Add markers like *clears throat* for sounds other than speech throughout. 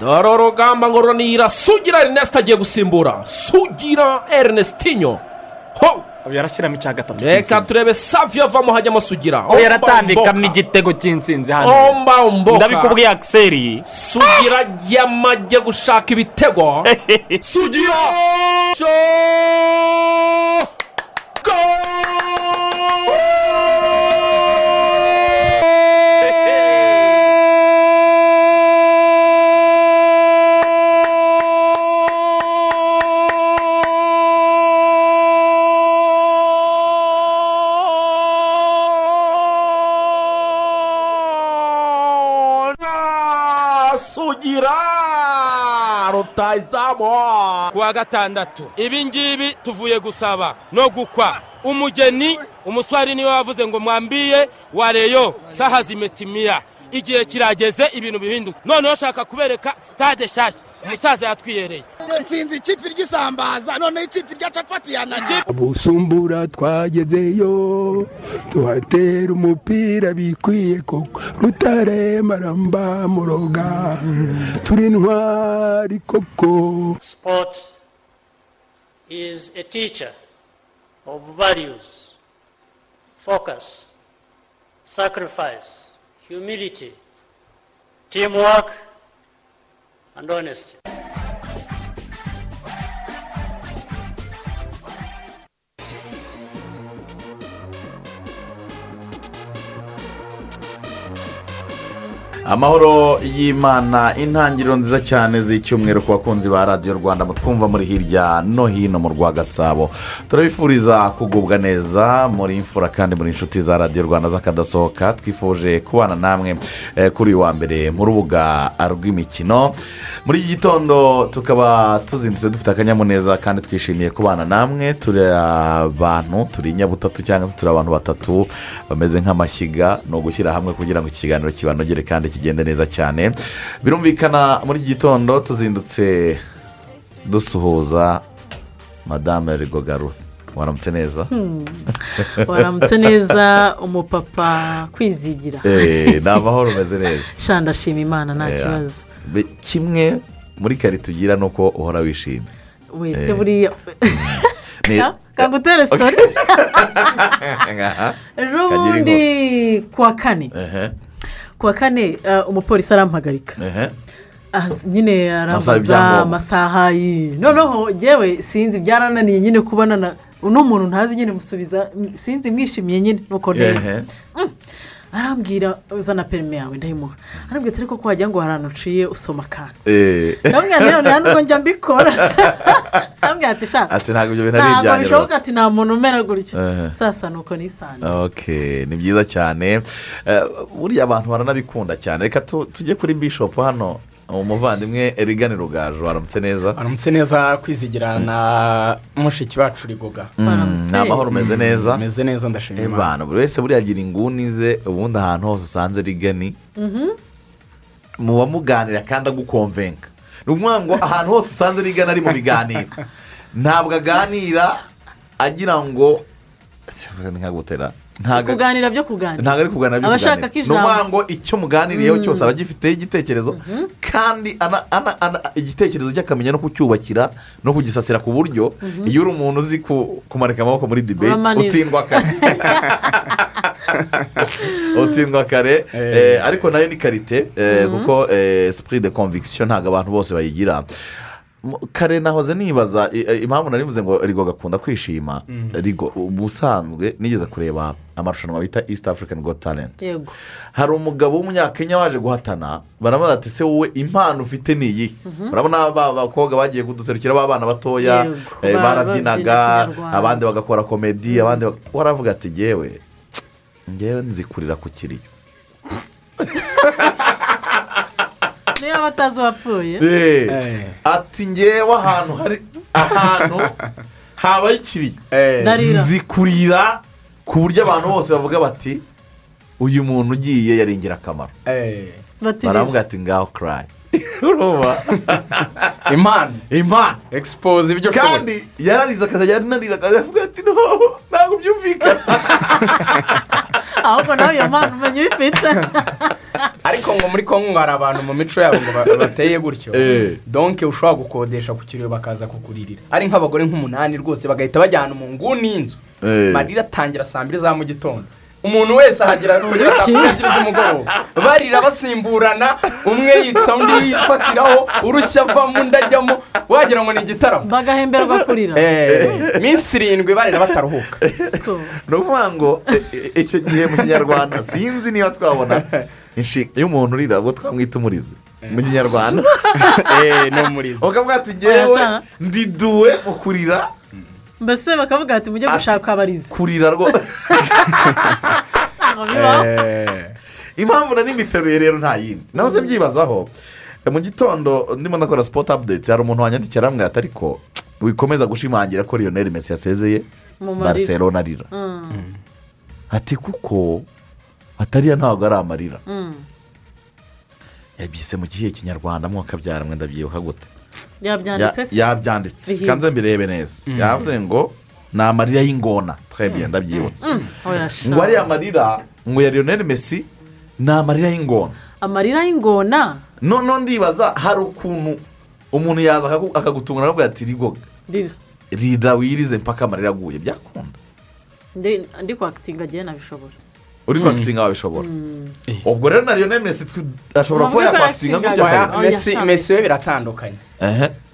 dore urugamba ngo runira sugira erineste agiye gusimbura. Sugira erinestinyo ho! Yarashyiramo icya gatatu reka turebe saviyo avamo hajyamo sugira. Ubu yaratambikamo igitego cy'intsinzi hano. Omba omboka. Ndabikubwiye akiseri sugira yamajye gushaka ibitego. *laughs* Sugira! Rutayizamu kuwa gatandatu. Ibi ngibi tuvuye gusaba no gukwa. Umugeni umuswari ni we wavuze ngo mwambiye wareyo saha zimetimiya igihe kirageze ibintu bihinduka. Noneho ushaka kubereka sitade nshyashya. Umusaza yatwiyereye. Nsinzi ikipe ry'isambaza noneho ikipe rya capati yananiye busumbura twagezeyo tuhatera umupira bikwiye koko. Rutare maramba muroga turi ntwari koko. Sport is a teacher of values, focus, sacrifice, humility, teamwork, and honesty. Amahoro y'imana intangiriro nziza cyane z'icyumweru ku bakunzi ba radiyo rwanda mutwumva muri hirya no hino mu rwa gasabo turabifuriza kugubwa neza muri imfura kandi muri inshuti za radiyo rwanda z'akadasohoka. Twifuje kubana namwe eh, kuri uyu wa mbere mu rubuga rw'imikino. Muri iki gitondo tukaba tuzindutse dufite akanyamuneza kandi twishimiye kubana namwe. Turi abantu turi inyabutatu cyangwa se turi abantu batatu bameze nk'amashyiga. Ni ugushyira hamwe kugira ngo ikiganiro kibanogere kandi kigende neza cyane. Birumvikana muri iki gitondo tuzindutse dusuhuza madame rigogaru. Waramutse neza? Waramutse neza umupapa kwizigira. Eh, ni amahoro umeze neza. *laughs* Sha ndashima imana nta kibazo. Kimwe muri kari tugira ni uko uhora wishimye. Wese buriya Ni- kangutere sitori *laughs* Aha. ejo Kagira bundi kuwa kane. Ehe, kuwa kane eh, umupolisi arampagarika. Ah, nyine arambaza amasaha noneho ngewe sinzi byarananiye nyine kubona na uno muntu ntazi nyine musubiza sinzi mwishimiye nyine nuko Ehe. Arambwira uzana perime yawe ndayimuha. Arambwira ati ariko ko wagira ngo hari ahantu uciye usoma akantu. Eh, ndamubwira rero nta nubwo njya mbikora. *laughs* Arambwira ati shaka ati ntabwo ibyo bintu ari ntabwo ibyanyu bishoboka ati nta muntu umera gutyo Ehe. sasa ni uko nisanze ok ni byiza cyane. Eh, buriya abantu baranabikunda cyane. Reka tu- tujye kuri bishop hano. Umuvandimwe erigani rugaju waramutse neza aramutse neza kwizigira na mushiki wacu rigoga. Waramutse. ni amahoro umeze neza. ameze neza ndashima imana. abantu buri wese buriya agira inguni ze ubundi ahantu hose usanze rigani muba muganira kandi agukomvenga ni ukuvuga ngo ahantu hose usanze rigani ari mu biganiro. *laughs* Ntabwo aganira agira ngo ntabwo kuganira byo kuganira. Ntabwo ari kuganira byo kuganira. ni ukuvuga ngo icyo muganiriyeho cyose aba agifiteho igitekerezo kandi ana- ana- ana- igitekerezo cye akamenya no kucyubakira no kugisasira ku buryo iyo uri umuntu uzi ku- kumanika amaboko muri dibeti utsindwa kare. *laughs* Utsindwa kare. Eh, ariko na yo ni karite eh, kuko sipuri de conviction ntabwo abantu bose bayigira. Kare nahoze nibaza impamvu nari mvuze ngo rigo gakunda kwishima. Rigo ubusanzwe nigeze kureba amarushanwa bita east african got talent. Hari umugabo w'umunyakenya waje guhatana baramubaza ati se wowe impano ufite ni iyi? Urabona ba bakobwa bagiye kuduserukira b'abana batoya eh, ba- barabyinaga abandi bagakora komedi abandi bak- waravuga ati ngewe ngewe nzikurira ku kiriyo. *laughs* niyo batazi uwapfuye ati ngewe ahantu hari ahantu habaye ikiriyo ndarira. Nzikurira ku buryo abantu bose bavuga bati uyu muntu ugiye yari ingirakamaro baravuga ati ngaho karayi *laughs* urumva impano impano egisipoze ibyo ushoboye kandi yararize akazajya anarira akavuga ati no ntabwo byumvikana ahubwo nawe iyo mpano umenya uyifite *laughs* ariko ngo muri kongo ngo hari abantu mu mico yabo ngo ba- bateye gutyo Eh. donke ushobora gukodesha ku kiriyo bakaza kukuririra ari nk'abagore nk'umunani rwose bagahita bajyana mu nguni y'inzu Eh. marira atangira saa mbiri za mu gitondo umuntu wese ahagera *laughs* kugera saa kumi n'ebyiri z'umugoroba. Barira basimburana umwe yitsa undi yifatiraho urushya avamo undi ajyamo wagira ngo ni igitaramo. Bagahemberwa kurira. Eh, minsi irindwi barira bataruhuka. *laughs* Ni ukuvuga ngo e- e- icyo gihe mu kinyarwanda sinzi niba twabona *laughs* inshinga. Y'umuntu urira ubwo twamwita umurizi mu kinyarwanda. Eh, ni umurizo. Ukavuga ati ngewe ndiduwe mu kurira. Mbese bakavuga ati mujye gushaka abarizi? kurira rwose. Eh, impamvu nari mbiteruye rero nta yindi. Naho se mbyibazaho E, mu gitondo ndimo ndakora sipoti apudeti hari umuntu wanyandikira aramubwira ati ariko wikomeza gushimangira ko lionel messi yasezeye barcelona arira ati kuko atariya ntabwo ari amarira. Mm. yabyise mu gihe kinyarwanda mwakabyara mwenda byibuka gute? Yabyanditse se yabyanditse kanze mbirebe neza yavuze ngo ni amarira y'ingona. Twebwe ndabyibutse Oya, sha. ngo ariya marira ngo ya lionel messi ni amarira y'ingona. Amarira y'ingona? Noneho ndibaza hari ukuntu umuntu yaza akagu- akagutunga akavuga ati rigoga rida wirize mpaka amarira aguye. Byakunda. Ndi ndi kwakitinga agiye nabishobora. Uri kwakitinga wabishobora ubwo rero na lionel messi twe- ashobora kuba yakwakitinga gutya. Messi we biratandukanye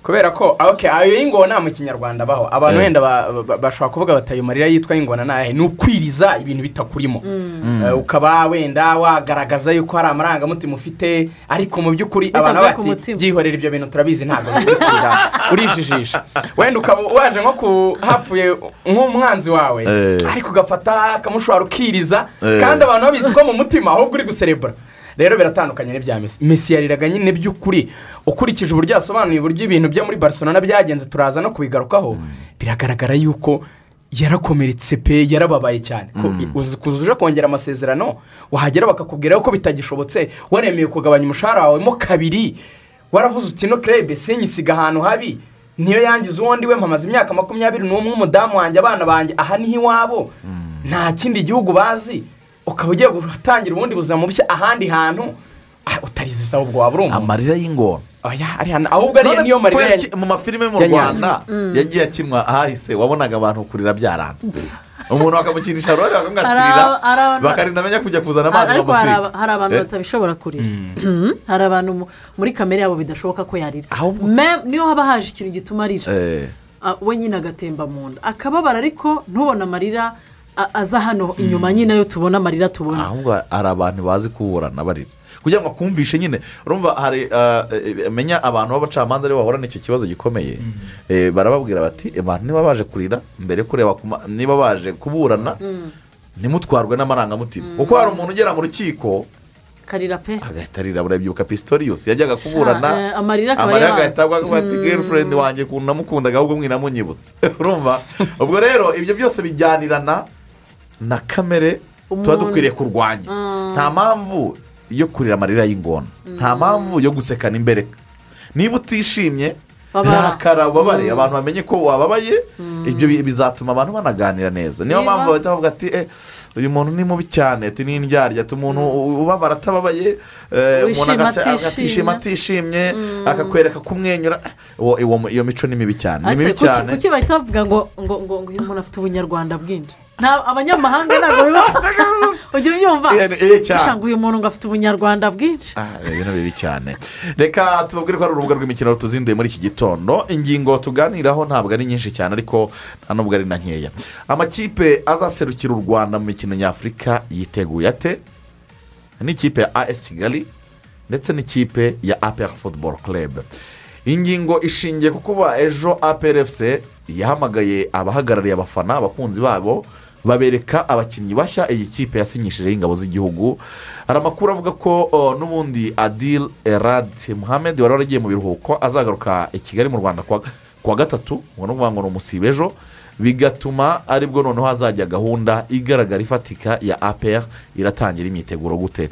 kubera ko ayo y'ingona mu kinyarwanda abaho abantu Eh. wenda ba- ba- bashobora kuvuga bati ayo marira yitwa y'ingona ni ayahe ni ukwiriza ibintu bitakurimo. Eh, ukaba wenda wagaragaza yuko hari amarangamutima ufite ariko mu by'ukuri abantu bati mutima. byihorera ibyo bintu turabizi ntabwo bikurira *laughs* urijijisha. Wenda ukaba waje nko ku hapfuye nk'umwanzi wawe Eh. ariko ugafata akamushwara ukiriza kandi abantu babizi ko mu mutima ahubwo uri guserebura. Rero biratandukanye n'ibya mesi mesi yariraga nyine by'ukuri. Ukurikije uburyo yasobanuye uburyo ibintu byo muri barcelona byagenze turaza no kubigarukaho. Biragaragara yuko yarakomeretse pe yarababaye cyane. Kuza uje kongera amasezerano? Wahagera bakakubwira ko bitagishobotse. Waremeye kugabanya umushahara wawe mo kabiri. Waravuze uti no kerebe sinyisiga ahantu habi. Niyo yangiza uwo ndi we mpamaze imyaka makumyabiri n'umwe umudamu wanjye abana banjye. Aha ni ho iwabo. Nta kindi gihugu bazi. Ukaba ugiye gutangira ubundi buzima bushya ahandi hantu ah, utarize ubwo waba uri umuntu. Amarira y'ingona. Oya, ari hano. Ahubwo ariyo niyo marira mu mafilime mu rwanda yagiye akinwa ahahise wabonaga abantu kurira byaranze. Umuntu bakamukinisha Hari bakamwatirira bakarinda amenya kujya kuzana amazi bamusiga hari abantu Eh. batabishobora kurira. *clears throat* Hari abantu mu- muri kamere yabo bidashoboka ko yarira. Niyo haba haje ikintu gituma arira. Eh, Ah, we nyine agatemba mu nda. Akababara ariko ntubone amarira aza hano inyuma nyine yo tubona amarira tubona. Ahubwo hari abantu bazi kuburana barira. Kugira ngo akumvishe nyine urumva hari ah, eh, menya abantu b'abacamanza ari bo bahura n'icyo kibazo gikomeye. Eh, barababwira bati abantu niba baje kurira mbere kureba niba baje kuburana ntimutwarwe n'amarangamutima. Kuko hari umuntu ugera mu rukiko karira pe. agahita arira burabyuka pistorius yajyaga kuburana. eh, amarira akaba amarira yaza. agahita agwa ati girlfriend wanjye ukuntu namukundaga ahubwo mwinamunyibutse *laughs* urumva? Ubwo rero ibyo byose bijyanirana na kamere tuba dukwiriye kurwanya. Nta mpamvu yo kurira amarira y'ingona. Nta mpamvu yo gusekana imbereka. Niba utishimye rakara ubabare abantu bamenye ko wababaye ibyo bi- bizatuma abantu banaganira neza. Niyo mpamvu bahita bavuga ati "Eh, uyu muntu ni mubi cyane ati ni indyarya ati umuntu ubabara atababaye eh, umuntu agase- atishimye. akakwereka kumwenyura. Iyo mico ni mibi cyane. Ni mibi cyane. kuki bahita bavuga ngo ngo ngo ngo uyu muntu afite ubunyarwanda bwinshi? Abanyamahanga ntabwo biba. Ujya. Usha ngo uyu muntu ngo afite ubunyarwanda bwinshi. Ah, ibintu bibi cyane. Reka tubabwire ko ari urubuga rw'imikino tuzinduye muri iki gitondo. Ingingo tuganiraho ntabwo ari nyinshi cyane ariko nta nubwo ari na nkeya. Amakipe azaserukira u rwanda mu mikino nyafurika yiteguye ate? N'ikipe ya as kigali ndetse n'ikipe ya apr football club. Ingingo ishingiye ku kuba ejo APRFC yahamagaye abahagarariye abafana abakunzi babo babereka abakinnyi bashya iyi kipe yasinyishijeho ingabo z'igihugu. Hari amakuru avuga ko n'ubundi adil erad muhammed wari waragiye mu biruhuko azagaruka i kigali mu rwanda kuwa gatatu ngo ni ukuvuga ngo ni umusibe ejo. Bigatuma ari bwo noneho hazajya gahunda igaragara ifatika ya apr iratangira imyiteguro gute.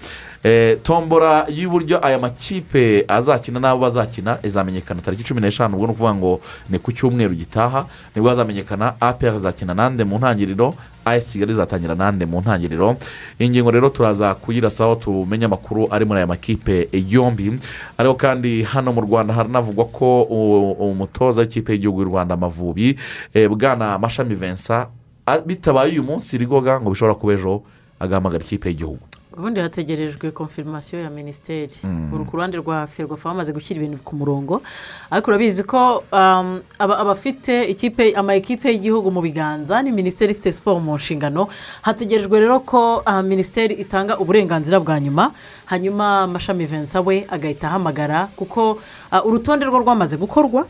Tombora y'uburyo aya makipe azakina n'abo bazakina izamenyekana tariki cumi n'eshanu. Ubwo ni ukuvuga ngo ni ku cyumweru gitaha ni bwo hazamenyekana apr izakina nande mu ntangiriro as kigali izatangira nande mu ntangiriro. Iyi ngingo rero turaza kuyirasaho tumenye amakuru ari muri aya makipe yombi. Ariko kandi hano mu rwanda haranavugwa ko umutoza w'ikipe y'igihugu y'u rwanda amavubi eh, bwana mashami vincent a- bitabaye uyu munsi rigoga ngo bishobora kuba ejo agahamagara ikipe y'igihugu. Ubundi hategerejwe konfirimasiyo ya minisiteri uru ku ruhande rwa ferwafa bamaze gushyira ibintu ku murongo. Ariko urabizi ko um, aba- abafite ikipe ama ekipe y'igihugu mu biganza ni minisiteri ifite siporo mu nshingano. Hategerejwe rero ko uh, minisiteri itanga uburenganzira bwa nyuma. Hanyuma amashami vensa we agahita ahamagara kuko uh, urutonde rwo rwamaze gukorwa.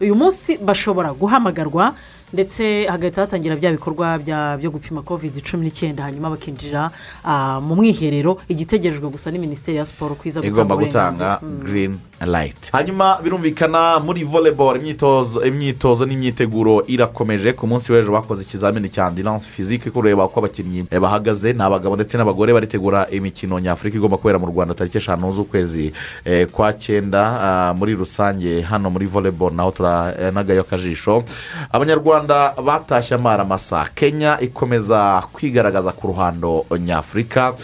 Uyu munsi bashobora guhamagarwa ndetse hagahita hatangira bya bikorwa byo gupima covid cumi n'icyenda hanyuma bakinjira ah, mu mwiherero igitegerejwe gusa ni minisiteri ya siporo kwiza igomba gutanga uburenganzira. Mm. green light. Hanyuma birumvikana muri volleyball imyitozo imyitozo n'imyiteguro irakomeje. Ku munsi w'ejo bakoze ikizamini cya ambulance physique kureba uko abakinnyi eh, bahagaze ni abagabo ndetse n'abagore baritegura imikino nyafurika igomba kubera mu rwanda tariki eshanu z'ukwezi eh, kwa cyenda ah, muri rusange hano muri volleyball. Naho turanagayo akajisho. Abanyarwanda batashye amara masa kenya ikomeza kwigaragaza ku ruhando nyafurika.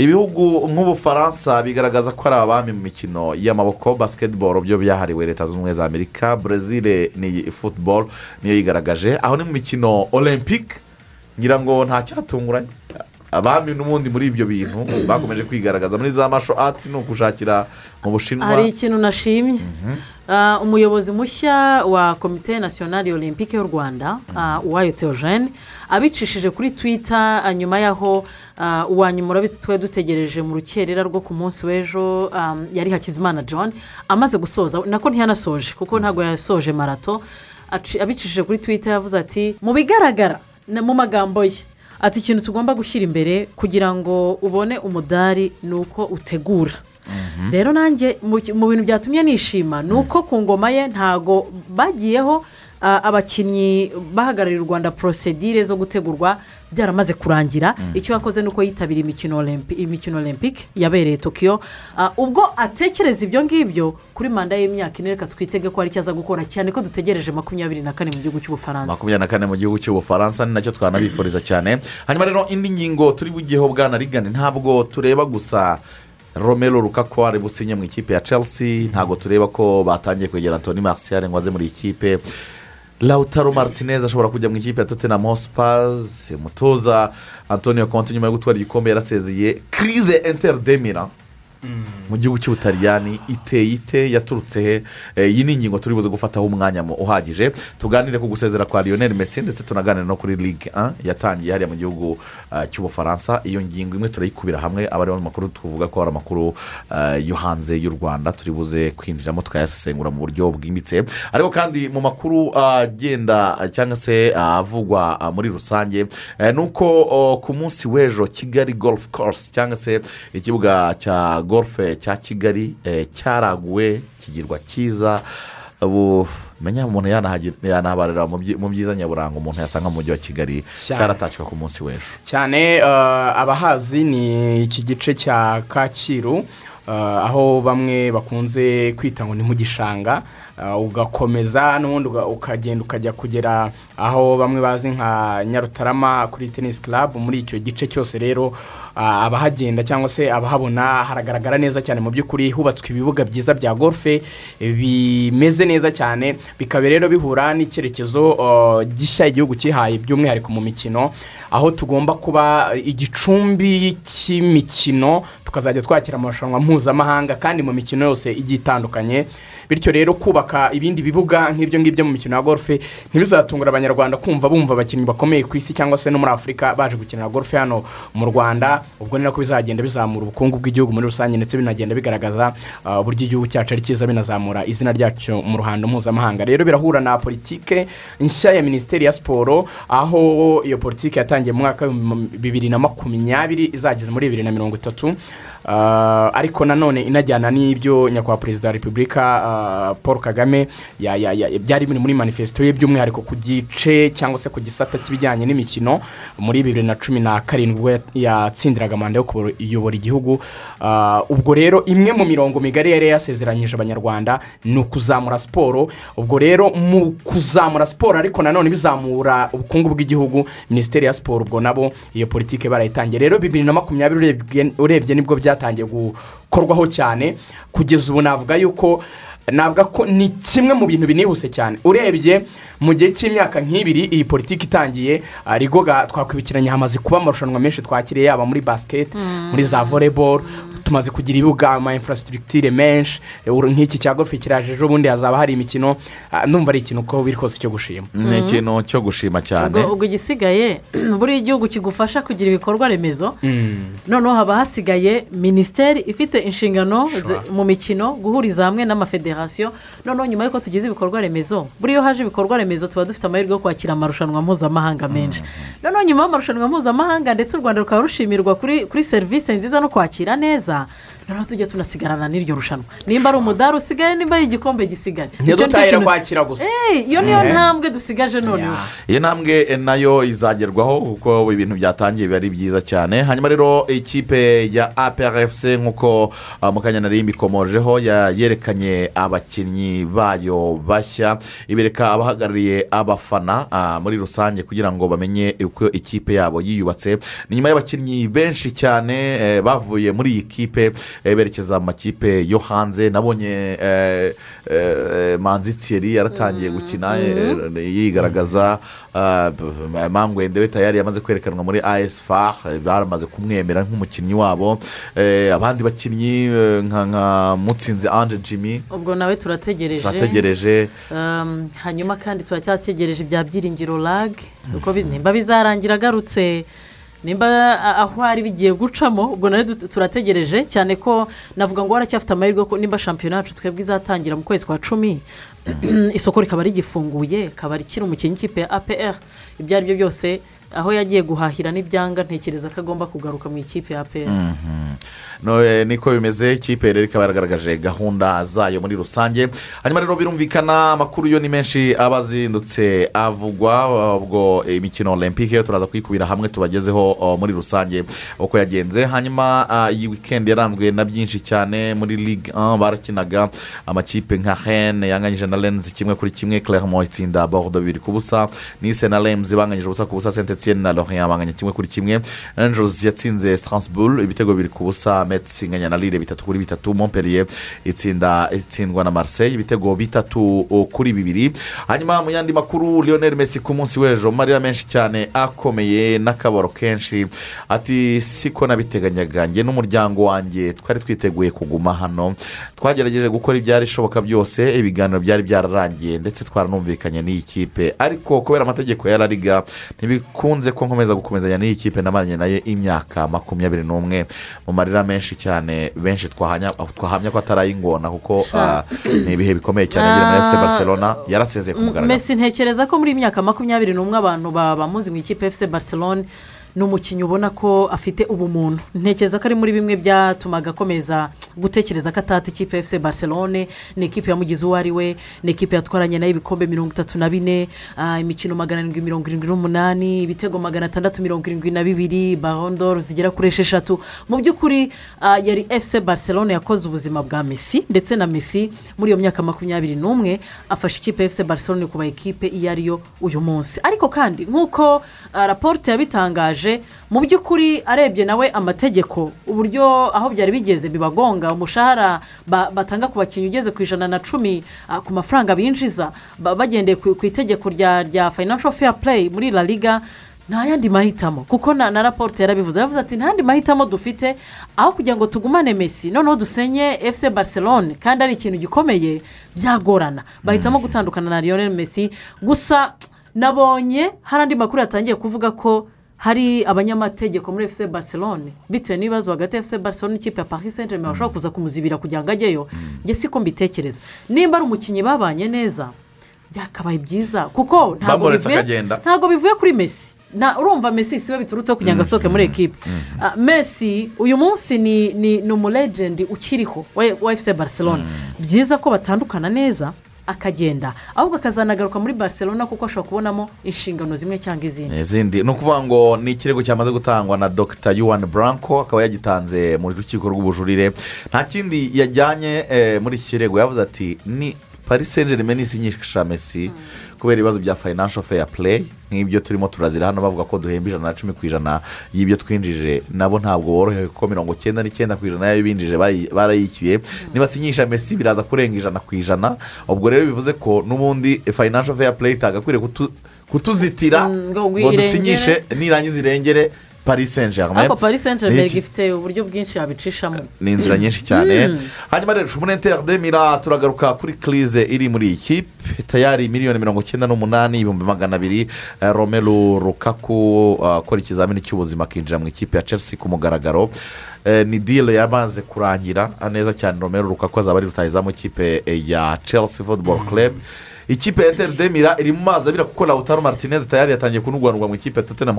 Ibihugu nk'ubufaransa bigaragaza ko ari abami mu mikino y'amaboko basiketiboro byo byahariwe leta zunze ubumwe za amerika brezil ni futuboro niyo yigaragaje. Aho ni mu mikino olympique ngira ngo nta cyatunguranye. Abami n'ubundi muri ibyo bintu bakomeje kwigaragaza. Muri za masho atsi ni ukushakira mu bushinwa. Hari ikintu nashimye. Ah, umuyobozi mushya wa komite nasiyonari olympique y'u rwanda ah, uwayo theogene abicishije kuri twita ah, nyuma y'aho ah, uwa nyuma urabizi twari dutegereje mu rukerera rwo ku munsi w'ejo ah, yari hakizimana john amaze gusoza nako ntiyanasoje kuko ntabwo yasoje marato. Abicishije kuri twita yavuze ati mu bigaragara mu magambo ye ati ikintu tugomba gushyira imbere kugira ngo ubone umudari ni uko utegura rero nanjye mu bintu byatumye nishima ni uko ku ngoma ye ntago bagiyeho abakinnyi bahagarariye u rwanda porosedire zo gutegurwa byaramaze kurangira. Icyo yakoze ni uko yitabiriye imikino Olympi- imikino olympique yabereye tokiyo ubwo atekereza ibyo ngibyo kuri manda y'imyaka ine reka twitege ko hari icyo aza gukora cyane ko dutegereje makumyabiri na kane mu gihugu cy'ubufaransa. Makumyabiri na kane mu gihugu cy'ubufaransa ni na cyo twanabifuriza cyane. Hanyuma rero indi ngingo turi bugiyeho bwana rigane ntabwo tureba gusa romero rukaku ari businye mu ikipe ya chelsea. Ntabwo tureba ko batangiye kwegera antoni martial ngo aze muri iyi kipe. Lautaro martinez ashobora kujya mu ikipe ya tottenham hotspurs. Umutoza antonio conte nyuma yo gutwara igikombe yarasezeye kirize interdemira mu gihugu cy'ubutaliyani iteye ite yaturutse he? Eh, iyi ni ingingo turi buze gufataho umwanya mu- uhagije. Tuganire ku gusezera kwa lionel messi ndetse tunaganire no kuri ligue 1 yatangiye hariya mu gihugu ah, cy'ubufaransa iyo ngingo imwe turayikubira hamwe aba ariyo makuru tuvuga ko ari amakuru ah, yo hanze y'u rwanda. Turi buze kwinjiramo tukayasesengura mu buryo bwimbitse. Ariko kandi mu makuru agenda cyangwa se avugwa muri rusange eh, ni uko oh, ku munsi w'ejo kigali golf course cyangwa se ikibuga cya golfe cya kigali eh, cyaraguwe kigirwa cyiza. Menya umuntu yanahabarira mu byi- mu byiza nyaburanga umuntu yasanga mu mujyi wa kigali. Cyaratashywe ku munsi w'ejo. Cyane eh, abahazi ni iki gice cya kacyiru. eh, aho bamwe bakunze kwita ngo ni mu gishanga eh, ugakomeza n'ubundi ukagenda ukajya kugera aho bamwe bazi nka nyarutarama kuri tenisi club muri icyo gice cyose rero ah, abahagenda cyangwa se abahabona haragaragara neza cyane mu by'ukuri hubatswe ibibuga byiza bya golfe eh, bimeze neza cyane bikaba rero bihura n'icyerekezo eh, gishya igihugu cyihaye by'umwihariko mu mikino aho tugomba kuba igicumbi cy'imikino tukazajya twakira amarushanwa mpuzamahanga kandi mu mikino yose igiye itandukanye. Bityo rero kubaka ibindi bibuga nk'ibyo ngibyo mu mikino ya golfe ntibizatungura abanyarwanda kumva bumva abakinnyi bakomeye ku isi cyangwa se no muri afurika baje gukinira golfe hano mu rwanda. Ubwo ni nako bizagenda bizamura ubukungu bw'igihugu muri rusange ndetse binagenda bigaragaza ah, uburyo igihugu cyacu ari cyiza binazamura izina ryacu mu ruhando mpuzamahanga. Rero birahura na politike nshya ya minisiteri ya siporo aho iyo politike yatangiye mu mwaka w'ibihumbi bibiri na makumyabiri izageza muri bibiri na mirongo itatu. Ariko nanone inajyana n'ibyo nyakubahwa perezida wa repubulika ah, paul kagame ya- ya- ya- byari biri muri manifesito ye by'umwihariko ku gice cyangwa se ku gisata cy'ibijyanye n'imikino muri bibiri na cumi na karindwi ubwo ya- yatsindiraga manda yo kuyobora igihugu. Ah, ubwo rero imwe mu mirongo migari yari yasezeranyije abanyarwanda ni ukuzamura siporo. Ubwo rero mu kuzamura siporo ariko nanone bizamura ubukungu bw'igihugu minisiteri ya siporo ubwo nabo iyo politiki barayitangiye. Rero bibiri na makumyabiri urebye- ni bwo byatangiye gukorwaho cyane. Kugeza ubu navuga yuko navuga ko ni kimwe mu bintu binihuse cyane. Urebye mu gihe cy'imyaka nk'ibiri iyi politiki itangiye ah, rigoga twakwibukiranya hamaze kuba amarushanwa menshi twakiriye yaba muri basiketi muri za voleboro tumaze kugira ibibuga ama infrastructure menshi. Nk'iki cya gofi kiraje ejo bundi hazaba hari imikino. Ah, numva ari ikintu uko biri kose cyo gushima. Ni ikintu cyo gushima cyane. Ubwo igisigaye *clears throat* buriya igihugu kigufasha kugira ibikorwa remezo. Noneho haba hasigaye minisiteri ifite inshingano mu mikino guhuriza hamwe n'amafederasiyo. Noneho nyuma y'uko tugize ibikorwa remezo buriya iyo haje ibikorwa remezo tuba dufite amahirwe yo kwakira amarushanwa mpuzamahanga menshi. Noneho nyuma y'amarushanwa mpuzamahanga ndetse u rwanda rukaba rushimirwa kuri kuri serivisi nziza no kwakira neza から noneho tujya tunasigarana n'iryo rushanwa. Nimba ari umudari usigaye nimba ari igikombe gisigaye ntidutahire kwakira gusa. Iyo niyo ntambwe dusigaje noneho. Iyi ntambwe na yo izagerwaho kuko ibintu byatangiye biba ari byiza cyane. Hanyuma rero ikipe ya APRFC nk'uko ah, mu kanya nari mbikomojeho yerekanye abakinnyi bayo bashya. Ibereka abahagarariye abafana ah, muri rusange kugira ngo bamenye uko ikipe yabo yiyubatse. Ni nyuma y'abakinnyi benshi cyane eh, bavuye muri iyi kipe berekeza mu makipe yo hanze nabonye eh, eh, manzi thierry yaratangiye gukina eh, yigaragaza mangwende we tayari yamaze kwerekanwa muri as far eh, baramaze kumwemera nk'umukinnyi wabo. Eh, abandi bakinnyi eh, nka nka mutsinzi anje jimmy. Ubwo nawe turategereje. Turategereje. Um, hanyuma kandi turacyategereje ibya byiringiro lag. Nimba bizarangira agarutse nimba aho ari bigiye gucamo ubwo nawe turategereje cyane ko navuga ngo waracyafite amahirwe ko nimba shampiyona yacu twebwe izatangira mu kwezi kwa cumi *clears throat* isoko rikaba rigifunguye rikaba rikiri umukinnyi w'ikipe ya apr ibyo ari byo byose aho yagiye guhahira n'ibyanga ntekereza ko agomba kugaruka mu ikipe ya apr No, eh, niko bimeze ikipe rero ikaba yaragaragaje gahunda zayo muri rusange. Hanyuma rero birumvikana amakuru yo ni menshi aba azindutse avugwa ubwo imikino olympique turaza kuyikubira hamwe tubagezeho muri rusange uko yagenze. Hanyuma iyi wikendi yaranzwe na byinshi cyane muri ligue 1 barakinaga. Amakipe nka hene yanganyije na lenzi kimwe kuri kimwe. Clermont itsinda bordeaux bibiri ku busa. Nice na rems banganyije ubusa ku busa. Saint etienne na lorient banganya kimwe kuri kimwe. Angels yatsinze strasbourg ibitego bibiri ku busa metsi inganya na lille bitatu kuri bitatu montpellier itsinda itsindwa na marseille ibitego bitatu kuri bibiri. Hanyuma mu yandi makuru lionel messi ku munsi w'ejo marira menshi cyane akomeye n'akabaro kenshi. Ati siko nabiteganyaga njye n'umuryango wanjye twari twiteguye kuguma hano. Twagerageje gukora ibyari ishoboka byose ibiganiro byari byararangiye ndetse twaranumvikanye n'iyi kipe. Ariko kubera amategeko ya rariga ntibikunze ko nkomeza gukomezanya n'iyi kipe namaranye na yo imyaka makumyabiri n'umwe. Mu marira menshi cyane benshi twahamya ko atari ay'ingona kuko ah, ni ibihe bikomeye cyane na efuse barcelona yarasezeye ku mugaragaro. Messi ntekereza ko muri iyi myaka makumyabiri n'umwe abantu ba- bamuzi mu ikipe efuse barcelone. Ni umukinnyi ubona ko afite ubumuntu. Ntekereza ko ari muri bimwe byatumaga akomeza gutekereza ko atata ikipe efuse barcelone ni ikipe yamugize uwo ari we ni ikipe yatwaranye na yo ibikombe mirongo itatu na bine ah, imikino magana arindwi mirongo irindwi n'umunani ibitego magana atandatu mirongo irindwi na bibiri barondoro zigera kuri esheshatu. Mu by'ukuri ah, yari efuse barcelone yakoze ubuzima bwa Messi ndetse na Messi muri iyo myaka makumyabiri n'umwe afashe ikipe efuse barcelone kuba ikipe iyo ariyo uyu munsi. Ariko kandi nk'uko ah, raporute yabitangaje mu by'ukuri arebye nawe amategeko uburyo aho byari bigeze bibagonga umushahara ba- batanga ku bakinnyi ugeze ku ijana na cumi ah, ku mafaranga binjiza ba- bagendeye ku itegeko rya rya financial fair play muri la liga nta yandi mahitamo. Kuko na na raporute yarabivuze yaravuze ati nta yandi mahitamo dufite aho kugira ngo tugumane Messi noneho dusenye efuse barcelone kandi ari ikintu gikomeye byagorana. Bahitamo gutandukana na lionel Messi gusa nabonye hari andi makuru yatangiye kuvuga ko hari abanyamategeko muri efuse barcelone bitewe n'ibibazo hagati ya efuse barcelone n'ikipe ya paris saint germain bashobora kuza kumuzibira kugira ngo ajyeyo njye siko mbitekereza. Nimba ari umukinnyi babanye neza byakabaye byiza kuko ntabwo bivuye kuri Messi. Na urumva mesi si we biturutseho kugira ngo asohoke muri ekipe. Ah, mesi uyu munsi ni ni umulegendi ukiriho wa efuse barcelona byiza ko batandukana neza akagenda. Ahubwo akazanagaruka muri barcelona kuko ashobora kubonamo inshingano zimwe cyangwa izindi. Izindi ni ukuvuga ngo ni ikirego cyamaze gutangwa na dr. Yuwan Branco akaba yagitanze mu rukiko rw'ubujurire. Nta kindi yajyanye eh, muri iki kirego. Yavuze ati ni paris saint germain isinyisha mesi kubera ibibazo bya financial fair play nk'ibyo turimo turazira hano bavuga ko duhemba ijana na cumi ku ijana y'ibyo twinjije nabo ntabwo borohewe kuko mirongo icyenda n'icyenda ku ijana y'ayo binjije barayishyuye nibasinyisha mesi biraza kurenga ijana ku ijana. Ubwo rero bivuze ko n'ubundi financial fair play itagakwiriye kutu- kutuzitira. Mm, ngo dusinyishe nirangiza irengere. Paris saint germain ariko paris saint germain ifite uburyo bwinshi yabicishamo. Ni inzira nyinshi cyane. Hanyuma rero shumunete demira turagaruka kuri kirize iri muri iyi kipe. Tayari miliyoni mirongo icyenda n'umunani ibihumbi magana abiri. Eh, romelu rukaku uh, akora ikizamini cy'ubuzima akinjira mu ikipe ya chelsea ku mugaragaro. Eh, ni dile yamaze kurangira. Neza cyane romelu rukaku azaba ari rutahizamu ikipe eh, ya chelsea football club. Ikipe ya enteri demira iri mu mazi abira kuko lautaro martinez tayari yatangiye kunugwanurwa mu ikipe ya tottenham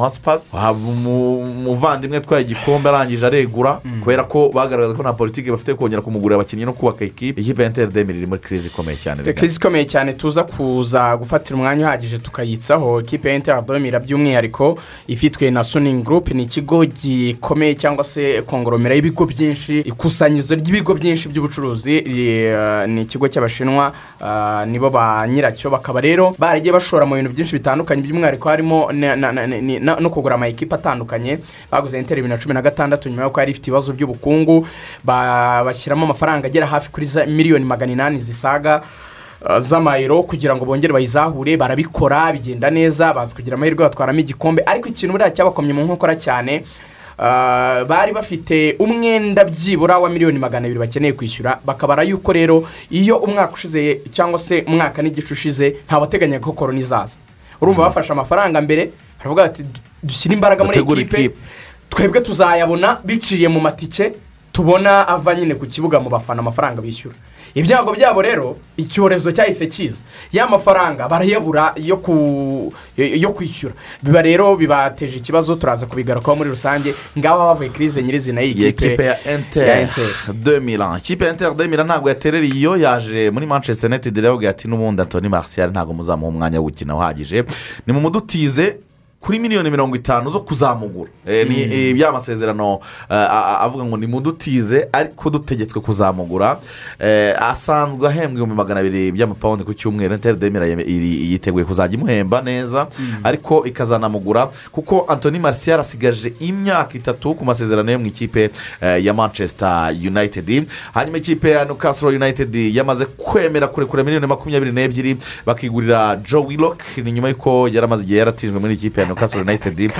umu- umuvandimwe atwaye igikombe arangije aregura kubera ko bagaragaza ko nta politiki bafite kongera kumugurira abakinnyi no kubaka ikipe. Ikipe ya enteri demira iri muri kirizi ikomeye cyane kirizi ikomeye cyane tuza kuza gufatira umwanya uhagije tukayitsaho. Ikipe ya interadomira by'umwihariko ifitwe na suningi gurupe ni ikigo gikomeye cyangwa se kongoromera y'ibigo byinshi ikusanyirizo ry'ibigo byinshi by'ubucuruzi ri- ni ikigo cy'abashinwa ah, nibo ba nyiracyo bakaba rero baragiye bashora mu bintu byinshi bitandukanye by'umwihariko harimo no kugura amayikipe atandukanye. Baguze interi bibiri na cumi na gatandatu nyuma y'uko yari ifite ibibazo by'ubukungu ba- bashyiramo amafaranga agera hafi kuri miliyoni magana inani zisaga uh, z'amayero kugira ngo bongere bayizahure barabikora bigenda neza bazi kugira amahirwe batwaramo igikombe. Ariko ikintu buriya cyabakomye mu nkokora cyane bari bafite umwenda byibura wa miliyoni magana abiri bakeneye kwishyura bakabara yuko rero iyo umwaka ushize cyangwa se umwaka n'igice ushize ntawateganyaga ko korona izaza. Urumva bafashe amafaranga mbere baravuga bati "Du- dushyire imbaraga muri ekipe ikipe." twebwe tuzayabona biciye mu matike tubona ava nyine ku kibuga mu bafana amafaranga bishyura. Ibyago byabo rero icyorezo cyahise kiza. Ya mafaranga barayabura yo kwishyura. Biba rero bibateje ikibazo turaza kubigarukaho muri rusange. Ngaho havuye kirize nyirizina iyi y'iyi ekipe kipe ya enteri demira ikipe ya enteri demira ntabwo yaterereye iyo yaje muri manchester united. Rero ati n'ubundi antoni marcial ntabwo muzamuha umwanya wo gukina uhagije. Ni mu mudutize kuri miliyoni mirongo itanu zo kuzamugura. Eh, ni eh, bya masezerano eh, avuga ngo ni mudutize ariko dutegetswe kuzamugura. Asanzwe ahembwa ibihumbi magana abiri by'amapawundi ku cyumweru enteri demira yeme- iri- yiteguye kuzajya imuhemba neza ariko ikazanamugura kuko antoni marcial asigaje imyaka itatu ku masezerano yo mu ikipe ya manchester united. Hanyuma ikipe ya newcastle united yamaze kwemera kurekura miliyoni makumyabiri n'ebyiri bakigurira joe willock. Ni nyuma y'uko yari amaze igihe yaratinzwe muri ikipe ya newcastle united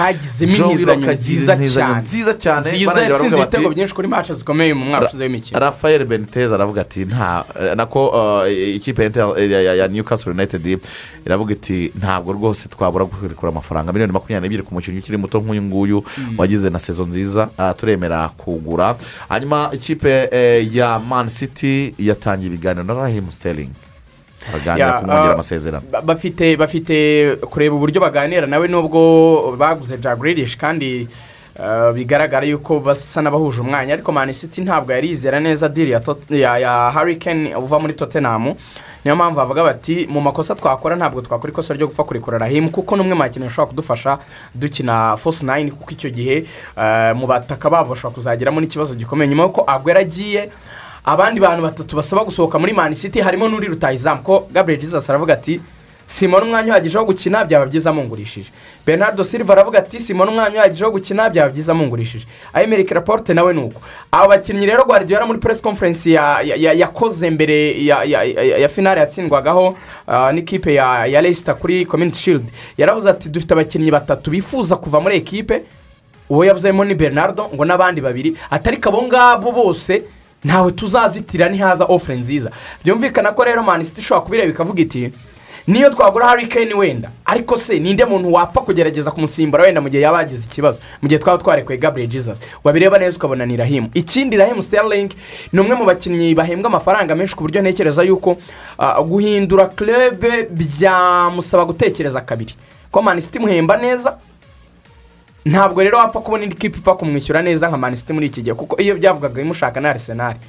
nziza cyane. nziza cyane. Yatsinze ibitego byinshi kuri match zikomeye mu mwaka ushize w'imikino. Rafael benitez aravuga ati nta eh, nako eh, ikipe ya newcastle united iravuga iti ntabwo rwose twabura kurekura amafaranga. Miliyoni makumyabiri n'ebyiri ku mukinnyi ukiri muto nk'uyu nguyu wagize na sezo nziza ah, turemera kugura. Hanyuma ikipe eh, ya man city yatangiye ibiganiro na rahimu sterling. Baraganira Ya, kumwongera ah, amasezerano. ba- bafite bafite kureba uburyo baganira. Nawe nubwo baguze jaguririshi kandi uh, bigaragara yuko basa n'abahuje umwanya. Ariko mani city ntabwo yarizera neza diri ya, Tot- ya, ya harikeni uva muri tottenham. Niyo mpamvu bavuga bati mu makosa twakora ntabwo twakora ikosa ryo gupfa kurekura rahimu kuko n'umwe mu bakinnyi bashobora kudufasha dukina fosi nayini kuko icyo gihe uh, mu bataka babo bashobora kuzageramo n'ikibazo gikomeye. Nyuma y'uko agwera agiye abandi bantu batatu basaba gusohoka muri mani city harimo n'uri rutayizamu ko gabriel jesus aravuga ati simona umwanya uhagije wo gukina byaba byiza mungurishije bernardo silva aravuga ati simona umwanya uhagije wo gukina byaba byiza mungurishije ayemerike raporte nawe ni uko. Abo bakinnyi rero guardiola muri press conference ya- ya- ya- yakoze mbere ya- finale yatsindwagaho ah, n'ikipe ya leicester kuri community shield. Yaravuze ati dufite abakinnyi batatu bifuza kuva muri ekipe uwo yavuzemo ni bernardo ngo n'abandi babiri. Atari abo ngabo bose ntawe tuzazitira nihaza ofure nziza. Byumvikana ko rero mani city ishobora kubireba ikavuga iti niyo twagura hari kane wenda. Ariko se ninde muntu wapfa kugerageza kumusimbura wenda mu gihe yaba yagize ikibazo? Mu gihe twaba twarekuye gabriel jesus. Wabireba neza ukabona ni rahimu ikindi rahimu sterling ni umwe mu bakinnyi bahembwa amafaranga menshi ku buryo ntekereza yuko guhindura club byamusaba gutekereza kabiri. Ko mani city imuhemba neza? Ntabwo rero wapfa kubona indi kipe ipfa kumwishyura neza nka manisiti muri iki gihe kuko iyo byavugaga imushaka na arisenali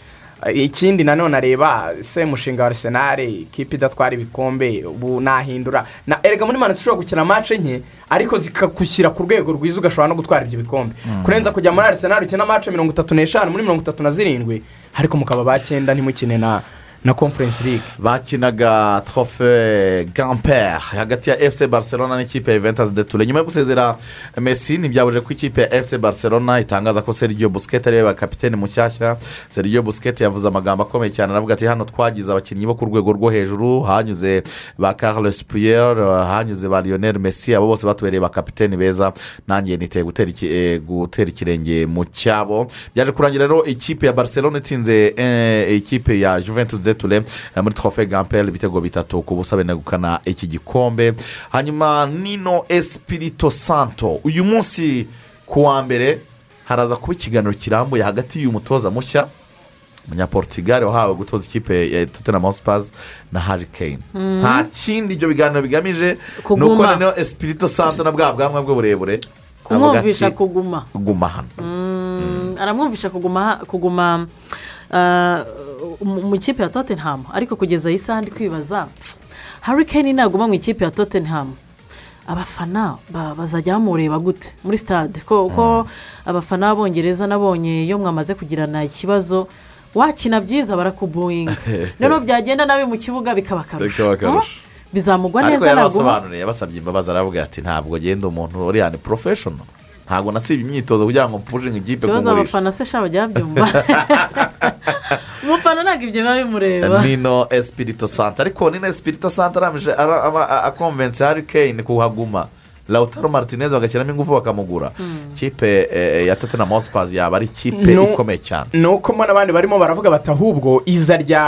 ikindi nanone areba se mushinga wa arisenali ikipe idatwara ibikombe ubu nahindura. Na erega muri manisiti ushobora gukina mace nke ariko zikagushyira ku rwego rwiza ugashobora no gutwara ibyo bikombe. Kurenza kujya muri arisenali ukina mace mirongo itatu n'eshanu muri mirongo itatu na zirindwi ariko mukaba bakenda ntimukine na na conference league. Bakinaga trofe gampere hagati ya efuse barcelona n'ikipe ya juventus de ture nyuma yo gusezera messi ntibyabuje ko ikipe ya efuse barcelona itangaza ko sergio busquete ari we kapitene mushyashya sergio busquete yavuze amagambo akomeye cyane aravuga ati hano twagize abakinnyi bo ku rwego rwo hejuru. Hanyuze ba carles puyer hanyuze ba lionel messi abo bose batubereye ba kapitene beza. Nanjye niteye eh, gutera ikirenge mu cyabo. Byaje kurangira rero ikipe ya barcelona itsinze eh, ikipe ya juventus de ture eh, muri trofe gampere ibitego bitatu ku busa benegukana iki gikombe. Hanyuma nino espirito santo uyu munsi ku wa mbere haraza kuba ikiganiro kirambuye hagati y'uyu mutoza mushya umunyaportugal wahawe gutoza ikipe ya tottenham hotspur na harry kane. Nta kindi ibyo biganiro bigamije ni Kuguma. uko noneho espirito santo na bwa bwanwa bwe burebure kumwumvisha kuguma. Guma hano. Mm, aramwumvisha kuguma kuguma mu mu ikipe ya tottenham. Ariko kugeza iyi saha ndi kwibaza harry kane naguma mu ikipe ya tottenham. Abafana ba- bazajya bamureba gute muri stade? Ko ko abafana b'abongereza nabonye iyo mwamaze kugirana ikibazo wakina byiza barakubuwinga. *laughs* Noneho byagenda nabi mu kibuga bikaba akarusho. Hmm? bizamugwa ariko neza naguma yarabasobanuriye yabasabye imbabazi aravuga ati ntabwo agenda umuntu uri yani porofeshono ntabwo nasibye imyitozo kugira ngo mpuje ikipe ikibazo kumurisha abafana se shaba bajya babyumva *laughs* umufana ntabwo ibyo biba bimureba. Nino espirito santa ariko nino espirito santa aramije ara- aba- a- akonvense hari kane kuhaguma. Lautaro martinez bagashyiramo ingufu bakamugura. Ikipe eh, ya tottenham hotspur yaba ari ikipe No. ikomeye cyane. ni uko mo n'abandi barimo baravuga bati ahubwo iza rya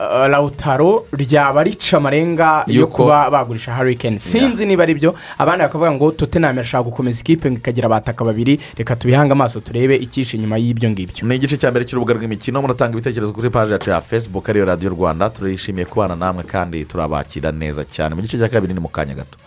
eh, lautaro ryaba rica amarenga yo kuba bagurisha harry kane. Sinzi niba ari byo abandi bakavuga ngo tottenham irashaka gukomeza ikipe ngo ikagira abataka babiri. Reka tubihange amaso turebe icyishe inyuma y'ibyo ngibyo. Ni igice cya mbere cy'urubuga rw'imikino muratanga ibitekerezo kuri paji yacu ya facebook ariyo radiyo rwanda. Turishimiye kubana namwe kandi turabakira neza cyane. Mu gice cya kabiri ni mu kanya gato.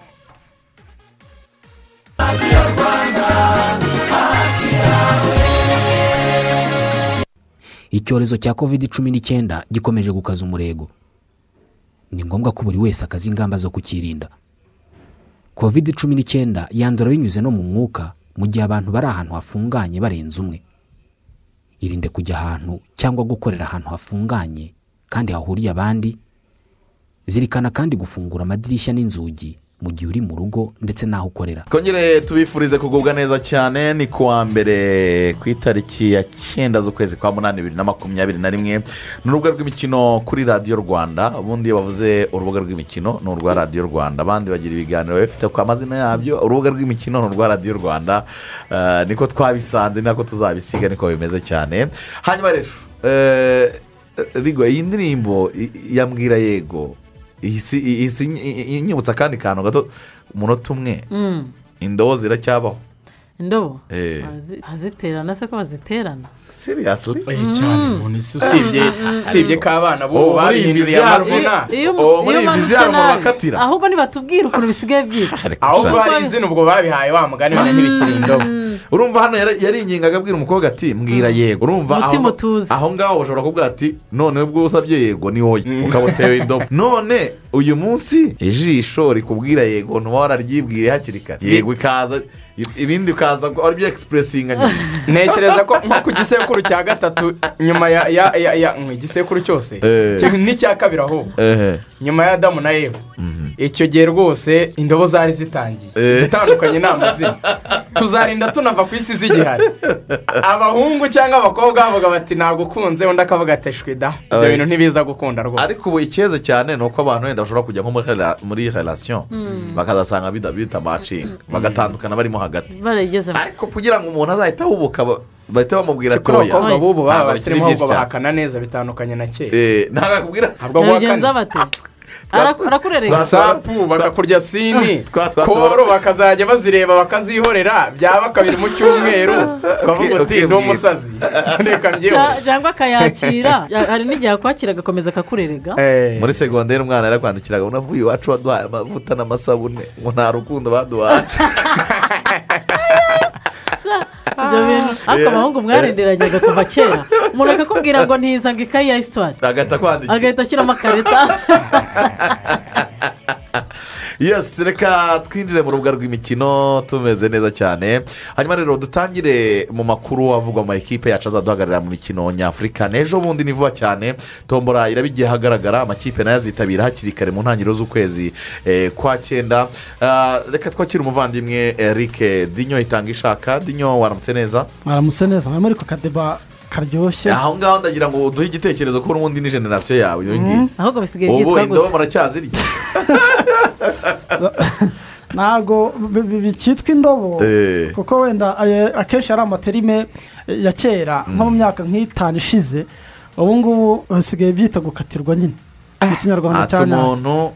Icyorezo cya covid cumi n'icyenda gikomeje gukaza umurego. Ni ngombwa ko buri wese akaza ingamba zo kukirinda. Covid cumi n'icyenda yandura binyuze no mu mwuka mu gihe abantu bari ahantu hafunganye barenze umwe. Irinde kujya ahantu cyangwa gukorera ahantu hafunganye kandi hahuriye abandi zirikana kandi gufungura amadirishya n'inzugi mu gihe uri mu rugo ndetse n'aho ukorera. Twongere tubifurize kugubwa neza cyane ni ku wa mbere ku itariki ya cyenda z'ukwezi kwa munani bibiri na makumyabiri na rimwe. Ni urubuga rw'imikino kuri radiyo rwanda. Ubundi iyo bavuze urubuga rw'imikino ni urwa radiyo rwanda. Abandi bagira ibiganiro bifite ku amazina yabyo urubuga rw'imikino ni urwa radiyo rwanda. Eh, niko twabisanze nako tuzabisiga niko bimeze cyane. Hanyuma rero eh, rigo iyi ndirimbo yambwira yego ihise ihise inyibutsa akandi kantu gato umunota umwe. Indobo ziracyabaho. Indobo? Eh. Bazi- baziterana se ko baziterana? Seriyasiri cyane umuntu isi usibye usibye ko abana bo iyi viziyo amazina Oh, muri iyi umuntu nabi, bakatira. ahubwo nibatubwire ukuntu bisigaye byitwa. Ahubwo hari izina ubwo babihaye wa mugani ntibikiri indobo. Urumva hano yari- yaringingaga abwira umukobwa ati mbwira yego urumva aho- aho ngaho ushobora kuvuga ati none ubwo usabye yego ni wowe ukaba utewe *laughs* indobo none uyu munsi ijisho rikubwira yego ntuba wararyibwiriye hakiri kare. Yego ikaza ibindi ukaza ari byo egisipuresinga nyuma *laughs* ntekereza ko nko ku gisekuru cya gatatu nyuma ya ya ya igisekuru cyose Eh. cyo- n'icya kabiri ahubwo. Ehe nyuma ya adamu na eva. Icyo gihe rwose indobo zari zitangiye. Eh. zitandukanye ni amazina tuzarinda tunava ku isi zigihari. Abahungu cyangwa abakobwa bavuga bati ntabwo ukunze undi akavuga ati shwi da. Ibyo bintu ntibiza gukunda rwose. Ariko ubu icyeze cyane ni uko abantu wenda bashobora kujya nko muri rela- muri relasiyo bakazasanga bida- bita macinga bagatandukana barimo hagati. Ariko kugira ngo umuntu azahite ahubuka ba- bahita bamubwira ati abakobwa b'ubu baba bikiri ahubwo bahakana neza bitandukanye na kera. Eh, ntabwo akubwira. Ntabwo guhakana arakurereka watsapu bakakurya sini. koro bakazajya bazireba bakazihorera. Byaba kabiri mu cyumweru. Ukavuga uti ndi umusazi *laughs* reka mbyeho cyangwa akayakira. Ya- hari n'igihe akwakira agakomeza akakurerega. Muri segonderi umwana yarakwandikiraga ngo navuye iwacu waduhaye amavuta n'amasabune. Ngo nta rukundo baduhaye. *laughs* ibyo bintu ariko abahungu mwarindiranyaga kuva kera umuntu akakubwira ngo ntizange ikayi ya kwandikira. Agahita ashyiramo akarita *laughs* yesi reka twinjire mu rubuga rw'imikino tumeze neza cyane. Hanyuma rero dutangire mu makuru avugwa mu ma ekipe yacu azaduhagararira mu mikino nyafurika. N'ejo bundi ni vuba cyane. Tombora iraba igiye ahagaragara amakipe na yo azitabira hakiri kare mu ntangiriro z'ukwezi eh, kwa cyenda. Ah, reka twakire umuvandimwe eric dinyo itanga ishaka. Dinyo waramutse neza? Mwaramutse neza. Muri ku kadeba karyoshye aho ngaho ndagira ngo uduhe igitekerezo ko n'ubundi ni generasiyo yawe iyo ngiyo ahubwo bisigaye ubu byitwa indobo gute muracyazirya *laughs* ntabwo bi- bi- bikitwa indobo? Eh. kuko wenda aye- akenshi ari amaterime ya kera nko mu myaka nk'itanu ishize ubu ngubu hasigaye byita gukatirwa nyine. Mu kinyarwanda ati cya umuntu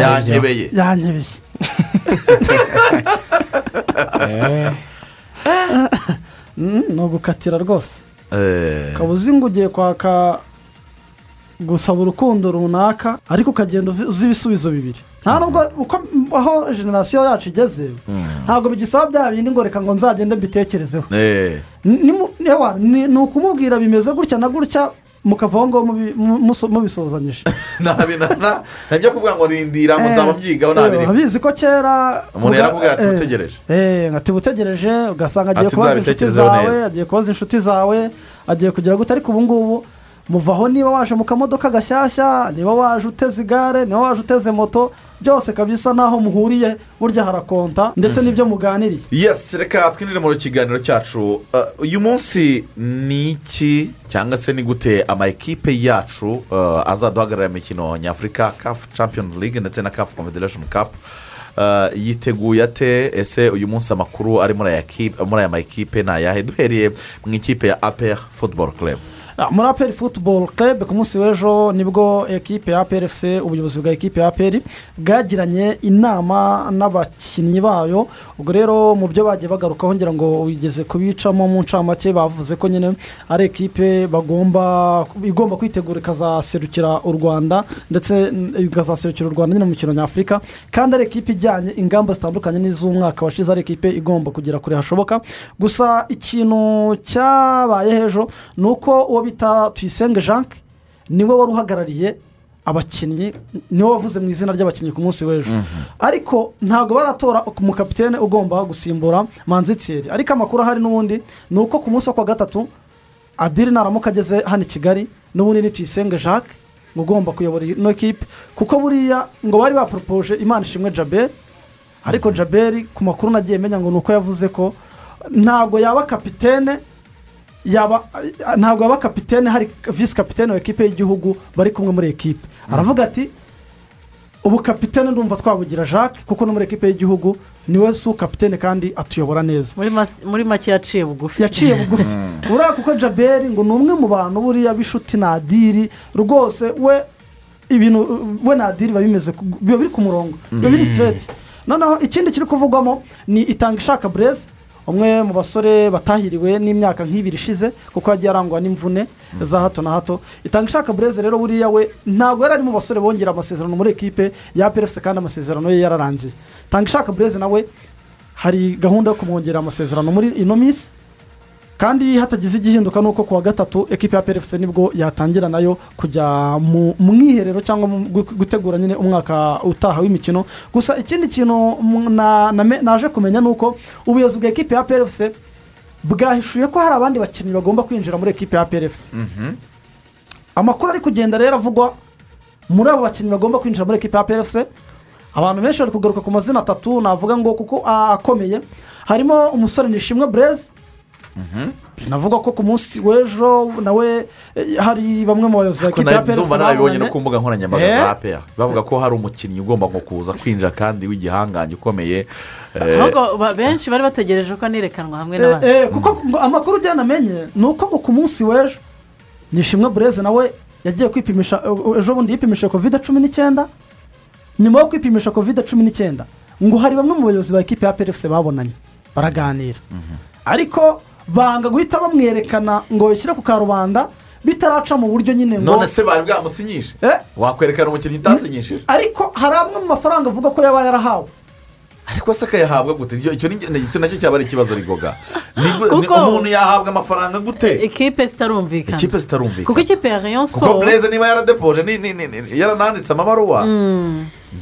yanyebeye. yanyebeye. *laughs* *laughs* Mm, ni ugukatira rwose. Eh, ukaba uzi ngo ugiye kwaka gusaba urukundo runaka ariko ukagenda uzi ibisubizo bibiri. Nta nubwo uko aho generasiyo yacu igeze ntabwo bigisaba bya bindi ngo reka ngo nzagende mbitekerezeho. Eh. Ni ukumubwira bimeze gutya na gutya mukavaho ngo mubi- mu- muso- mubisozanyije. *laughs* Ntabi na na ntabyo kuvuga ngo rindira nzaba mbyigaho ntabiri urabizi ko kera umuntu yarakubwira ati eh, utegereje Eh, ati utegereje ugasanga agiye kubaza inshuti zawe agiye kubaza inshuti zawe agiye kugira gute ariko ubu ngubu. Muvaho niba waje mu kamodoka gashyashya niba waje uteze igare niba waje uteze moto byose kabisa n'aho muhuriye burya harakonta ndetse n'ibyo muganiriye. Yesi reka twinjire mu kiganiro cyacu. Uh, uyu munsi ni iki cyangwa se ni gute ama ekipe yacu uh, azaduhagararira imikino nyafurika kafu champions league ndetse na kafu confederation cup. Uh, yiteguye ate? Ese uyu munsi amakuru ari muri aya kipe- muri aya ma ekipe ni ayahe? Duhereye mu ikipe ya apr football club. Ah, muri aperi futuboro club ku munsi w'ejo ni bwo ekipe ya efuse ubuyobozi bwa ekipe ya aperi bwagiranye inama n'abakinnyi bayo. Ubwo rero mu byo bagiye bagarukaho ngira ngo wigeze kubicamo mu ncamake bavuze ko nyine ari ekipe bagomba igomba kwitegura ikazaserukira u rwanda ndetse ikazaserukira u rwanda nyine mu mikino nyafurika. Kandi ari ekipe ijyanye ingamba zitandukanye n'iz'umwaka washize ari ekipe igomba kugera kure hashoboka. Gusa ikintu cyabaye ejo ni uko uwo bita tuyisenge jacques ni we wari uhagarariye abakinnyi ni we wavuze mu izina ry'abakinnyi ku munsi w'ejo. Ariko ntabwo baratora umukapitene ugomba gusimbura manzitseri ariko amakuru ahari n'ubundi ni uko ku munsi wo kwa gatatu adiri naramuka ageze hano i kigali n'ubundi ni tuyisenge jacques ngo ugomba kuyobora ino kipe kuko buriya ngo bari baporopoje imana ishimwe jaberi ariko jaberi ku makuru nagiye menya ngo ni uko yavuze ko ntabwo yaba kapitene yaba ntabwo yaba kapitene hari visi kapitene wa ekipe y'igihugu bari kumwe muri ekipe. Aravuga ati ubu kapitene ndumva twabugira jacques kuko no muri ekipe y'igihugu ni we su kapitene kandi atuyobora neza. Muri make yaciye bugufi. Yaciye bugufi. Buriya kuko jaberi ngo ni umwe mu bantu buriya b'inshuti na adiri rwose we ibintu we na adiri biba bimeze biba biri ku murongo biba biri sitireti noneho ikindi kiri kuvugwamo ni itanga ishaka bureze umwe mu basore batahiriwe n'imyaka nk'ibiri ishize kuko yagiye arangwa n'imvune za hato na hato. Itanga ishaka bureze rero buriya we ntabwo yari ari mu basore bongera amasezerano muri ekipe ya perefuse kandi amasezerano ye yararangiye. Itanga ishaka bureze nawe hari gahunda yo kumwongerera amasezerano muri ino minsi. Kandi hatagize igihinduka ni uko ku wa gatatu ekipa ya perefuse ni bwo yatangira na yo kujya mu mwiherero cyangwa gutegura nyine umwaka utaha w'imikino. Gusa ikindi kintu naje kumenya ni uko ubuyobozi bwa ekipa ya perefuse bwahishuye ko hari abandi bakinnyi bagomba kwinjira muri ekipa ya perefuse amakuru ari kugenda rero avugwa muri abo bakinnyi bagomba kwinjira muri ekipa ya perefuse abantu benshi bari kugaruka ku mazina atatu navuga ngo kuko akomeye. Harimo umusore nishimwe bureze binavuga ko ku munsi w'ejo nawe eh, hari bamwe mu bayobozi ba ekipa ya nawe perezida ndumva narabibonye no ku mbuga nkoranyambaga Eh? za apr bavuga ko hari umukinnyi ugomba ngo kuza kwinjira kandi w'igihangange ukomeye eh, benshi bari bategereje ko anirekanwa hamwe n'abandi. Eh, kuko amakuru ugenda amenye ni uko ngo ku munsi w'ejo nishimwe bureze nawe yagiye kwipimisha ejo bundi yipimishije kovide cumi n'icyenda nyuma yo kwipimisha kovide cumi n'icyenda. Ngo hari bamwe mu bayobozi ba ekipa ya perefuse babonanye baraganira. Ariko banga guhita bamwerekana ngo bashyire ku karubanda bitaraca mu buryo nyine ngo none se bari bwamusinyishe Eh? wakwerekana umukinnyi utasinyishije ariko hari amwe mu mafaranga avuga ko yaba yarahawe. Ariko se akayahabwa gute? Icyo- na cyo cyaba ari ikibazo rigoga. Ni gu- ni- Kuko- umuntu yahabwa amafaranga gute? Ikipe zitarumvikana ikipe zitarumvikana kuko ikipe ya rayon kuko siporo bureze niba yaradepoje ni- ni- ni- ni- yarananditse amabaruwa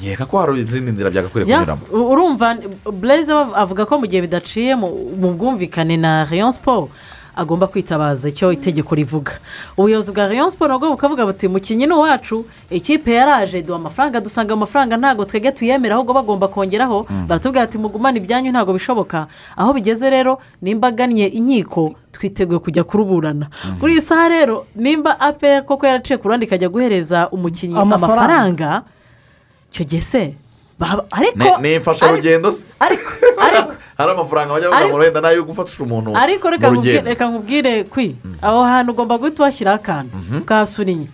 nkeka ko hari izindi nzira byagakwiriye Ya, kunyuramo. urumva blaise we avuga ko mu gihe bidaciye mu mu bwumvikane na rayon siporo agomba kwitabaza icyo itegeko rivuga. Ubuyobozi bwa rayon siporo nabwo bukavuga buti mukinnyi ni uwacu ikipe yaraje duha amafaranga dusanga amafaranga ntabwo twebwe tuyemera ahubwo bagomba kongeraho. Baratubwira ati mugumane ibyanyu ntabwo bishoboka. Aho bigeze rero nimba agannye inkiko twiteguye kujya kuruburana. Kuri iyi saha rero nimba ape koko yaraciye ku ruhande ikajya guhereza umukinnyi Amafaranga. Icyo gihe se Ni- imfasharugendo se ariko ariko hari amafaranga bajya bavuga ngo wenda na yo gufatisha umuntu ariko reka mu nkubwire- rugendo reka nkubwire kwi aho hantu ugomba guhita uhashyiraho akantu. Ukahasurinya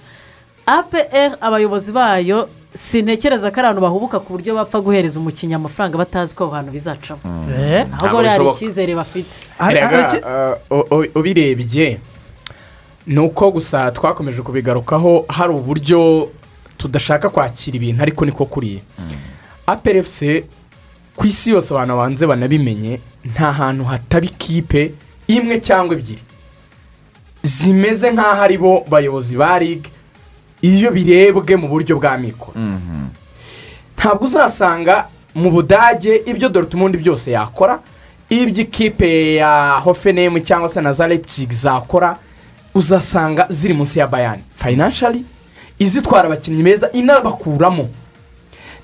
apr abayobozi bayo sintekereza ko ari abantu bahubuka ku buryo bapfa guhereza umukinnyi amafaranga batazi ko aho hantu bizacamo. Eh, ahubwo buriya hari icyizere bafite. Ubirebye ni uko gusa twakomeje kubigarukaho hari uburyo tudashaka kwakira ibintu ariko niko kuriye aperefuse ku isi yose abantu banze banabimenye nta hantu hataba ikipe imwe cyangwa ebyiri. Zimeze nk'aho ari bo bayobozi ba ligue iyo birebwe mu buryo bwa mikoro. Ntabwo uzasanga mu budage ibyo dorutumundi byose yakora ibyo ikipe ya hofenemu cyangwa se na za lepzig zakora uzasanga ziri munsi ya bayani fayinanshari izitwara abakinnyi beza inabakuramo.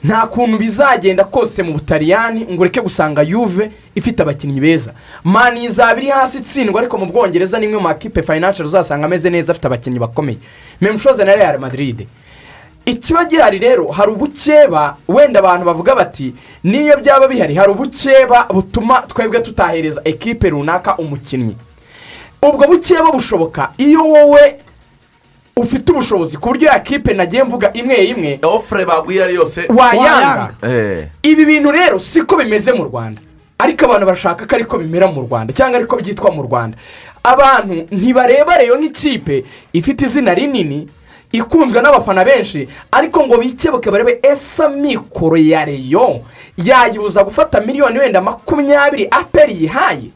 Nta kuntu bizagenda kose mu butaliyani ngo ureke gusanga yuve ifite abakinnyi beza. Mani izaba iri hasi itsindwa ariko mu bwongereza ni imwe mu makipe fayinanshari uzasanga ameze neza afite abakinnyi bakomeye. Memushoze na real madrid. Ikiba gihari rero hari ubukeba wenda abantu bavuga bati niyo byaba bihari hari ubukeba butuma twebwe tutahereza ekipe runaka umukinnyi. Ubwo bukeba bushoboka iyo wowe ufite ubushobozi ku buryo ya kipe nagiye mvuga imwe imwe ofure baguye ari yose. wayanga. Eh, ibi bintu rero siko bimeze mu rwanda. Ariko abantu bashaka ko ariko bimera mu rwanda cyangwa ariko byitwa mu rwanda. Abantu ntibareba reyo nk'ikipe ifite izina rinini ikunzwe n'abafana benshi ariko ngo bikebuke barebe ese mikoro ya reyo yayibuza gufata miliyoni wenda makumyabiri aperi yihaye.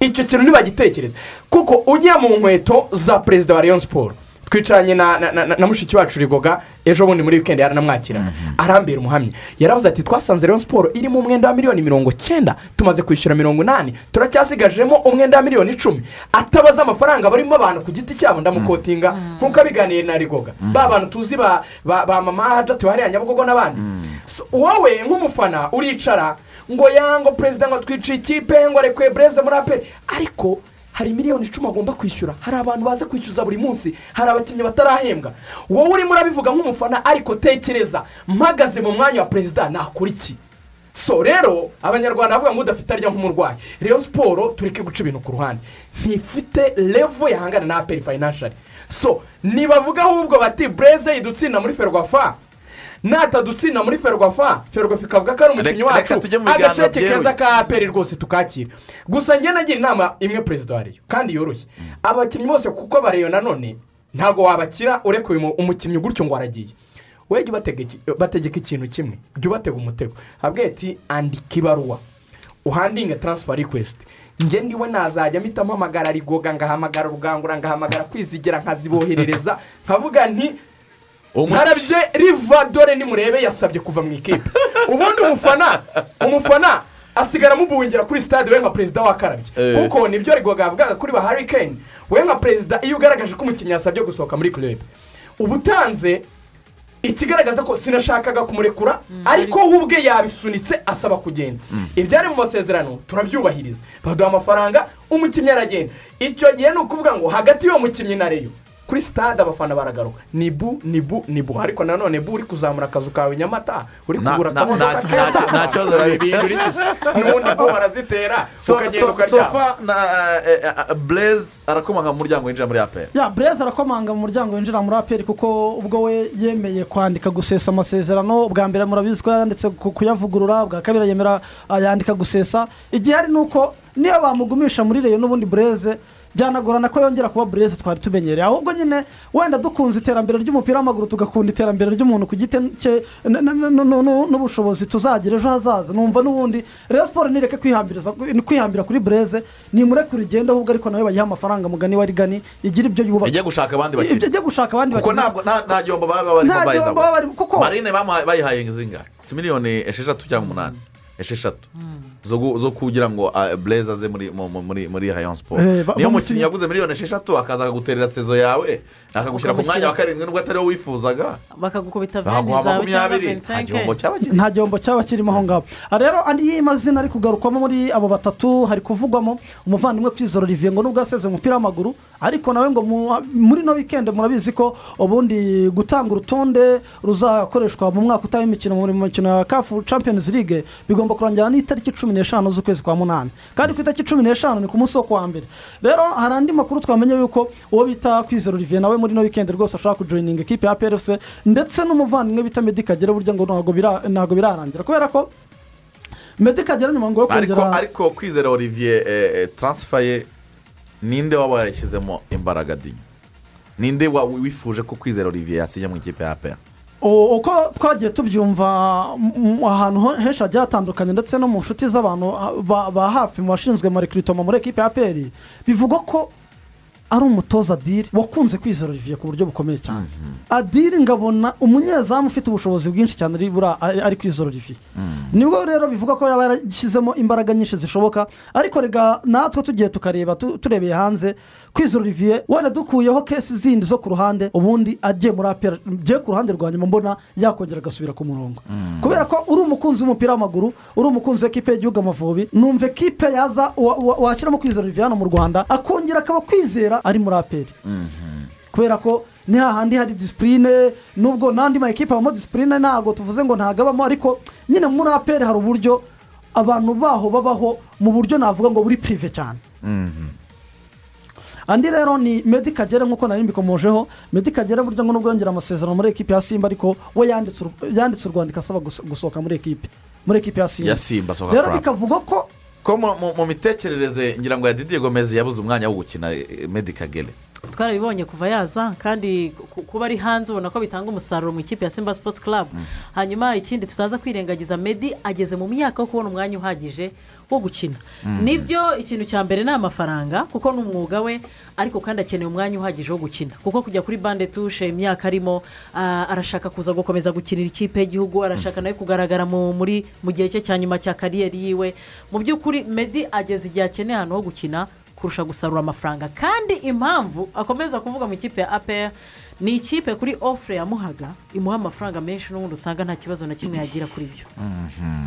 Icyo kintu ntibagitekereza kuko ugiye mu nkweto za perezida wa rayon siporo twicaranye na, na, na, na mushiki wacu rigoga ejo bundi muri wikendi yaranamwakira arambera umuhamya. Yaravuze ati twasanze rayon siporo irimo umwenda wa miliyoni mirongo cyenda tumaze kwishyura mirongo inani turacyasigajemo umwenda wa miliyoni icumi. Atabaza amafaranga barimo abantu ku giti cyabo ndamukotinga nk'uko abiganiye na rigoga. Ba bantu tuzi ba, ba, ba mama hajati hariya nyabugogo n'abandi. So, wowe nk'umufana uricara ngo yango perezida ngo twiciye ikipe ngo arekuye bureze muri aperi ariko hari miliyoni icumi agomba kwishyura. Hari abantu baza kwishyuza buri munsi. Hari abakinnyi batarahembwa. Wowe urimo urabivuga nk'umufana ariko tekereza. Mpagaze mu mwanya wa perezida nakora iki? So rero abanyarwanda bavuga ngo udafite arya nk'umurwayi. Rero siporo tureke guca ibintu ku ruhande. Ntifite levo yahangana na aperi fayinanshari so nibavuga ahubwo bati bureze idutsinda muri ferwafa. Natadutsinda muri ferwafa. Ferwafa ikavuga ko ari umukinnyi wacu. byeruye. keza ka aperi rwose tukakira gusa njye nagira inama imwe perezida wa reyo kandi yoroshye. Abakinnyi bose kuko bareyo nanone ntabwo wabakira urekuye umu- umukinnyi gutyo ngo aragiye. We jya ubatega iki- bategeka ikintu kimwe. Jya ubatega umutego. Habwe ati andika ibaruwa. Uhandinge taransifa rikwesiti njye ndiwe nazajya mpita mpamagara rigoga ngahamagara rugangura ngahamagara kwizigira nkaziboherereza. *laughs* Nkavuga nti ntarabye riva dore nimurebe yasabye kuva mu ikipe. Ubundi umufana umufana asigara amubungira kuri sitade we nka perezida wakarabye Eh. kuko ni byo rigoga yavugaga kuri ba harikeni we nka perezida iyo ugaragaje ko umukinnyi yasabye gusohoka muri kurebe uba utanze ikigaragaza ko sinashakaga kumurekura ariko we ubwe yabisunitse asaba kugenda. Ibyari mu masezerano turabyubahiriza. Baduha amafaranga umukinnyi aragenda. Icyo gihe ni ukuvuga ngo hagati y'uwo mukinnyi na reyo kuri sitade abafana baragaruka. Ni bu ni bu ni bu ariko nanone bu uri kuzamura akazu kawe nyamata? Uri kugura na- akamodoka nta- keza nta- nta kibazo iki n'ubundi bwo barazitera So- ukagenda ukaryama sofa na eh, eh, bureze arakomanga mu muryango winjira muri aperi ya bureze arakomanga mu muryango winjira muri aperi kuko ubwo we yemeye kwandika gusesa amasezerano bwa mbere murabizi ko yanditse ku- kuyavugurura bwa kabiri yemera ah, yandika gusesa. Igihari ni uko niyo bamugumisha muri reyo n'ubundi bureze byanagorana ko yongera kuba bureze twari tumenyereye. Ahubwo nyine wenda dukunze iterambere ry'umupira w'amaguru tugakunda iterambere ry'umuntu ku giti cye n'ubushobozi tuzagira ejo hazaza. Numva n'ubundi rero siporo nireke kwihambira kuri bureze nimurekure igenda ahubwo ariko nawe bayiha amafaranga mugani wa rigani igira ibyo yubaka. Ijya gushaka abandi bakiriya ijya gushaka abandi kuko bakinnyi. ntabwo nta gihombo baba barimo Nta gihombo baba barimo, kuko- marine bamuhaye- bayihaye zingahe si miliyoni esheshatu cyangwa umunani. Esheshatu. Zo kugira ngo blaze aze muri mu- mu- muri muri hayon siporo Eh, niyo mukinnyi yaguze miliyoni esheshatu akaza akaguterera sezo yawe akagushyira ku mwanya wa karindwi nubwo atari wowe wifuzaga. Bakagukubita bakaguha veni zawe cyangwa makumyabiri. Nta gihombo cyaba kirimo nta gihombo cyaba kirimo aho ngaho aha rero andi mazina ari kugarukwamo muri abo batatu hari kuvugwamo umuvandimwe kwizera olivier ngo nubwo yaseze umupira w'amaguru ariko nawe ngo mu- muri no wikendi murabizi ko ubundi gutanga urutonde ruzakoreshwa mu mwaka utaha w'imikino mu mikino ya kafu champions league bigomba kurangira n'itariki cumi n'eshanu z'ukwezi kwa munani. Kandi ku itariki cumi n'eshanu ni ku munsi wo kuwa mbere. Rero hari andi makuru twamenye yuko uwo bita kwizera olivier nawe muri no wikendi rwose ashobora kujoyininga ekipe ya prfc ndetse n'umuvandimwe bita meddy kagere burya ngo ntabwo bira- ntabwo birarangira. Kubera ko meddy kagere nyuma ngo yo kongera ariko kwizera olivier eh, eh, transfer ye ninde waba yashyizemo imbaraga dinyo ninde wa- wifuje ko kwizera olivier yasinya mu ikipe ya O- uko twagiye tubyumva ahantu henshi hagiye hatandukanye ndetse no mu nshuti z'abantu ba hafi mu bashinzwe amarekiritoma muri ekipe ya peri bivugwa ko ari umutoza adiri wakunze kwizera olivier ku buryo bukomeye cyane. Adiri ngabona umunyezamu ufite ubushobozi bwinshi cyane ari kwizera olivier. Nibwo rero bivuga ko yaba yarashyizemo imbaraga nyinshi zishoboka ariko rega natwe tugiye tukareba tu- turebeye hanze kwizera olivier wenda dukuyeho kesi zindi zo ku ruhande ubundi agiye muri apera ngiye ku ruhande rwa nyuma mbona yakongera agasubira ku murongo. Kubera ko uri umukunzi w'umupira w'amaguru uri umukunzi w'ikipe y'igihugu amavubi numva ekipe yaza wa- wa- washyiramo kwizera olivier hano mu rwanda akongera akaba kwizera ari muri aperi kubera ko ni hahandi hari disipurine nubwo n'andi ma ekipa habamo disipurine ntabwo tuvuze ngo ntabwo abamo ariko nyine muri aperi hari uburyo abantu baho babaho mu buryo navuga ngo buri pirive cyane. Andi rero ni medi kagere nk'uko nari mbikomojeho. Medi kagere burya ngo nubwo yongera amasezerano muri ekipi ya simba ariko we yanditse ur- yanditse urwandiko asaba gus- gusohoka muri ekipi muri ekipi ya simba. Ya simba soka rero bikavuga ko ko mu- mitekerereze ngira ngo ya didiye gomez yabuze umwanya wo gukina eh, Medi kagere twarabibonye kuva yaza kandi ku- kuba ari hanze ubona ko bitanga umusaruro mu ikipe ya simba sports club. Hanyuma ikindi tutaza kwirengagiza medi ageze mu myaka yo kubona umwanya uhagije wo gukina ni byo ikintu cya mbere ni amafaranga kuko ni umwuga we ariko kandi akeneye umwanya uhagije wo gukina. Kuko kujya kuri bande tushe imyaka arimo ah, arashaka kuza gukomeza gukinira ikipe y'igihugu arashaka nawe kugaragara mu gihe cye cya nyuma cya kariyeri yiwe. Mu by'ukuri medi ageze igihe akeneye ahantu ho gukina kurusha gusarura amafaranga. Kandi impamvu akomeza kuvuga mu ikipe ya apr ni ikipe kuri ofure yamuhaga imuha amafaranga menshi n'ubundi usanga nta kibazo na kimwe yagira kuri byo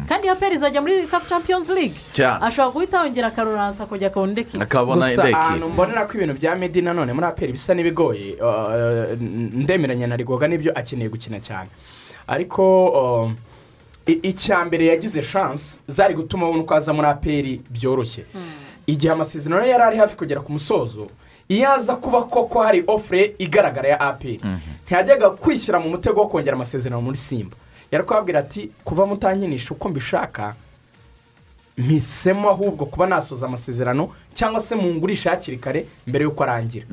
kandi apr izajya muri cup champions league ashobora guhita yongera akaruransa akongera akabona akabona gusa indeki. ahantu mbonera ko ibintu bya medi nanone muri aperi bisa n'ibigoye uh, ndemeranya na rigoga n'ibyo akeneye gukina cyane. Ariko uh, icya mbere yagize shansi zari gutuma abona uko aza muri aperi byoroshye. Igihe amasezerano yari ari hafi kugera ku musozo iyo aza kuba koko hari ofure igaragara ya aperi ntiyajyaga kwishyira mu mutego wo kongera amasezerano muri simba. Yari kubabwira ati kuba mutankinisha uko mbishaka mpisemo ahubwo kuba nasoza amasezerano cyangwa se mungurisha hakiri kare mbere y'uko arangira.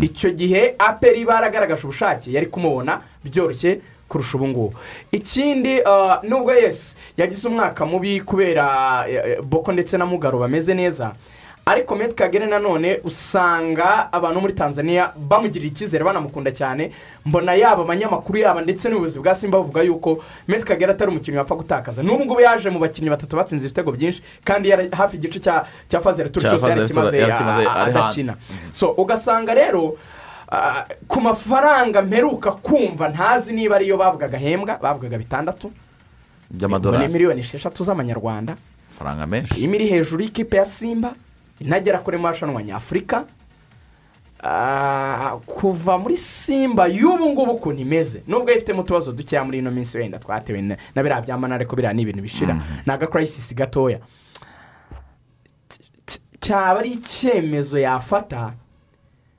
Icyo gihe aperi baragaragaje ubushake yari kumubona byoroshye kurusha ubu ngubu. Ikindi ah, nubwo yesi yagize umwaka mubi kubera eh, boko ndetse na mugaro bameze neza ariko meti kagere nanone usanga abantu muri tanzania bamugirira icyizere banamukunda cyane. Mbona yaba abanyamakuru yaba ndetse n'ubuyobozi bwa simba bavuga yuko meti kagere atari umukinnyi wapfa gutakaza. N'ubu ngubu yaje mu bakinnyi batatu batsinze ibitego byinshi kandi yari hafi igice cya cya fazere turi cyose yarakimaze adakina. So ugasanga rero ku mafaranga mperuka kumva ntazi niba ariyo bavugaga ahembwa bavugaga bitandatu. By'amadolari. Miliyoni esheshatu z'amanyarwanda. Amafaranga menshi. Irimo iri hejuru y'ikipe ya simba. Inagera kuri marushanwa nyafurika Ah, kuva muri simba y'ubu ngubu ukuntu imeze nubwo ifitemo utubazo dukeya muri ino minsi wenda twatewe na biriya byamana ariko biriya ni ibintu bishira. Ni agakarayisisi gatoya. Cyaba ari icyemezo yafata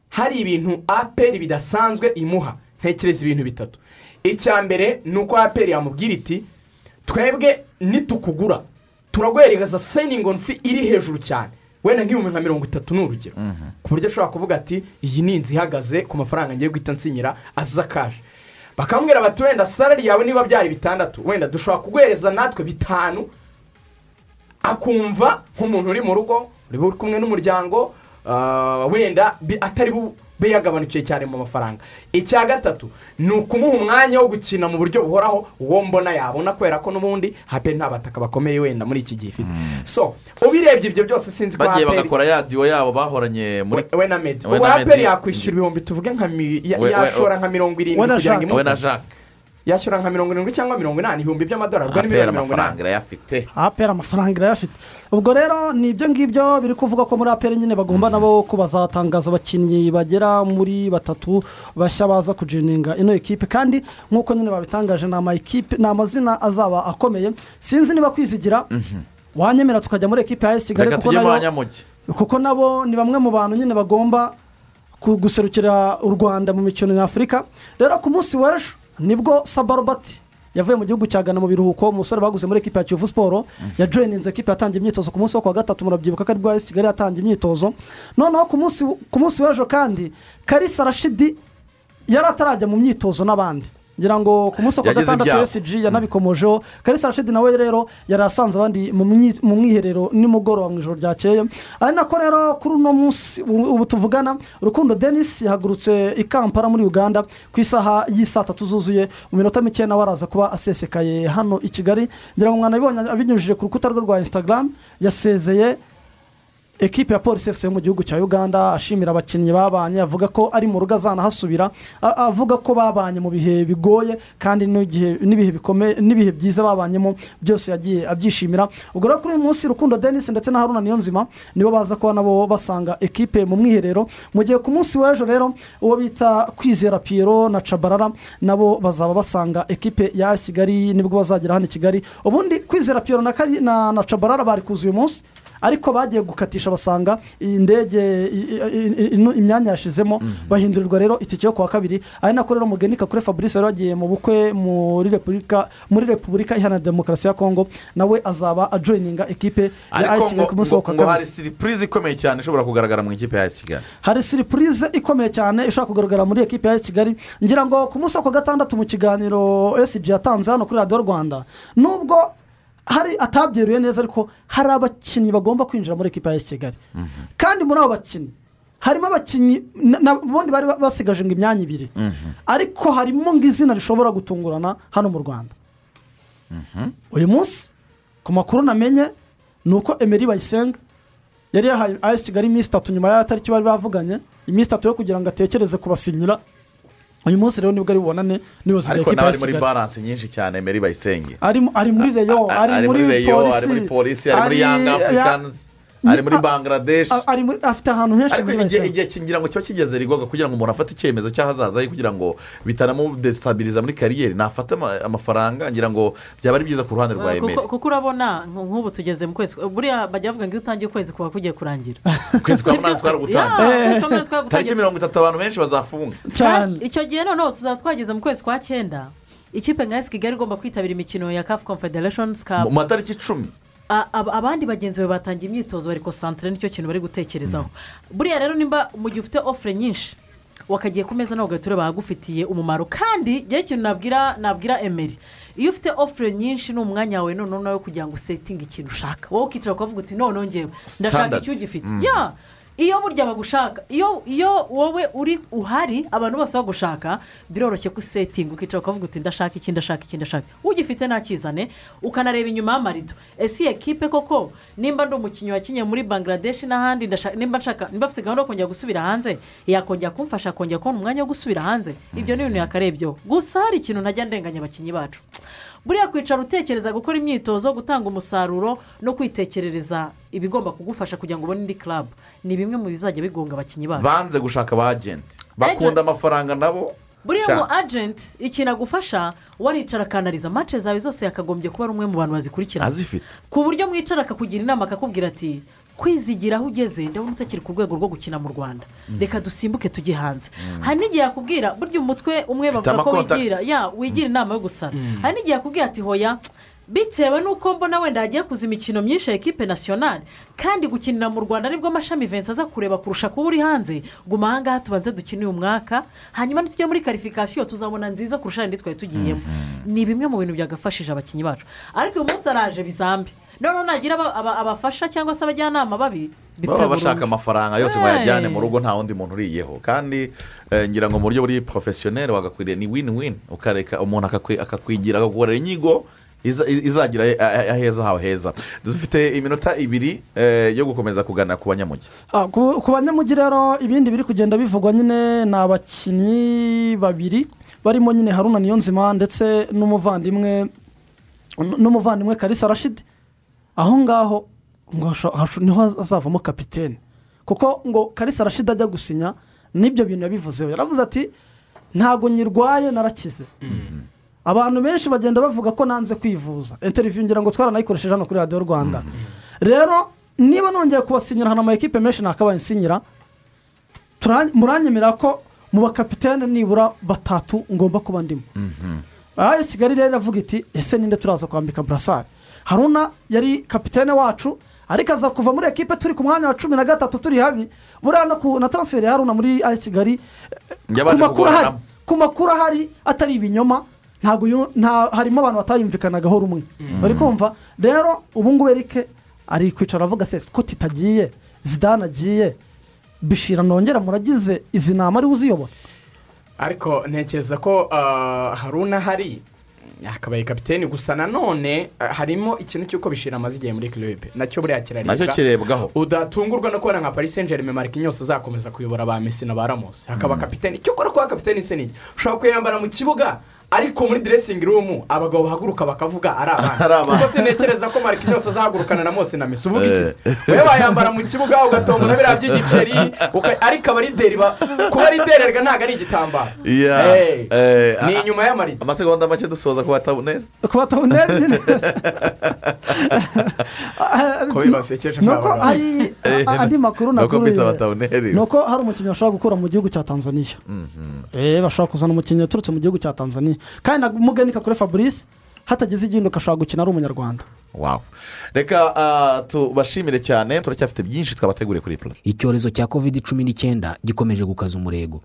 hari ibintu aperi bidasanzwe imuha. Ntekereza ibintu bitatu. Icya mbere ni uko aperi yamubwira iti twebwe nitukugura. Turaguhereza seningi fi iri hejuru cyane. Wenda nk'ibihumbi nka mirongo itatu ni urugero ku buryo ashobora kuvuga ati iyi ni inzu ihagaze ku mafaranga ngiye guhita nsinyira aza kaje bakamubwira bati wenda salari yawe niba byari bitandatu wenda dushobora kuguhereza natwe bitanu. Akumva nk'umuntu uri mu rugo uri kumwe n'umuryango wenda bi- atari bube yagabanukiye cyane mu mafaranga. Icya gatatu ni ukumuha umwanya wo gukina mu buryo buhoraho uwo mbona yabona kubera ko n'ubundi haperi nta bataka bakomeye wenda muri iki gihe ifite. So ubirebye ibyo byose sinzi ko bagiye haperi bagakora ya diyo yabo bahoranye muri we na medi ubu haperi yakwishyura ibihumbi tuvuge nka yashora nka mirongo irindwi We na kugira ngo Jacques. Yashyura nka mirongo irindwi cyangwa mirongo inani ibihumbi by'amadolari ubwo ni apera miliyoni mirongo amafaranga inani irayafite apera amafaranga irayafite ubwo rero ni ibyo ngibyo biri kuvuga ko muri apera nyine bagomba nabo ko bazatangaza abakinnyi bagera muri batatu bashya baza kujininga ino ekipe kandi nk'uko nyine babitangaje ni ama ekipe ni amazina azaba akomeye sinzi niba kwizigira wanyemera tukajya muri ekipe ya esi kigali kuko nabo ni bamwe mu bantu nyine bagomba ku- guserukira u rwanda mu mikino nyafurika rero ku munsi w'ejo ni bwo saba robert yavuye mu gihugu cya ghana mu biruhuko umusore baguze muri ekipa ya kiyovu siporo yajoyininze ekipa yatangiye imyitozo ku munsi wo kuwa gatatu murabyibuka ko ari bwo esi kigali yatangiye imyitozo. Noneho ku munsi w'ejo kandi karisa rashidi yari atarajya mu myitozo n'abandi. Ngira ngo ku munsi Yagize gatandatu esiji yanabikomojeho karisa rashidi nawe rero yari asanze abandi mu mwiherero nimugoroba mu ijoro ryakeye. Ari nako rero kuri uno munsi ubu tuvugana rukundo denis yahagurutse i kampala muri uganda ku isaha y'isaa tatu zuzuye mu minota mike nawe araza kuba asesekaye hano i kigali. Ngira ngo mwanabibonye abinyujije ku rukuta rwe rwa instagram yasezeye ekipe ya polisi efuse yo mu gihugu cya uganda ashimira abakinnyi babanye avuga ko ari mu rugo azanahasubira avuga ko babanye mu bihe bigoye kandi n'ibihe bikomeye n'ibihe byiza babanyemo byose yagiye abyishimira. Ubwo rero kuri uyu munsi rukundo denis ndetse na haruna niyonzima nibo baza kuba nabo basanga ekipe mu mwiherero. Mu gihe ku munsi w'ejo rero uwo bita kwizera piyero na cabarara nabo bazaba basanga ekipe ya kigali ni bwo bazagera hano i kigali. Ubundi kwizera piyero na cabarara bari kuza uyu munsi. Ariko bagiye gukatisha basanga iyi ndege imyanya yashizemo bahindurirwa rero itike yo kuwa kabiri. Ari nako rero mugenika kuri fabrice wari wagiye mu bukwe muri repubulika muri repubulika iharanira demokarasi ya kongo nawe azaba ajoyininga ekipe ya ayisi ngo, ku munsi wo kuwa ngo hari kabiri siripurize ikomeye cyane ishobora kugaragara mu ikipe ya kigali. Hari siripurize ikomeye cyane ishobora kugaragara muri ekipe ya kigali. Ngira ngo ku munsi kuwa gatandatu mu kiganiro esiji yatanze hano kuri radiyo rwanda nubwo hari atabyeruye neza ariko hari abakinnyi bagomba kwinjira muri ekipa ya kigali. Kandi muri abo bakinnyi harimo abakinnyi ubundi bari ba- basigaje ngo imyanya ibiri. Ariko harimo izina rishobora gutungurana hano mu rwanda. Uyu munsi ku makuru namenye ni uko emeri bayisenga yari yahaye ayesi kigali iminsi itatu nyuma y'aho tariki bari bavuganye iminsi itatu yo kugira ngo atekereze kubasinyira uyu munsi rero ni bwo ari bubonane bya ariko nawe ari muri baranse nyinshi cyane meri bayisenge. Ari mu- ari muri reyo ari muri polisi ari muri yanga ya- afurikanizi Ni- ari muri bangladesh. afite ahantu henshi ariko igihe kigira ngo kiba kigeze rigoga kugira ngo umuntu afate icyemezo cy'ahazaza he kugira ngo bitanamudesitabiliza muri kariyeri nafate ama- amafaranga ngira ngo byaba ari byiza ku ruhande rwa Ah, emeri kuko urabona nk- nk'ubu tugeze mu kwezi buriya bajya bavuga ngo iyo utangiye ukwezi kuba kugiye kurangira. *laughs* Ukwezi kwa munani twari tariki mirongo itatu abantu benshi bazafunga. *laughs* Cyane. Icyo gihe noneho tuzaba twageze mu kwezi kwa cyenda ikipe nka esi kigali igomba kwitabira imikino ya kafu confederations cup. Mu matariki icumi. Abandi bagenzi bawe batangiye imyitozo bari konsantere ni cyo kintu bari gutekerezaho. Buriya rero nimba mu gihe ufite ofure nyinshi wakagiye ku meza nawe ugahita ureba ahagufitiye umumaro. Kandi igihe ikintu nabwira nabwira emeri iyo ufite ofure nyinshi ni umwanya wawe noneho nawe kugira ngo usetinge ikintu ushaka. Wowe ukicara ukavuga uti noneho ngewe. Ndashaka icyo ugifite. Ya iyo burya bagushaka iyo iyo wowe uri uhari abantu bose bagushaka biroroshye ko usetinga ukicara ukavuga uti ndashaka iki ndashaka iki ndashaka ugifite ntakizane ukanareba inyuma y'amarido ese iyi ekipe koko? Nimba ndi umukinnyi wakinnye muri bangladesh n'ahandi nimba nshaka nimba afite gahunda yo kongera gusubira hanze yakongera kumfasha kongera kubona umwanya wo gusubira hanze. Ibyo ni ibintu yakarebyeho gusa hari ikintu ntajya ndenganya abakinnyi bacu. Buriya kwicara utekereza gukora imyitozo gutanga umusaruro no kwitekerereza ibigomba kugufasha kugira ngo ubone indi club. Ni bimwe mu bizajya bigonga abakinnyi bacu. Banze gushaka aba agenti bakunda amafaranga nabo. Buriya mu agenti ikintu agufasha waricara akanariza mace zawe zose yakagombye kuba ari umwe mu bantu bazikurikirana. Azifite. Ku buryo mwicara akakugira inama akakubwira ati kwizigira aho ugeze ndabona utakiri ku rwego rwo gukina mu rwanda. Reka dusimbuke tujye hanze. Hari n'igihe yakubwira burya umutwe umwe bavuga ko wigira. Ya wigira inama yo gusara hari n'igihe yakubwira ati hoya bitewe n'uko mbona wenda hagiye kuza imikino myinshi ya ekipe nasiyonari kandi gukinira mu rwanda ni bwo amashami vensi aza kureba kurusha kuba uri hanze guma ahangaha tubanze dukine uyu mwaka. Hanyuma nitujya muri karifikasiyo tuzabona nziza kurusha indi twari tugiyemo. Ni bimwe mu bintu byagafashije abakinnyi bacu. Ariko uyu munsi araje bizambi. Noneho nagira aba- aba- abafasha cyangwa se abajyanama babi baba bashaka amafaranga yose ngo Hey. ayajyane mu rugo nta wundi muntu uriyeho. Kandi eh, ngira ngo mu buryo buri porofesiyoneri wagakwiriye ni wini wini ukareka umuntu akakwi- akakwigira akagukorera inyigo iza- izagira ahe- ahe- aheza hawe heza. Dufite iminota ibiri eh, yo gukomeza kuganira ku banyamujyi Ah, ku ku banyamujyi rero ibindi biri kugenda bivugwa nyine ni abakinnyi babiri barimo nyine haruna niyonzima ndetse n'umuvandimwe n'umuvandimwe karisa rashidi aho ngaho ngo ni ho hazavamo kapitene kuko ngo karisa rashidi ajya gusinya n'ibyo bintu yabivuzeho yaravuze ati ntabwo nyirwaye narakize. Abantu benshi bagenda bavuga ko nanze kwivuza. Interiviyu ngira ngo twaranayikoresheje hano kuri radiyo rwanda. Rero niba nongeye kubasinyira hano ama ekipe menshi nakabaye muranyemerera ko mu bakapitene nibura batatu ngomba kuba ndimo. Aha kigali rero iravuga iti ese ninde turaza kwambika burasari haruna yari kapitene wacu ariko aza kuva muri ekipe turi ku mwanya wa cumi na gatatu turi habi buriya no ku na taransiferi ya haruna muri ayi kigali ku makuru ahari kugoranamo. ku makuru ahari atari ibinyoma ntabwo yu- nta- harimo abantu batayumvikanagaho rumwe bari kumva rero ubu ngubu erike ari kwicara avuga se ko titagiye zidane agiye? Bishira nongera muragize izi nama ari we uziyobora. Ariko ntekereza ko ah, haruna hari akabaye kapiteni gusa nanone ah, harimo ikintu cy'uko bishira amaze igihe muri kirebe na cyo buriya kiraribwa na cyo kirebwaho. Udatungurwa no kubona nka paris saint germain marquinhos azakomeza kuyobora ba messi na ba ramos. Hakaba kapiteni. Icyo ukora kuba kapiteni se ni iki? ushobora kuyambara mu kibuga. Ariko muri dressing room abagabo bahaguruka bakavuga ari *laughs* Ari abana. Kuko sinekereza ko marquinhos azahagurukana na mose na messi uvuga iki se? Wowe wayambara mu kibuga ugatonda biriya by'igiceri ariko abarideri ba- kuba ridererwa ntabwo ari igitambaro. Hey, eh, ni inyuma y'amarido amasegonda make dusoza ku batabonera ku batabonera *laughs* nyine *laughs* ko bibasekeje ni uko nk'abagabo. hari a- andi makuru nuko nakuru ni uko hari umukinnyi bashobora gukura mu gihugu cya tanzania. Eh, bashobora kuzana umukinnyi uturutse mu gihugu cya tanzania. Kandi na muganika kuri fabrice hatagize igihinduka ashobora gukina ari umunyarwanda. Wawu reka ah, tubashimire cyane turacyafite byinshi twabateguriye kuri purato icyorezo cya covid cumi n'icyenda gikomeje gukaza umurego.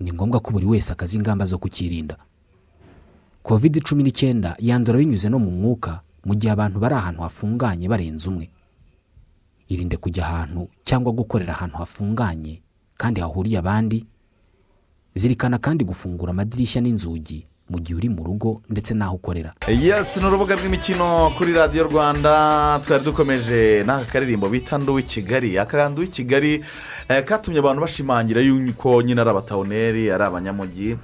Ni ngombwa ko buri wese akaza ingamba zo kukirinda. Covid cumi n'icyenda yandura binyuze no mu mwuka mu gihe abantu bari ahantu hafunganye barenze umwe. Irinde kujya ahantu cyangwa gukorera ahantu hafunganye kandi hahuriye abandi zirikana kandi gufungura amadirishya n'inzugi mu gihe uri mu rugo ndetse n'aho ukorera. Yesi ni urubuga rw'imikino kuri radiyo rwanda. Twari dukomeje n'aka karirimbo bita nduwi kigali. Aka nduwi kigali eh, katumye abantu bashimangira yuko nyine ari abatawuneri ari abanyamujyi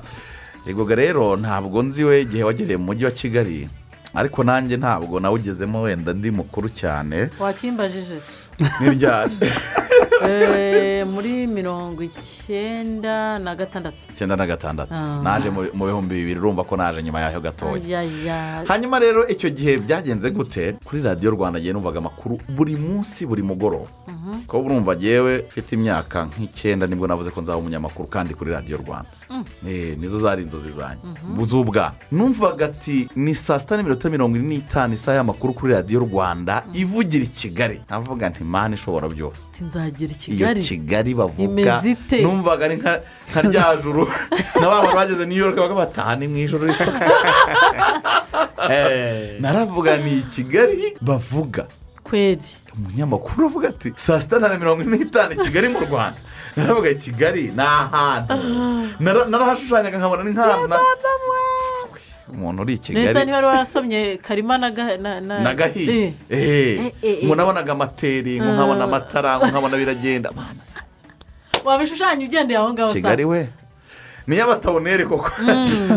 rigoga rero ntabwo nzi we igihe wagereye mu mujyi wa kigali. Ariko nanjye ntabwo nawugezemo wenda ndi mukuru cyane. Wakimbajije se. N'iryari? *laughs* Eh, muri mirongo icyenda na gatandatu. Icyenda na gatandatu. Ah. naje mu bihumbi bibiri urumva ko naje nyuma yaho gatoya. Hanyuma rero icyo gihe byagenze gute kuri radiyo rwanda ngiye numvaga amakuru buri munsi buri mugoroba. Ko urumva ngewe mfite imyaka nk'icyenda ni bwo navuze ko nzaba umunyamakuru kandi kuri radiyo rwanda. Eh, nizo zari inzozi zanjye. Z'ubwana numvaga ati ni saa sita n'iminota mirongo ine n'itanu isaha y'amakuru kuri radiyo rwanda ivugira i kigali. Navuga nti mani ishobora byose. Ati, nzagera i iyo kigali. Kigali bavuga numvaga ari nka rya juru. *laughs* Na ba bantu bageze new york ni mu ijoro *laughs* naravuga ni i kigali? Bavuga. Kweri. Umunyamakuru avuga ati saa sita na mirongo ine n'itanu i kigali mu rwanda. Naravuga i kigali? Ni ahantu. Nara- narahashushanyaga nkabona ni nk'ahantu umuntu uri i neza kigali niba wari warasomye karima na ga- na na na gahiye Eh. eee eh, eh. nabonaga amateri nkabona amatara ngo nkabona biragenda wabishushanya ugendeye aho ngaho kigali we. Niyo abatawuneri koko.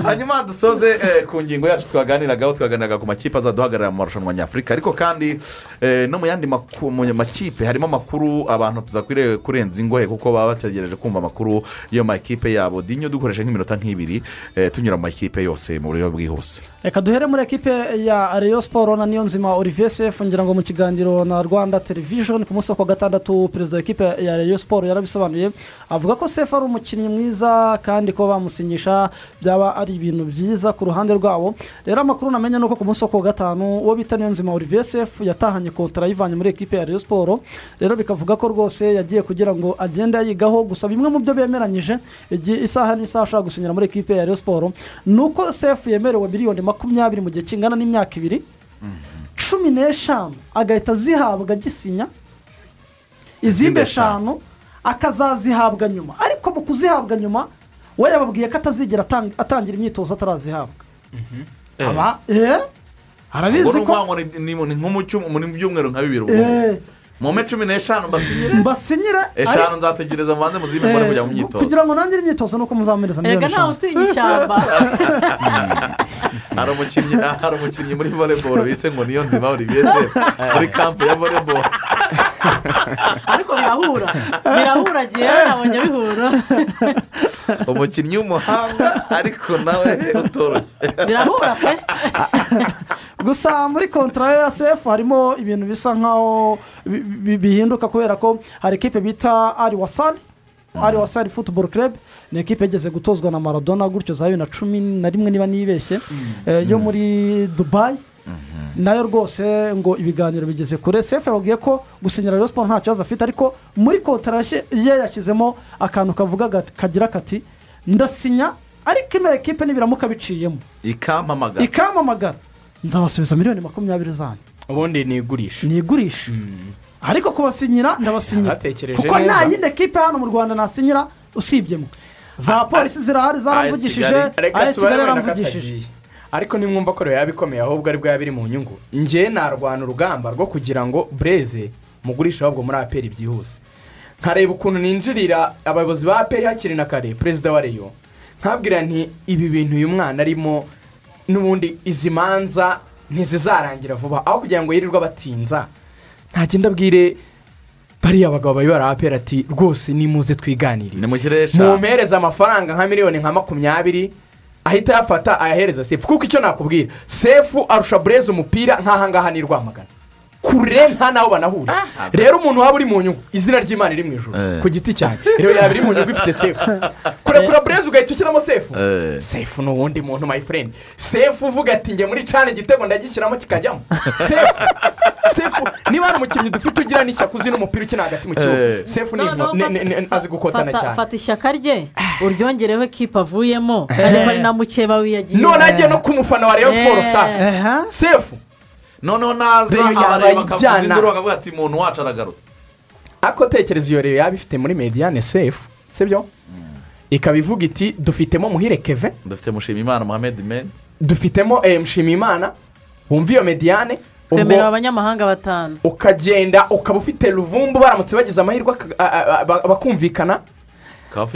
Hanyuma dusoze eh, ku ngingo yacu twaganiragaho twaganiraga ku makipe azaduhagararira mu marushanwa nyafurika. Ariko kandi eh, no mu yandi maku- mu makipe harimo amakuru abantu tuzakwiriye kurenza ingohe kuko baba bategereje kumva amakuru y'iyo makipe yabo. Dinyo dukoresha nk'iminota nk'ibiri eh, tunyura mu makipe yose mu buryo bwihuse. Reka duhere muri ekipe ya reyo siporo na niyonzima olivier sefu ngira ngo mu kiganiro na rwanda televishoni ku munsi wa gatandatu perezida wa ekipe ya reyo siporo yarabisobanuye avuga ko sefu ari umukinnyi mwiza kandi kuba bamusinyisha byaba ari ibintu byiza ku ruhande rwabo. Rero amakuru namenya ni uko ku munsi wo ku gatanu uwo bita niyonzima olivier sefu yatahanye kontara ayivanye muri ekipe ya Rayon siporo rero bikavuga ko rwose yagiye kugira ngo agende ayigaho gusa bimwe mu byo bemeranyije igihe isaha n'isaha ashobora gusinyira muri ekipe ya Rayon siporo ni uko sefu yemerewe miliyoni makumyabiri mu gihe kingana n'imyaka ibiri. Cumi n'eshanu agahita azihabwa agisinya izindi eshanu akazazihabwa nyuma. Ariko mu kuzihabwa nyuma we yababwiye ko atazigera atang- atangira imyitozo atarazihabwa. Aba eee arabizi ubwo ko ni nko mu byumweru nka bibiri eee mu mpe cumi n'eshanu mbasinyire. Mbasinyire eshanu nzategereza mubanze muzime mbone kujya mu Eh, myitozo. kugira ngo nangire imyitozo nuko muzamereza erega ntawe utinya ishyamba. Hari umukinnyi hari umukinnyi muri voleboro bise ngo niyo nzima olivier muri kampu ya voleboro ariko birahura. Birahura agiye nabonye bihura. Umukinnyi w'umuhanga ariko nawe utoroshye. Birahura pe. Gusa muri kontara ya sefu harimo ibintu bisa nkaho bi- bi- bihinduka kubera ko hari ekipe bita ari wasari ari wasari futuboro kerebe ni ekipe yageze gutozwa na maradona gutyo za bibiri na cumi na rimwe niba nibeshye. Eh, yo muri dubayi na yo rwose ngo ibiganiro bigeze kure. Sefu yababwiye ko gusinyira rero siporo nta kibazo afite ariko muri kontara ye yashyizemo akantu kavuga kagira kati ndasinya ariko ino ekipe nibiramuka biciyemo. Ikampamagara ikampamagara nzabasubiza miliyoni makumyabiri zanyu ubundi ni igurisha ni igurisha ariko kubasinyira ndabasinyira. Kuko nta yindi ekipe hano mu rwanda nasinyira usibyemo. Za polisi zirahari zaramvugishije. Aya kigali. Yaramvugishije. Ariko nimwumva ko rero yaba ikomeye ahubwo ari bwo yaba iri mu nyungu. Njye narwana urugamba rwo kugira ngo bureze mugurishe ahubwo muri aperi byihuse. Nkareba ukuntu ninjirira abayobozi ba aperi hakiri na kare perezida wa reyo nkabwira nti ibi bintu uyu mwana arimo n'ubundi izi manza ntizizarangira vuba. Aho kugira ngo yirirwe batinza ntagenda abwire bariya bagabo bayobora aperi ati rwose nimuze twiganirire mu mumuhereza amafaranga nka miliyoni nka makumyabiri ahita ayafata ayahereza sefu. Kuko icyo nakubwira sefu arusha bureze umupira nk'aha ngaha ni rwamagana kure nta n'aho banahurira rero umuntu waba uri mu nyungu izina ry'imana riri mu ijoro Eh. ku giti cyanjye. Rero yaba iri mu nyungu ifite sefu. Kurekura bureze ugahita ushyiramo sefu. Eh. sefu ni uwundi muntu my friend. Sefu uvuga ati njye muri cana igitego ndagishyiramo kikajyamo. Sefu sefu niba hari umukinnyi dufite ugira n'ishyaka uzi n'umupira ukina hagati mu kibuga Eh. sefu ni azi gukotana cyane. fata ishyaka rye uryongereho ekipa avuyemo ariko ari na mukeba wiyagiye. None agiye no ku mufana wa rayon siporo Eh. sasa. Sefu noneho naza abareba bakavuza ijyana. induru bakavuga ati umuntu wacu aragarutse. Ariko tekereza iyo rero yaba ifite muri mediyane sefu sibyo? Ikaba ivuga iti dufitemo muhire keve dufite mushimimana muhammed meni dufitemo eh, mushimiyimana wumva iyo mediyane twemerera abanyamahanga batanu. ukagenda ukaba ufite ruvumbu baramutse bagize amahirwe bakumvikana.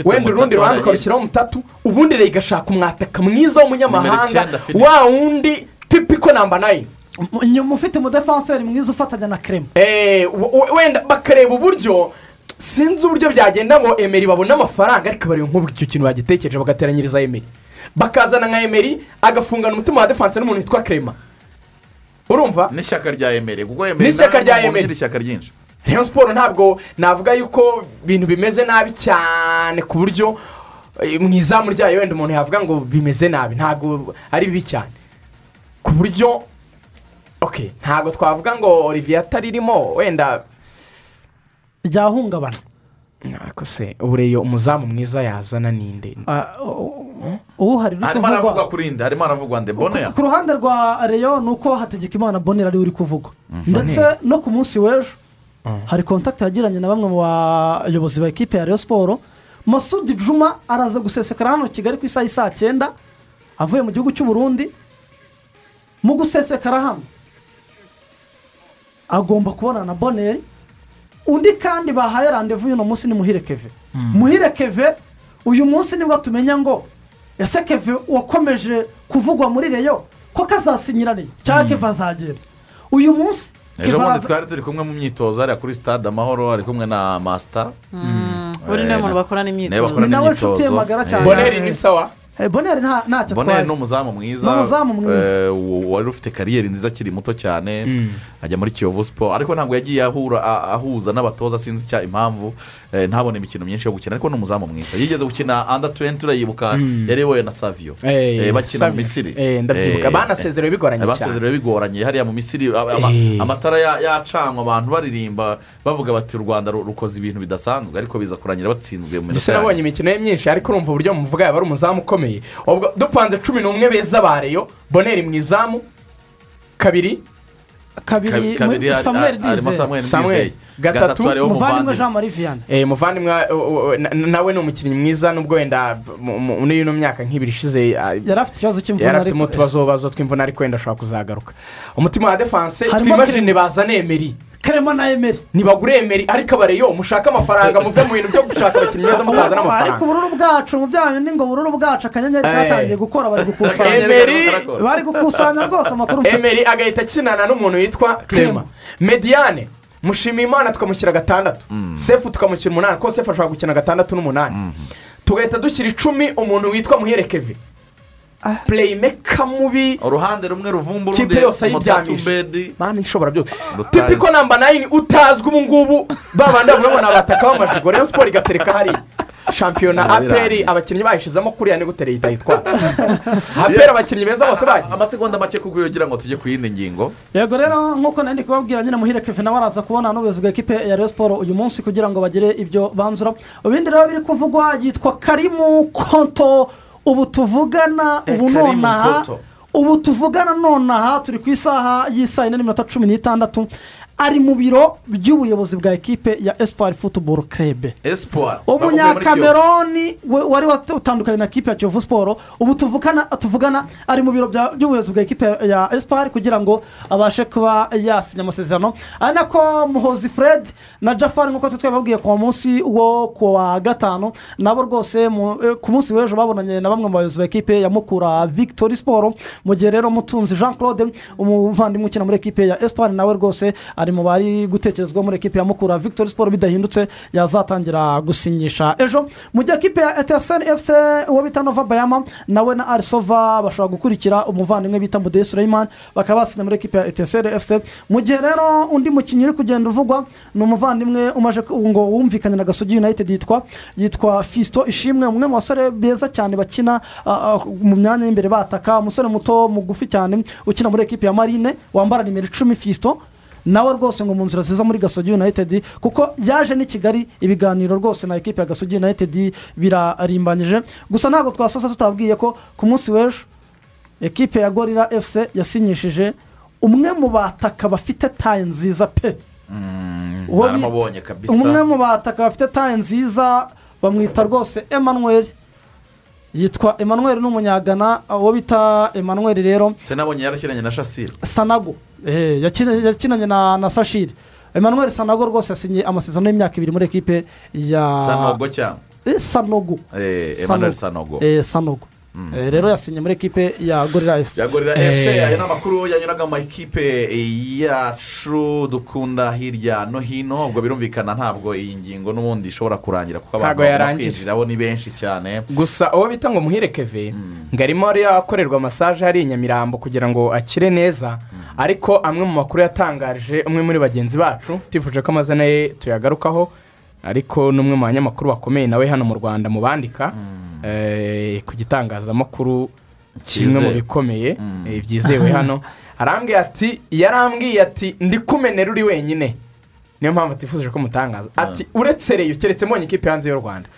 Wenda urundi ruhande ukarushyiraho mutatu ubundi rero igashaka umwataka mwiza w'umunyamahanga wa wundi tipiko namba nayini inyuma ufite umudefanseri mwiza ufatanya na kerema Eh, wenda bakareba uburyo sinzi uburyo byagenda ngo emeri babone amafaranga ariko bareba nk'ubu icyo kintu bagitekereje bagateranyiriza emeri bakazana nka emeri agafungana umutima wa defanse n'umuntu witwa kerema urumva? N'ishyaka rya emeri kuko emeri ugira ishyaka ryinshi. Rayon siporo ntabwo navuga yuko ibintu bimeze nabi cyane ku buryo eh, mu izamu ryayo wenda umuntu yavuga ngo bimeze nabi ntabwo ari bibi cyane. Ku buryo ok ntabwo twavuga ngo olivier ataririmo wenda. Ryahungabana ariko se ubureyo umuzamu mwiza yazana ninde? Ah, u- uhari uri harimo aravugwa kuri indi harimo aravugwa ndebone ku ku ruhande rwa reyo ni uko hategekimana bonera ari we uri kuvugwa. Ndetse no ku munsi w'ejo hari kontakiti yagiranye na bamwe mu bayobozi ba ekipe ya reyo siporo masudi juma araza gusesekara hano kigali ku isaha y'i saa cyenda avuye mu gihugu cy'u Burundi mu gusesekara hano agomba kubonana na boneri undi kandi bahaye randevu y'uno munsi ni muhire keve muhire keve uyu munsi ni bwo tumenya ngo ese keve wakomeje kuvugwa muri reyo ko kazasinyira reyo cyangwa keve azagera uyu munsi ejo bundi twari turi kumwe mu myitozo hariya kuri stade amahoro ari kumwe na masita buri ni we muntu bakorana Niwe imyitozo bakorana ni nawe imyitozo. nshuti ye magara cyane. Boneri ni sawa? Eh, boneri nta- ntacyo boneri atwaye. mwiza. Ni umuzamu mwiza. eh, wari ufite kariyeri nziza akiri muto cyane. Ajya muri kiyovu siporo ariko ntabwo yagiye ahuza n'abatoza sinzi icya impamvu. Eh, ntabone imikino myinshi yo gukina. Ariko ni umuzamu mwiza. Yigeze gukina anda tuwenti urayibuka yarebewe na saviyo Eh, Eh, bakina mu misiri. Eh, ndabyibuka. Eh, Banasezerewe bigoranye eh, cyane. basezerewe bigoranye. Hariya mu misiri Eh. amatara ya- yacanwa abantu baririmba bavuga bati u rwanda ru- rukoze ibintu bidasanzwe. Ariko biza kurangira batsinzwe mu minota ya nabonye imikino ye myinshi? Ariko urumva uburyo muvuga yaba ari umuzamu ukomeye. Ubwo dupanze cumi n'umwe beza ba reyo boneri mu izamu kabiri kabiri samuel ndizeye Gatatu, muvandimwe jean marie vianney. Eh, muvandimwe uh, uh, uh, na- nawe ni umukinnyi mwiza nubwo wenda mu- mu- muri ino myaka nk'ibiri ishize yari afite ikibazo cy'imvune yari afitemo utubazo bazo tw'imvune ariko wenda ashobora kuzagaruka. Umutima wa defanse twimajine bazane emeri karema na emeri. Ntibagure emeri ariko abareyo mushake amafaranga muve mu bintu byo gushaka abakinnyi beza mutazana ariko amafaranga ubururu bwacu mu byanyu ni ngo ubururu bwacu akanyenyeri Eh. katangiye gukora bari gukusanya. Emery bari gukusanya rwose amakuru mfite. Emeri agahita akinana n'umuntu witwa clema mediane mushimiyimana tukamushyira gatandatu. Sefu tukamushyira umunani. Kuko sefu ashobora gukina gatandatu n'umunani. Tugahita dushyira icumi umuntu witwa muherekeve pureyimeka mubi uruhande rumwe ruvumba Kipe urundi yose umutatumbedi mani ishobora byose. Tipiko namba nayini utazwi ubu ngubu. Babandi bavuga ngo ni abataka b'amajigo rero siporo igatereka hariya shampiyona aperi abakinnyi bayishizemo kuriya ni gute leta yitwara *laughs* aperi abakinnyi beza bose bagiye amasegonda make kuko kugira ngo tujye ku yindi ngingo. Yego rero nk'uko nari ndi kubabwira nyine muhire keve nawe araza kubona n'ubuyobozi bwa ekipe ya Rayon siporo uyu munsi kugira ngo bagire ibyo banzura. Ibindi rero biri kuvugwa yitwa karimu konto ubu tuvugana Eh, ubu nonaha ubu tuvugana nonaha turi ku isaha y'isaa yine n'iminota cumi n'itandatu. Ari mu biro by'ubuyobozi bwa ekipe ya esipari futuboro kerebe umunyakameroni wari watandukanye na kipe ya kiyovu siporo ubu tuvugana ari mu biro by'ubuyobozi bwa ekipe ya esipari kugira ngo abashe kuba yasinya amasezerano. Ari nako muhozi fred na jafari nk'uko twababwiye ku munsi wo ku wa gatanu nabo rwose eh, ku munsi w'ejo babonanye na bamwe mu bayobozi ba ekipe ya mukura victoire siporo mu gihe rero mutunzi jean claude umuvandimwe ukina muri ekipe ya esipari nawe rwose ari mu bari gutekerezwa muri ekipe ya mukura. Victoire siporo bidahindutse yazatangira gusinyisha ejo. Mu gihe ekipe ya eteseni efuse uwo bita nova bayama nawe na arisova bashobora gukurikira umuvandimwe bita mudeyi sureyimani bakaba basinya muri ekipe ya eteseni efuse mu gihe rero undi mukinnyi uri kugenda uvugwa ni umuvandimwe umaje ku- ngo wumvikanye na gasogi united yitwa yitwa fisito ishimwe umwe mu basore beza cyane bakina mu myanya y'imbere bataka. Umusore muto mugufi cyane ukina muri ekipe ya marine wambara nimero icumi fisito nawe rwose ngo mu nzira ziza muri gasogi united kuko yaje n'i kigali ibiganiro rwose na ekipe ya gasogi united birarimbanyije. Gusa ntabwo twasoza tutabwiye ko ku munsi w'ejo ekipe ya gorira efuse yasinyishije umwe mu bataka bafite taye nziza pe. Kabisa. umwe mu bataka bafite taye nziza bamwita rwose emmanuel. Yitwa emmanuel ni umunyagana uwo bita emmanuel rero. Se nabonye yarashyiranye na shasire sanago. Eh, yakina- yakinanye na na sashiri emmanuel sanago rwose yasinye amasezerano y'imyaka ibiri muri ekipe ya sanogo cyangwa Eh, sanogo. Eh, sanogo. Rero yasinye muri ekipe ya gorira efuse yagurira efuse aya ni amakuru yanyuraga mu makipe yacu dukunda hirya no hino ubwo birumvikana ntabwo iyi ngingo n'ubundi ishobora kurangira kuko abantu bagomba kwinjiramo ni benshi cyane. Gusa uwo bita ngo muhirekeve ngo arimo akorerwa masaje hari i nyamirambo kugira ngo akire neza. Ariko amwe mu makuru yatangaje umwe muri bagenzi bacu tifuje ko amazina ye tuyagarukaho ariko n'umwe mu banyamakuru bakomeye nawe hano mu rwanda mu bandika eh, ku gitangazamakuru kimwe mu bikomeye eh, byizewe hano *laughs* arambwiye ati yarambwiye ati ndi kumenera uri wenyine. Niyo mpamvu atifuje ko mutangaza. Ati uretse reyo keretse mbonye ikipe hanze y'u rwanda.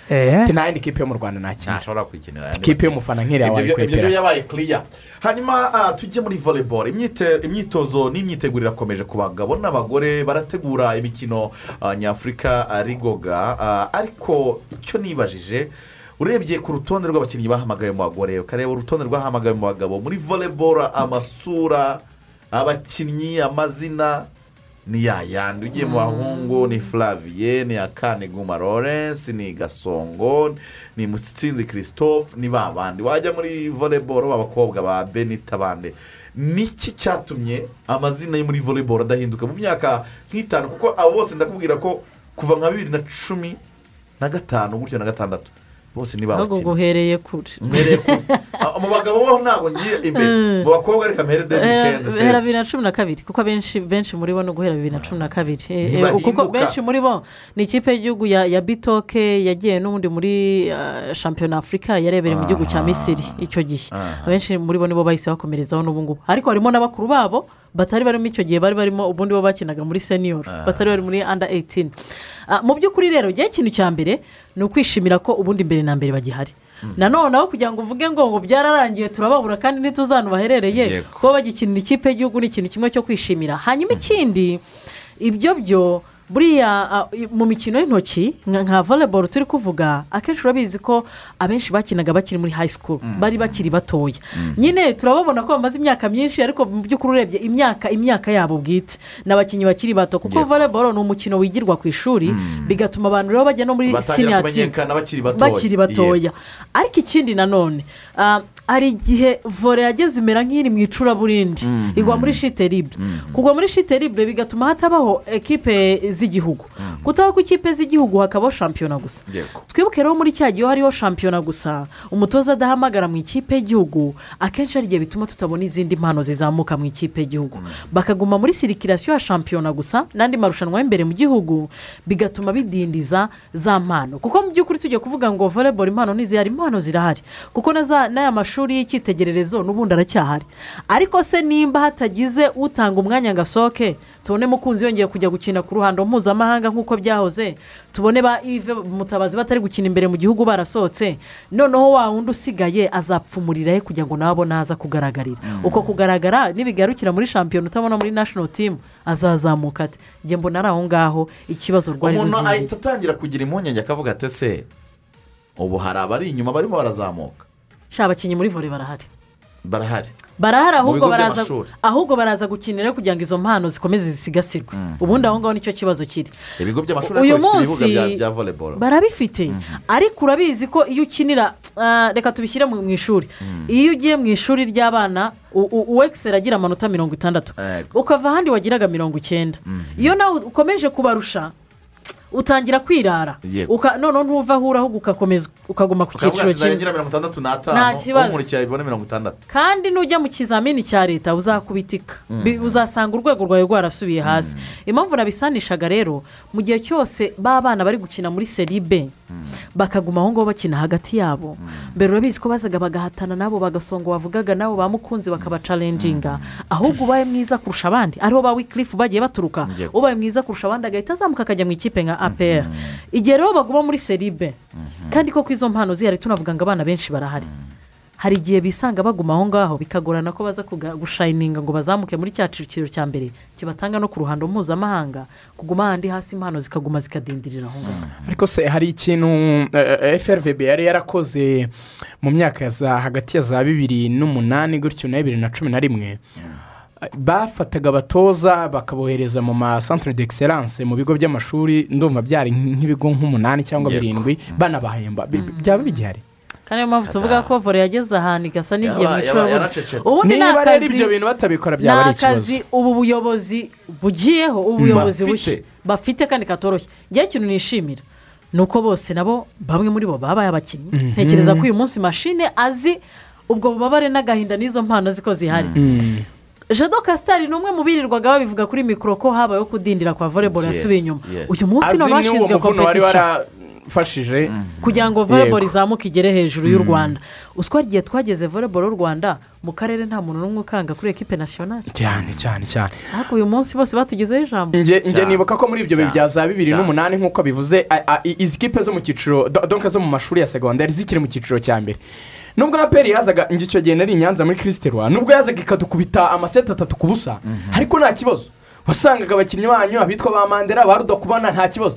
Ati nta yindi kipe yo mu rwanda nakina ntashobora kwikinira aya ikipe y'umufana nk'iriya byo- ibyo byo yabaye kiriya hanyuma ah, tujye muri Imyite- imyitozo n'imyiteguro irakomeje ku bagabo n'abagore barategura imikino ah, nyafurika ah, rigoga. Ah, ariko icyo nibajije urebye ku rutonde rw'abakinnyi bahamagaye mu bagore ukareba urutonde rwahamagaye mu bagabo. Muri volleyball amasura abakinnyi amazina ni ya yandi ugiye mu bahungu ni flaviye ni akane guma lawrence ni gasongo ni musitsinzi christophe ni ba bandi. Wajya muri volleyball b'abakobwa ba benita bande. Niki cyatumye amazina yo muri volleyball adahinduka mu myaka nk'itanu? Kuko abo bose ndakubwira ko kuva nka bibiri na cumi na gatanu gutyo na gatandatu. Bose ni ahubwo guhereye kure. Mbereye ku *laughs* Ah, mu bagabo bo ntabwo ngiye imbere. Mu bakobwa reka mpere debi kenze guhera sezi bibiri na cumi na kabiri kuko abenshi benshi muri bo ni uguhera bibiri na cumi na kabiri. Eh, eh, kuko benshi muri bo ni ikipe y'igihugu ya bitoke yagiye n'ubundi muri ah, shampiyona afurika yarebereye mu gihugu cya misiri icyo gihe. Abenshi muri bo nibo bahise bakomerezaho n'ubu ngubu ariko harimo n'abakuru babo batari barimo icyo gihe bari barimo ubundi bo bakinaga muri seniyoro batari bari muri anda eyitini mu by'ukuri rero igihe ikintu cya mbere ni ukwishimira ko ubundi mbere na mbere bagihari. Nanone aho kugira ngo uvuge ngo ngo byararangiye turababura kandi ntituzanu baherereye kuba bagikinira ikipe y'igihugu ni ikintu kimwe cyo kwishimira. Hanyuma ikindi ibyo byo buriya i- mu mikino y'intoki nka volleyball turi kuvuga akenshi urabizi ko abenshi bakinaga bakiri muri high school bari bakiri batoya. Nyine turababona ko bamaze imyaka myinshi ariko mu by'ukuri urebye imyaka imyaka yabo bwite. Ni abakinnyi bakiri bato kuko volleyball ni umukino wigirwa ku ishuri bigatuma abantu rero bajya no muri kumenyekana bakiri batoya. ariko ikindi nanone ah, hari igihe vore yageze imera nk'iri mu icuraburindi. Igwa muri shiteribure kugwa muri shiteribure bigatuma hatabaho ekipe z'igihugu. Kutaba ku ikipe z'igihugu hakabaho shampiyona gusa. Twibuke rero muri cya gihe hariho shampiyona gusa umutoza adahamagara mu ikipe y'igihugu akenshi hari igihe bituma tutabona izindi mpano zizamuka mu ikipe y'igihugu. Bakaguma muri sirikirasiyo ya shampiyona gusa n'andi marushanwa y'imbere mu gihugu bigatuma bidindiza za mpano. Kuko mu by'ukuri tujya kuvuga ngo volleyball impano ntizihari impano zirahari. Kuko n'aya mashuri y'icyitegererezo n'ubundi aracyahari. Ariko se nimba hatagize utanga umwanya ngo asohoke tubone mukunzi yongeye kujya gukina ku ruhando mpuzamahanga nk'uko byahoze tubone ba ive mutabazi batari gukina imbere mu gihugu barasohotse noneho wa wundi usigaye azapfumurira he kugira ngo nabo naza kugaragarira. Uko kugaragara nibigarukira muri shampiyona utabona muri national team azazamuka ati njye mbona ari aho ngaho ikibazo rwari umuntu ruzingiye ahita atangira kugira impungenge akavuga ati ese ubu hari abari inyuma barimo barazamuka? Sha abakinnyi muri vore barahari. Barahari. Barahari ahubwo baraza ahubwo baraza gukinira kugira ngo izo mpano zikomeze zisigasirwe. Ubundi aho ngaho ni cyo kibazo kiri. Ibigo by'amashuri uyu munsi barabifite. Ariko urabizi ko iyo ukinira ah, reka tubishyire mu ishuri. Iyo ugiye mu ishuri ry'abana uwekiseri agira amanota mirongo itandatu. Ukava ahandi wagiraga mirongo icyenda. Iyo nawe ukomeje kubarusha utangira kwirara. Noneho ntuva aho uri ahubwo ugakomeza ukaguma ku cyiciro kimwe. mirongo itandatu n'atanu umurikira ibone mirongo itandatu. Kandi nujya mu kizamini cya leta uzakubitika. Bi- uzasanga urwego rwawe rwarasubiye hasi. Impamvu nabisanishaga rero mu gihe cyose ba bana bari gukina muri seribe bakaguma aho ngaho bakina hagati yabo. Mbere urabizi ko bazaga bagahatana nabo bagasonga wavugaga nabo ba mukunzi bakabacarenjinga ahubwo ubaye mwiza kurusha abandi. Ariho ba wikirifu bagiye baturuka. Ubaye mwiza kurusha abandi agahita azamuka akajya mu ikipe nka apr. Igihe rero baguma muri seribe kandi koko izo mpano zihari tunavuga ngo abana benshi barahari. Hari igihe bisanga baguma aho ngaho bikagorana ko baza kuga- gushayininga ngo bazamuke muri cya cyiciro cya mbere kibatanga no ku ruhando mpuzamahanga kuguma ahandi hasi impano zikaguma zikadindirira aho ngaho. Ariko se hari ikintu eh, frvb yari yarakoze mu myaka ya za hagati ya za bibiri n'umunani gutyo na bibiri na cumi na rimwe. Bafataga abatoza bakabohereza mu masantere d'excellence mu bigo by'amashuri ndumva byari nk'ibigo nk'umunani cyangwa birindwi banabahemba. Bi- byaba bigihari? Kandi niyo mpamvu tuvuga ko vore yageze ahantu igasa n'igiye mu yaracecetse. ubundi ni niba rero ibyo akazi bintu batabikora ni byaba ari akazi ikibazo ubu buyobozi bugiyeho ubu buyobozi Bafite. bushya bafite kandi katoroshye. Ngewe ikintu nishimira ni uko bose nabo bamwe muri bo babaye abakinnyi. Ntekereza ko uyu munsi mashine azi ubwo bubabare n'agahinda n'izo mpano ziko zihari. Jado kasitari ni umwe mu birirwaga babivuga kuri mikoro ko habayeho kudindira kwa Yes, yasubiye inyuma. uyu munsi azi nabo n'uwo bashinzwe muvuno wari kompetisiyo warafashije. Kugira ngo Yego. izamuke igere hejuru y'u rwanda. Uswa igihe twageze volleyball y'u rwanda mu karere nta muntu n'umwe ukanga kuri ekipe nasiyonari cyane cyane cyane. Ariko uyu munsi bose batugezeho ijambo. Njye nibuka ko muri ibyo bihe bya za bibiri n'umunani nk'uko bivuze izi kipe zo mu cyiciro do- donke zo mu mashuri ya segonderi zikiri mu cyiciro cya mbere. Nubwo aperi yazaga icyo gihe nari i nyanza muri kirisiterwa nubwo yazaga ikadukubita amaseti atatu ku busa ariko nta kibazo. Wasangaga abakinnyi banyu abitwa ba mandela ba rudakubana nta kibazo.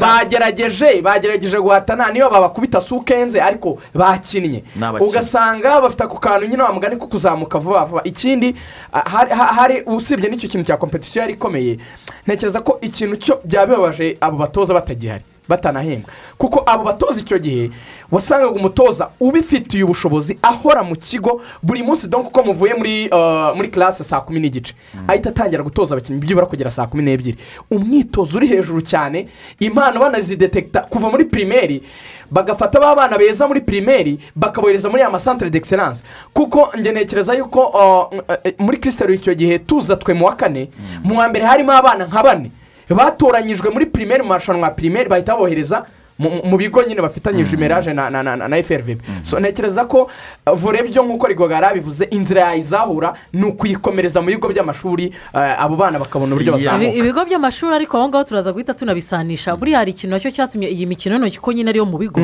Bagerageje bagerageje guhatana niyo babakubita sukenze ariko bakinnye. Ugasanga bafite ako kantu nyine wa mugani ko kuzamuka vuba vuba. Ikindi hari- ha- hari usibye n'icyo kintu cya kompetisiyo yari ikomeye. Ntekereza ko ikintu cyo byaba bibabaje abo batoza batagihari. Batanahembwa. Kuko abo batoza icyo gihe wasangaga umutoza ubifitiye ubushobozi ahora mu kigo buri munsi. Donko uko muvuye muri uh, muri classe saa kumi n'igice ahita atangira gutoza abakinnyi byibura kugera saa kumi n'ebyiri. Umwitozo uri hejuru cyane impano banazidetekita kuva muri pirimeri bagafata ba bana beza muri pirimeri bakabohereza muri ya masantere d'excellence. Kuko njye ntekereza yuko uh, uh, muri kirisitari icyo gihe tuza twe mu wa kane mu wa mbere harimo abana nka bane. Batoranyijwe muri pirimeri mu marushanwa ya pirimeri bahita bohereza mu- bigo nyine bafitanyije imeraje na na na na frvb so ntekereza ko uh, vore byo nk'uko rigoga yarabivuze inzira yayizahura ni ukuyikomereza mu bigo by'amashuri uh, abo bana bakabona uburyo bazamuka. Ibigo by'amashuri ariko aho ngaho turaza guhita tunabisanisha. Buriya hari ikintu na cyo cyatumye iyi mikino y'intoki ko nyine ariyo mu bigo.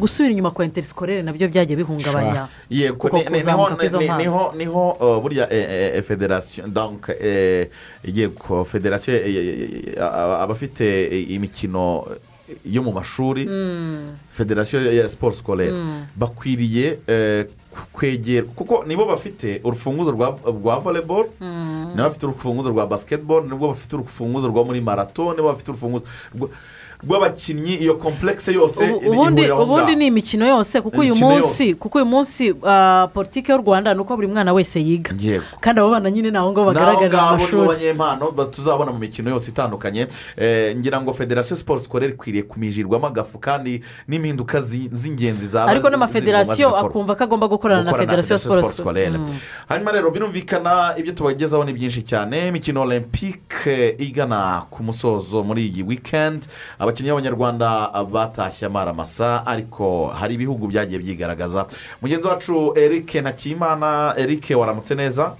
Gusubira inyuma kwa interisikore na byo byagiye bihungabanya. Niho burya federasiyo federasiyo aba- abafite eh, imikino yo mu mashuri federasiyo ya siporo sikorere bakwiriye eh, kwegera kuko nibo bafite urufunguzo rwa voleboro nibo bafite urufunguzo rwa basiketiboro nibo bafite urufunguzo rwa muri marato nibo bafite urufunguzo rw'abakinnyi iyo komplekse yose Ubu- ubundi ni imikino yose kuko uyu munsi kuko uyu munsi ah, politiki y'u rwanda ni uko buri mwana wese yiga. Kandi abo bana nyine ni aho ngaho n'abo bagaragarira mu ngabo mashuri banyempano ba- tuzabona mu mikino yose itandukanye. Eh, ngira ngo federasiyo siporo sikorere ikwiriye kumijirwamo agafu kandi n'impinduka zi- z'ingenzi zaba ariko n'amafederasiyo akumva ko agomba gukorana na federasiyo siporo Scolaire. hanyuma rero birumvikana ibyo tubagezaho ni byinshi cyane. Imikino olympique igana ku musozo muri iyi weekend. Abakinnyi b'abanyarwanda batashye amaramasa ariko hari ibihugu byagiye byigaragaza. Mugenzi wacu eric ntakimana eric waramutse neza?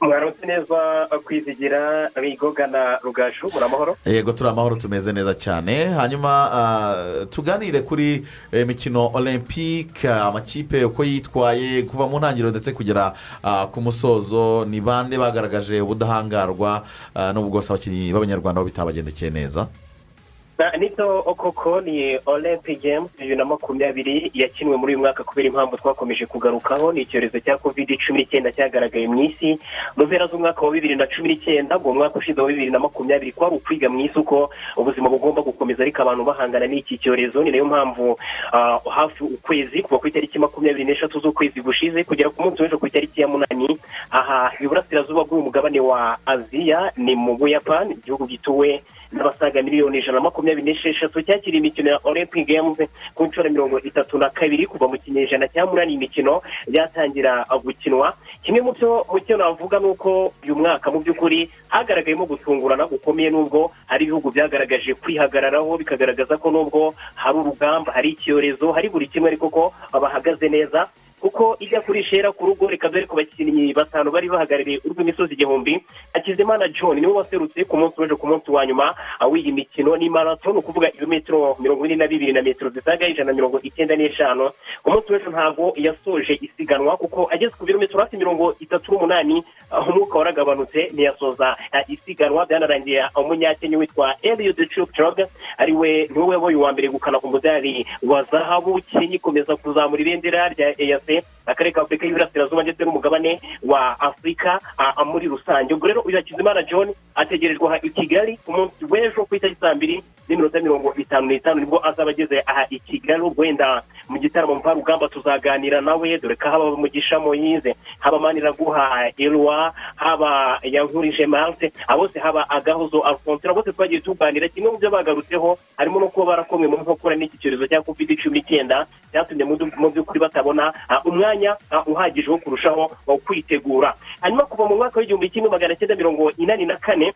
Mwaramutse neza kwizigira bigoga na rugaju muri amahoro. Yego turi amahoro tumeze neza cyane. Hanyuma ah, tuganire kuri eh, mikino olympique amakipe uko yitwaye kuva mu ntangiriro ndetse kugera ah, ku musozo. Ni bande bagaragaje ubudahangarwa ah, n'ubwo bwose abakinnyi b'abanyarwanda bo bitabagendekeye neza? Nito koko ni olympic games bibiri na makumyabiri yakinwe muri uyu mwaka kubera impamvu twakomeje kugarukaho. Ni icyorezo cya covid cumi n'icyenda cyagaragaye mu isi. Mu mpera z'umwaka wa bibiri na cumi n'icyenda ngo umwaka ushize wa bibiri na makumyabiri kwari ukwiga mu isi uko ubuzima bugomba gukomeza ariko abantu bahangana n'iki cyorezo. Ni na yo mpamvu ah, hafi ukwezi kuva ku itariki makumyabiri n'eshatu z'ukwezi gushize kugera ku munsi w'ejo ku itariki ya munani aha iburasirazuba bw'uyu mugabane wa aziya ni mu buyapani igihugu gituwe n'abasaga miliyoni ijana na makumyabiri n'esheshatu cyakiriye imikino ya olympic games ku nshuro mirongo itatu na kabiri kuva mu kinyejana cya munani. Iyi mikino byatangira gukinwa. Kimwe mu byo mu cyo navuga ni uko uyu mwaka mu by'ukuri hagaragayemo gutungurana gukomeye n'ubwo hari ibihugu byagaragaje kwihagararaho bikagaragaza ko n'ubwo hari urugamba hari icyorezo hari buri kimwe ariko ko bahagaze neza. Kuko ijya kuri shera ku rugo reka dore ku bakinnyi batanu bari bahagarariye urw'imisozi igihumbi. Hakizimana john ni we waserutse ku munsi w'ejo ku munsi wa nyuma w'iyi mikino ni marato ni ukuvuga ibirometero mirongo ine na bibiri na metero zisaga ijana na mirongo icyenda n'eshanu. Ku munsi w'ejo ntabwo yasoje isiganwa kuko ageze ku birometero hafi mirongo itatu n'umunani umwuka waragabanutse ntiyasoza. Isiganwa byanarangiye umunyakenya witwa eliud chupchog ari we ni we wabaye uwa mbere gukana umudari wa zahabu kenya ikomeza kuzamura ibendera rya eac akarere ka afurika y'iburasirazuba ndetse n'umugabane wa afurika muri rusange. Ubwo rero uyu hakizimana john ategerejwe aha i kigali ku munsi w'ejo ku itariki saa mbiri n'iminota mirongo itanu n'itanu. Nibwo azaba ageze aha i kigali ubwo wenda mu gitaramo mvarugamba tuzaganira nawe. Dore ko haba mugisha moyize haba maniraguha elwa haba yankurije marite bose haba agahozo alphonse bose twagiye tuganira. Kimwe mu byo bagarutseho harimo no kuba barakomwe mu nkokora n'iki cyorezo cya covid cumi n'icyenda cyatumye mu by'ukuri batabona ah, umwanya uhagije wo kurushaho ah, kwitegura. Hanyuma kuva mu mwaka w'igihumbi kimwe magana cyenda mirongo inani na kane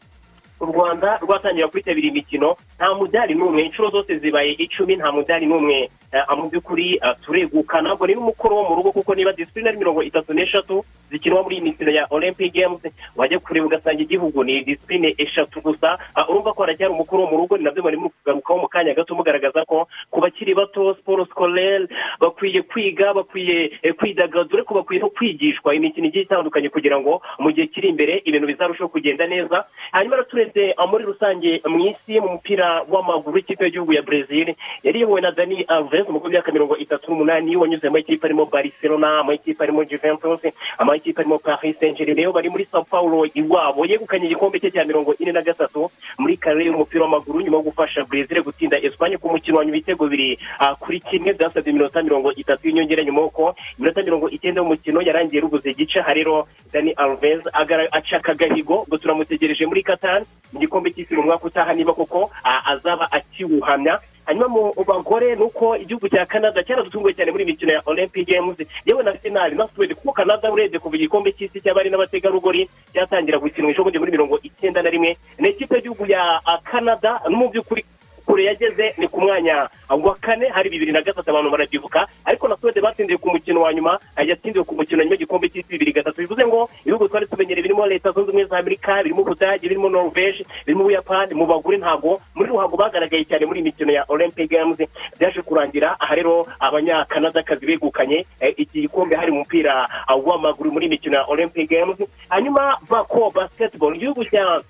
u rwanda rwatangira kwitabira imikino. Nta mudari n'umwe. Inshuro zose zibaye icumi nta mudari n'umwe eh, mu by'ukuri eh, turegukana ubwo ni n'umukoro wo mu rugo kuko niba disipurine mirongo itatu n'eshatu zikinwa muri iyi mikino ya olympic games wajya kureba ugasanga igihugu ni disipurine eshatu gusa. Ah, urumva ko haracyari umukoro wo mu rugo ni na byo bari kugarukaho mu kanya gato mugaragaza ko ku bakiri bato siporo sikorere bakwiye kwiga bakwiye eh, kwidagadura ko bakwiye no kwigishwa imikino igiye itandukanye kugira ngo mu gihe kiri imbere ibintu bizarushaho kugenda neza. Hanyuma turebye ah, muri rusange mu isi mu mupira w'amaguru ikipe y'igihugu ya brezil yari iyobowe na dani alves umugabo w'imyaka mirongo itatu n'umunani wanyuze mu ikipe arimo barcelona mu ikipe arimo juventus mu ikipe arimo paris saint germain bari muri sao paulo iwabo yegukanye igikombe cye cya mirongo ine na gatatu muri karere y'umupira w'amaguru nyuma yo gufasha brezil gutsinda espanye ku mukino wa ibitego bibiri. Ah, kuri kimwe byasabye iminota mirongo itatu y'inyongera nyuma y'uko iminota mirongo icyenda y'umukino yarangiye rubuze igice. Aha rero dani alves agara- acaka agahigo ngo turamutegereje muri qatar. Mu gikombe cy'isi mu mwaka utaha niba koko azaba akiwuhamya hanyuma mu bagore ni uko igihugu cya canada cyaradutunguye cyane muri mikino ya olympic games. Yewe na finali na suwede kuko canada urebye kuva igikombe cy'isi cy'abari n'abategarugori cyatangira gukinwa ejobundi muri mirongo icyenda na rimwe. Ni ikipe y'igihugu ya canada. No mu by'ukuri kure yageze ni ku mwanya wa kane hari bibiri na gatatu abantu barabyibuka. Ariko na suwede batsindiye ku mukino wa nyuma yatsindiwe ku mukino nyuma w'igikombe cy'isi bibiri gatatu. Bivuze ngo ibihugu twari tumenyereye birimo leta zunze ubumwe za amerika birimo ubudage birimo norvege birimo ubuyapani mu bagore ntabwo muri ruhago bagaragaye cyane muri iyi mikino ya olympic games. Byaje kurangira aha rero abanyakanadakazi begukanye eh, iki gikombe hari mu mupira ah, w'amaguru muri mikino ya olympic games. Hanyuma bako basketball. Igihugu cya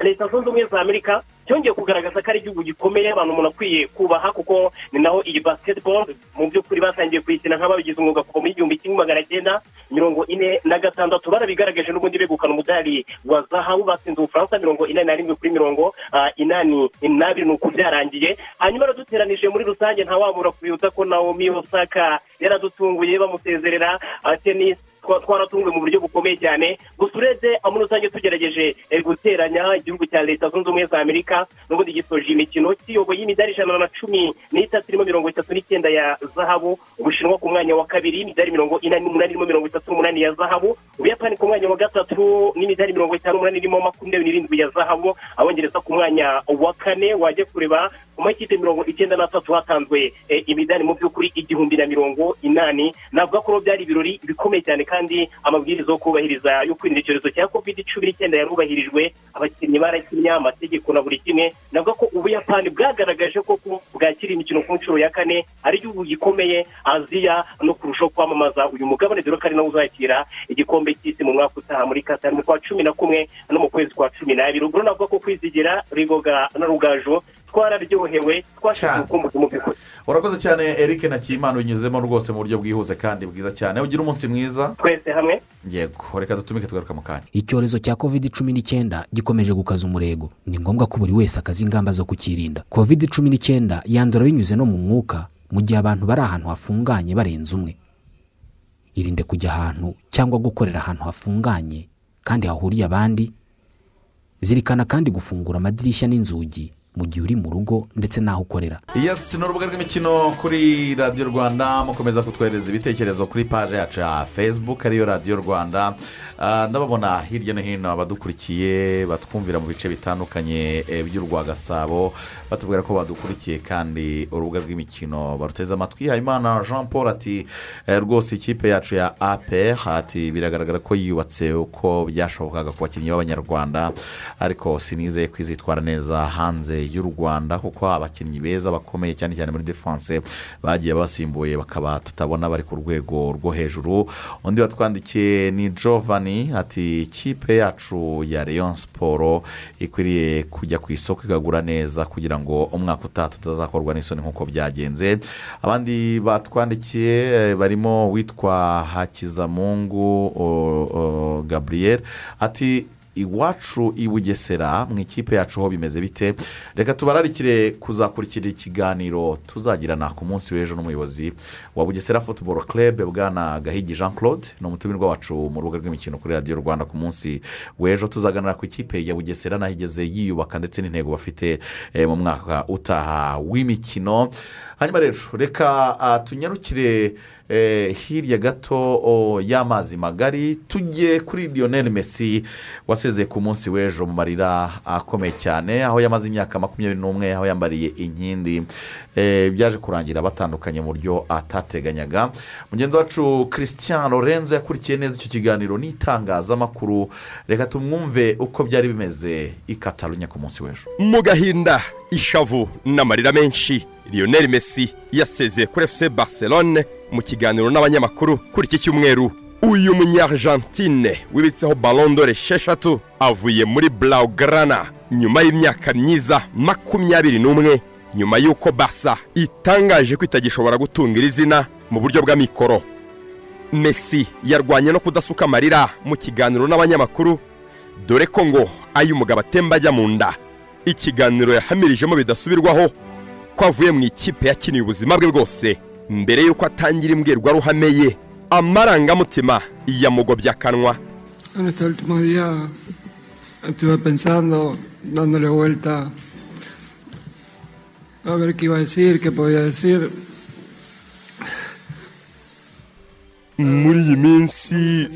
leta zunze ubumwe za amerika cyongeye kugaragaza ko ari igihugu gikomeye abantu umuntu akwiye kubaha kuko ni naho iyi basketball mu by'ukuri batangiye kuyikina nk'ababigize umwuga kuva muri igihumbi kimwe magana cyenda mirongo ine na gatandatu. Barabigaragaje n'ubundi begukana umudari wa zahabu batsinze ubufaransa mirongo inani na rimwe kuri mirongo ah, inani n'abiri. Ni uku byarangiye. Hanyuma araduteranije muri rusange ntawabura kubibutsa ko naomi osaka yaradutunguye bamusezerera ah, tennis twa- twaratunguwe mu buryo bukomeye cyane gusa urebye muri rusange tugerageje eh, guteranya igihugu cya leta zunze ubumwe za amerika n'ubundi gisoje imikino kiyoboye imidari ijana na cumi n'itatu irimo mirongo itatu n'icyenda ya zahabu ubushinwa ku mwanya wa kabiri imidari mirongo inani n'umunani irimo mirongo itatu n'umunani ya zahabu ubuyapani ku mwanya wa gatatu n'imidari mirongo itanu n'umunani irimo makumyabiri n'irindwi ya zahabu abongereza ku mwanya wa kane wajya kureba ku makipe mirongo icyenda n'atatu hatanzwe eh, imidari mu by'ukuri igihumbi na mirongo inani navuga ko byari ibirori bikomeye cyane kandi amabwiriza yo kubahiriza yo kwirinda icyorezo cya covid cumi n'icyenda yarubahirijwe. Abakinnyi barakinnye amategeko na buri kimwe. Navuga ko ubuyapani bwagaragaje koko bwakira imikino ku nshuro ya kane ari igihugu gikomeye aziya no kurushaho kwamamaza uyu mugabane dore ko ari nawe uzakira igikombe cy'isi mu mwaka utaha muri katari mu kwa cumi na kumwe no mu kwezi kwa cumi n'abiri. Ubwo navuga ko kwizigira rigoga na rugaju twararyohewe twashyize ubukungu mu by'ukuri. Urakoze cyane eric na kimana binyuzemo rwose mu buryo bwihuse kandi bwiza cyane. Ugira umunsi mwiza. Twese hamwe. Yego reka dutumike tugaruka mu kanya. Icyorezo cya covid cumi n'icyenda gikomeje gukaza umurego. Ni ngombwa ko buri wese akaza ingamba zo kukirinda. Covid cumi n'icyenda yandura binyuze no mu mwuka mu gihe abantu bari ahantu hafunganye barenze umwe. Irinde kujya ahantu cyangwa gukorera ahantu hafunganye kandi hahuriye abandi. Zirikana kandi gufungura amadirishya n'inzugi. Mu gihe uri mu rugo ndetse n'aho ukorera. Yesi ni urubuga rw'imikino kuri radiyo rwanda mukomeza kutwohereza ibitekerezo kuri paje yacu ya facebook ariyo radiyo rwanda. Ah, ndababona hirya no hino abadukurikiye batwumvira mu bice bitandukanye eh, by'urwa gasabo batubwira ko badukurikiye kandi urubuga rw'imikino baruteze amatwi. Habimana jean paul ati eh, rwose ikipe yacu ya apr ati biragaragara ko yubatse uko byashobokaga ku bakinnyi b'abanyarwanda. Ariko sinizeye ko izitwara neza hanze y'u rwanda kuko abakinnyi beza bakomeye cyane cyane muri defanse bagiye basimbuye bakaba tutabona bari ku rwego rwo hejuru. Undi watwandikiye ni jovani ati ikipe yacu ya leon siporo ikwiriye kujya ku isoko ikagura neza kugira ngo umwaka utaha tutazakorwa n'isoni nk'uko byagenze. Abandi batwandikiye eh, barimo witwa hakizamungu gabriel ati iwacu i bugesera mu ikipe yacu ho bimeze bite? Reka tubararikire kuzakurikira ikiganiro tuzagirana ku munsi w'ejo n'umuyobozi wa bugesera futuboro club bwana gahigi jean claude ni umutumirwa wacu mu rubuga rw'imikino kuri radiyo rwanda ku munsi w'ejo. Tuzaganira ku ikipe ya bugesera n'aho igeze yiyubaka ndetse n'intego bafite eh, mu mwaka utaha w'imikino. Hanyuma rero reka tunyarukire eh, hirya gato y'amazi magari tujye kuri lionel messi wasezeye ku munsi w'ejo mu marira akomeye cyane aho yamaze imyaka makumyabiri n'umwe aho yambariye inkindi. Eh, byaje kurangira batandukanye mu buryo atateganyaga. Mugenzi wacu christian lorenzo yakurikiye neza icyo kiganiro n'itangazamakuru. Reka tumwumve uko byari bimeze i katarunya ku munsi w'ejo. Mu gahinda ishavu n'amarira menshi. Lionel messi yasezeye kuri efuse barcelone mu kiganiro n'abanyamakuru kuri iki cyumweru. Uyu munyargentine wibitseho balondore esheshatu avuye muri blaugrana nyuma y'imyaka myiza makumyabiri n'umwe nyuma y'uko basa itangaje ko itagishobora gutunga iri zina mu buryo bw'amikoro Messi yarwanye no kudasuka amarira mu kiganiro n'abanyamakuru dore ko ngo ayo umugabo atemba ajya mu nda. Ikiganiro yahamirijemo bidasubirwaho. Ko avuye mu ikipe yakiniye ubuzima bwe bwose. Mbere y'uko atangira imbwirwaruhame ye amarangamutima yamugobye akanwa. En este último día estuve pensando, dándole vuelta a ver qué iba a decir, qué podía decir. muri iyi minsi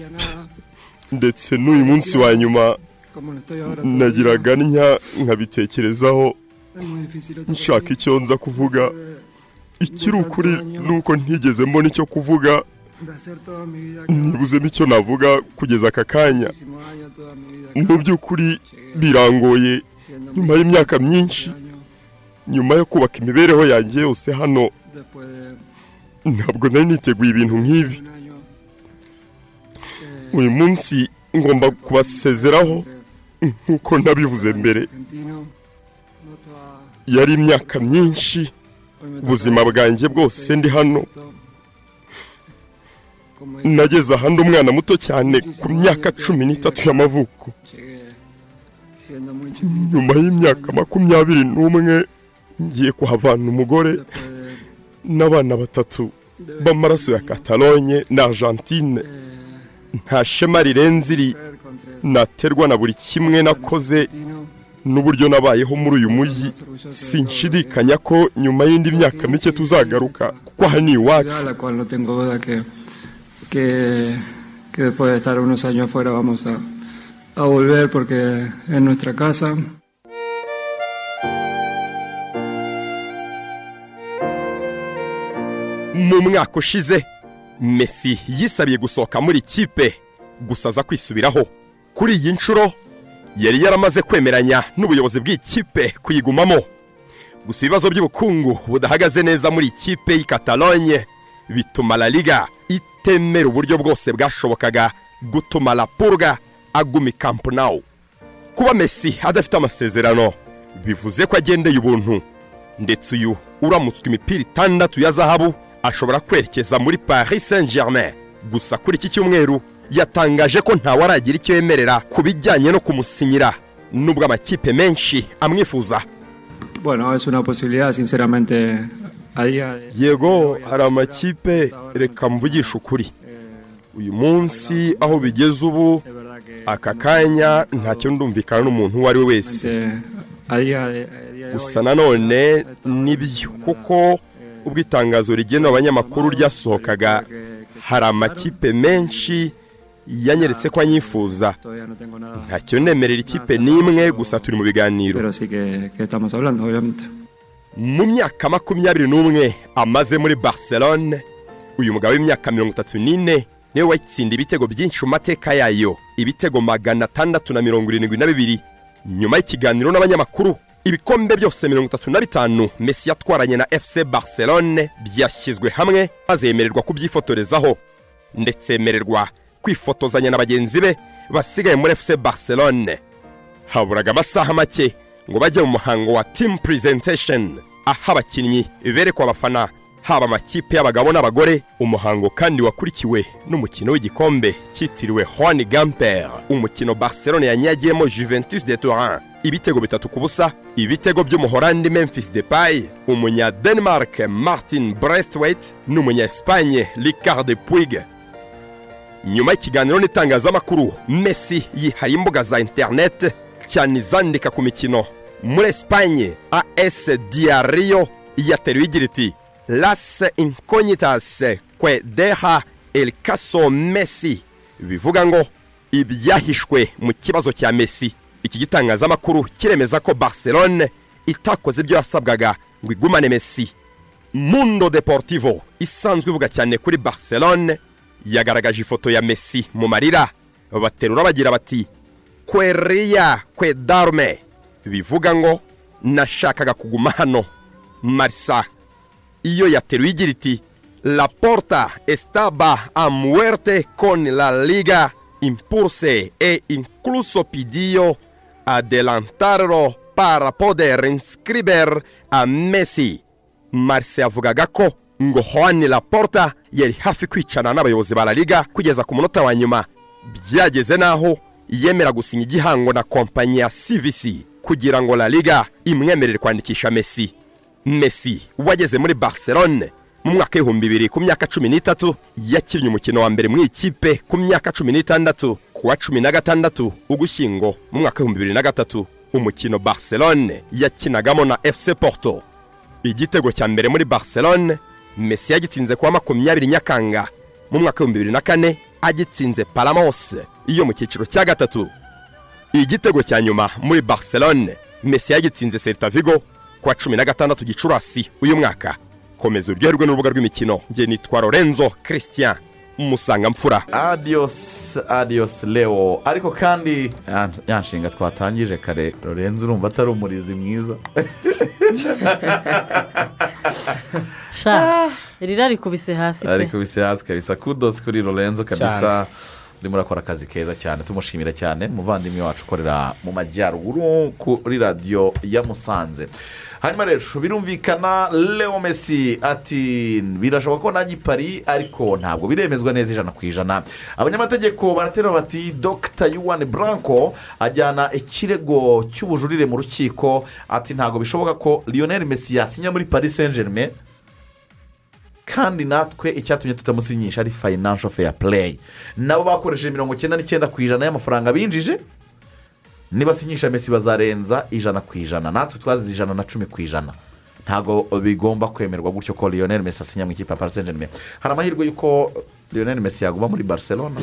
ndetse n'uyu munsi wa nyuma nagiraga ntya nkabitekerezaho. Nshaka icyo nza kuvuga. Ikiri ukuri ni uko ntigeze mbona icyo kuvuga. Ntibuzemo icyo navuga kugeza aka kanya. Mu by'ukuri birangoye. Nyuma y'imyaka myinshi nyuma yo kubaka imibereho yanjye yose hano ntabwo nari niteguye ibintu nk'ibi. Uyu munsi ngomba kubasezeraho nk'uko nabivuze mbere. Yari imyaka myinshi. Ubuzima bwanjye bwose ndi hano. Nageze ahandi umwana muto cyane ku myaka cumi n'itatu y'amavuko. Nyuma y'imyaka makumyabiri n'umwe ngiye kuhavana umugore n'abana batatu b'amaraso ya katalonye na argentine. Nta shema rirenze iri naterwa na buri kimwe nakoze. N'uburyo nabayeho muri uyu mujyi sinshidikanya ko nyuma y'indi myaka mike tuzagaruka kuko aha ni iwacu. Mu mwaka ushize Messi yisabiye gusohoka muri ikipe gusa aza kwisubiraho. Kuri iyi nshuro yari yaramaze kwemeranya n'ubuyobozi bw'ikipe kuyigumamo. Gusa ibibazo by'ubukungu budahagaze neza muri ikipe y'i Catalogne. Bituma La Liga itemera uburyo bwose bwashobokaga gutuma La Purga aguma i Camp Nou. Kuba Messi adafite amasezerano bivuze ko agendeye ubuntu. Ndetse uyu uramutswe imipira itandatu ya zahabu ashobora kwerekeza muri Paris Saint Germain gusa kuri iki cyumweru yatangaje ko ntawe aragira icyo yemerera ku bijyanye no kumusinyira. Nubwo amakipe menshi amwifuza. Bueno, es una posibilidad, sinceramente, a día de... yego hari amakipe reka mvugishe ukuri. Uyu munsi aho bigeze ubu aka kanya ntacyo ndumvikana n'umuntu uwo ari we wese. gusa nanone ni byo kuko ubwo itangazo rigenewe abanyamakuru ryasohokaga. hari amakipe menshi yanyeretse ko anyifuza. Ntacyo nemerera ikipe n'imwe gusa turi mu biganiro. Mu myaka makumyabiri n'umwe amaze muri barcelone uyu mugabo w'imyaka mirongo itatu n'ine ni we wayitsinda ibitego byinshi mu mateka yayo. Ibitego magana atandatu na mirongo irindwi na bibiri. Nyuma y'ikiganiro n'abanyamakuru ibikombe byose mirongo itatu na bitanu mesi yatwaranye na fc barcelone byashyizwe hamwe maze yemererwa kubyifotorezaho. Ndetse yemererwa kwifotozanya na bagenzi be basigaye muri fc barcelone. Haburaga amasaha make ngo bajye mu muhango wa team presentation aho abakinnyi berekwa abafana haba amakipe y'abagabo n'abagore. Umuhango kandi wakurikiwe n'umukino w'igikombe cyitiriwe Juan Gamper. Umukino Barcelone yanyagiyemo Juventus de Turin. Ibitego bitatu ku busa ibitego by'umuhorandi Memphis Depay umunya Denmark Martin Braithwaite n'umunya Espagne Ricard Puig. Nyuma y'ikiganiro n'itangazamakuru Messi yihaye imbuga za interineti cyane izandika ku mikino. Muri Espagne AS Diario yateruye igira iti las incognitas que deja el caso Messi. Bivuga ngo ibyahishwe mu kibazo cya Messi. Iki gitangazamakuru kiremeza ko Barcelone itakoze ibyo yasabwaga ngo igumane Messi. Mundo Deportivo isanzwe ivuga cyane kuri Barcelone yagaragaje ifoto ya Messi mu marira. Baterura bagira bati queria quedarme bivuga ngo nashakaga kuguma hano. Marisa iyo yateruye igira iti la porta estaba a muerte con la liga impulse e incluso pidió adelantarlo para poder inscriber a messi. Marse yavugaga ko ngo Juan Laporta yari hafi kwicana n'abayobozi ba La Liga kugeza ku munota wa nyuma. Byageze n'aho yemera gusinya igihango na kompanyi ya CVC kugira ngo La Liga imwemerere kwandikisha Messi. Messi wageze muri Barcelone mu mwaka w'ibihumbi bibiri ku myaka cumi n'itatu yakinnye umukino wa mbere mu ikipe ku myaka cumi n'itandatu ku wa cumi na gatandatu ugushyingo mu mwaka w'ibihumbi bibiri na gatatu. Umukino Barcelone yakinagamo na FC Porto. Igitego cya mbere muri Barcelone Messi yagitsinze kuwa makumyabiri nyakanga mu mwaka w'ibihumbi bibiri na kane agitsinze Palamos. Iyo mu cyiciro cya gatatu. Igitego cya nyuma muri Barcelone. Messi yagitsinze Celta Vigo kuwa cumi na gatandatu gicurasi uyu mwaka. Komeza uryoherwe n'urubuga rw'imikino. Nge nitwa Lorenzo Christian. Musangamfura. Adios adios leo. Ariko kandi ya- nshinga twatangije kare lorenzo urumva atari umurizi mwiza. Rira rikubise hasi pe. Ariko bise hasi kabisa. Kudosi kuri lorenzo kabisa. Urimo urakora akazi keza cyane tumushimira cyane. Umuvandimwe wacu ukorera mu majyaruguru kuri radiyo ya musanze. Hanyuma rero birumvikana leo Messi ati birashoboka ko najya i pari ariko ntabwo biremezwa neza ijana ku ijana. Abanyamategeko baratera bati dr yuwani Blanco ajyana ikirego cy'ubujurire mu rukiko. Ati ntabwo bishoboka ko lionel Messi yasinya muri paris saint germain kandi natwe icyatumye tutamusinyisha ari financial fair play. Nabo bakoresheje mirongo icyenda n'icyenda ku ijana y'amafaranga binjije nibasinyisha mesi bazarenza ijana ku ijana. Natwe twazize ijana na cumi ku ijana. Ntabwo bigomba kwemerwa gutyo ko lionel mesi asinya mu ikipe ya paris saint germain hari amahirwe y'uko lionel mesi yaguma muri barcelona?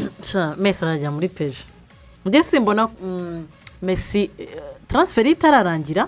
Mesi arajya muri peje njye simbona mm, mesi eh, taransiferi itararangira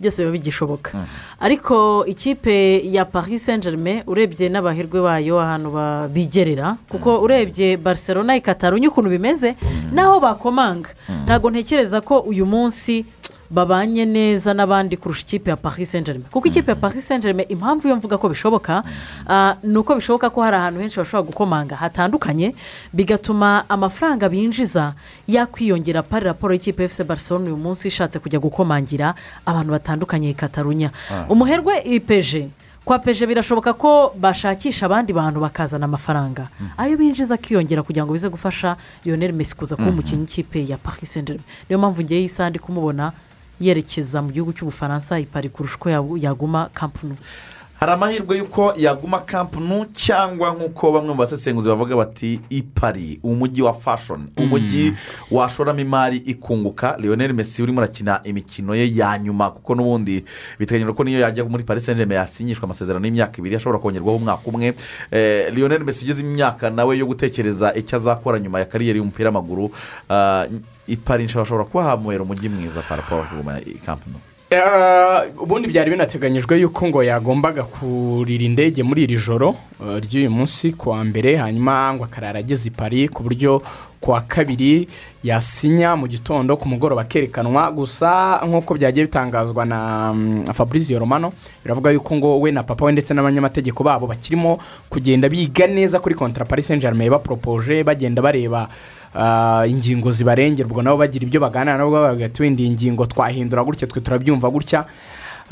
byose biba bigishoboka. Ariko ikipe ya paris saint germain urebye n'abahirwe bayo ahantu ba- bigerera kuko urebye barcelona ikatarunya ukuntu bimeze naho bakomanga. Ntabwo ntekereza ko uyu munsi babanye neza n'abandi kurusha ikipe ya paris saint germain kuko ikipe ya paris saint germain impamvu yo mvuga ko bishoboka ah, ni uko bishoboka ko hari ahantu henshi bashobora gukomanga hatandukanye bigatuma amafaranga binjiza yakwiyongera pari raporo y'ikipe ya fc barcelona uyu munsi ishatse kujya gukomangira abantu batandukanye i katarunya. Ah. umuherwe ipeje kwa peje birashoboka ko bashakisha abandi bantu bakazana amafaranga. Ayo binjiza akiyongera kugira ngo bize gufasha lionel Messi kuza kuba umukinnyi w'ikipe ya paris saint germain niyo mpamvu ngewe isa ndi kumubona yerekeza mu gihugu cy'ubufaransa ipari kurusha uko yagu- yaguma kampunu hari amahirwe y'uko yaguma kampunu cyangwa nk'uko bamwe mu basesenguzi bavuga bati ipari umujyi wa fashoni umujyi washoramo imari ikunguka. Lionel Messi urimo urakina imikino ye ya nyuma kuko n'ubundi biteganyijwe ko niyo yajya muri paris saint germain yasinyishwa amasezerano y'imyaka ibiri ashobora kongerwaho umwaka umwe. Eh, lionel Messi ugeze imyaka nawe yo gutekereza icyo azakora nyuma ya kariyeri y'umupira w'amaguru. Ah, ipari hashobora kuba hamubera umujyi mwiza paraporo kuguma i kampunu Eh, ubundi byari binateganyijwe yuko ngo yagombaga kurira indege muri iri joro eh, ry'uyu munsi ku wa mbere hanyuma ngo akarara ageze i Paris ku buryo ku wa kabiri yasinya mu gitondo ku mugoroba akerekanwa. Gusa nk'uko byagiye bitangazwa na mm, fabrizio romano biravuga yuko ngo we na papa we ndetse n'abanyamategeko babo bakirimo kugenda biga neza kuri kontra paris saint germain baporopoje bagenda bareba ingingo zibarengera ubwo nabo bagira ibyo baganira nabo ati wenda iyi ngingo twahindura gutya twe turabyumva gutya.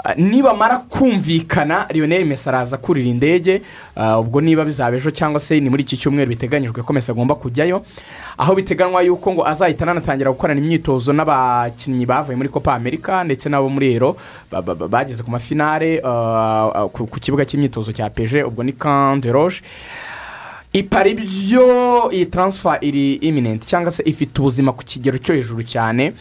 Ah, nibamara kumvikana lionel Messi araza kurira indege. Ah, ubwo niba bizaba ejo cyangwa se ni muri iki cyumweru biteganyijwe ko Messi agomba kujyayo. Aho biteganywa yuko ngo azahita ananatangira gukorana imyitozo n'abakinnyi bavuye muri copa america ndetse n'abo muri ero ba- ba- ba- bageze ku mafinare ah, ah, ku kibuga cy'imyitozo cya peje ubwo ni de roche. ipara ibyo iyi taransifa iri iminenti cyangwa se ifite ubuzima ku kigero cyo hejuru cyane.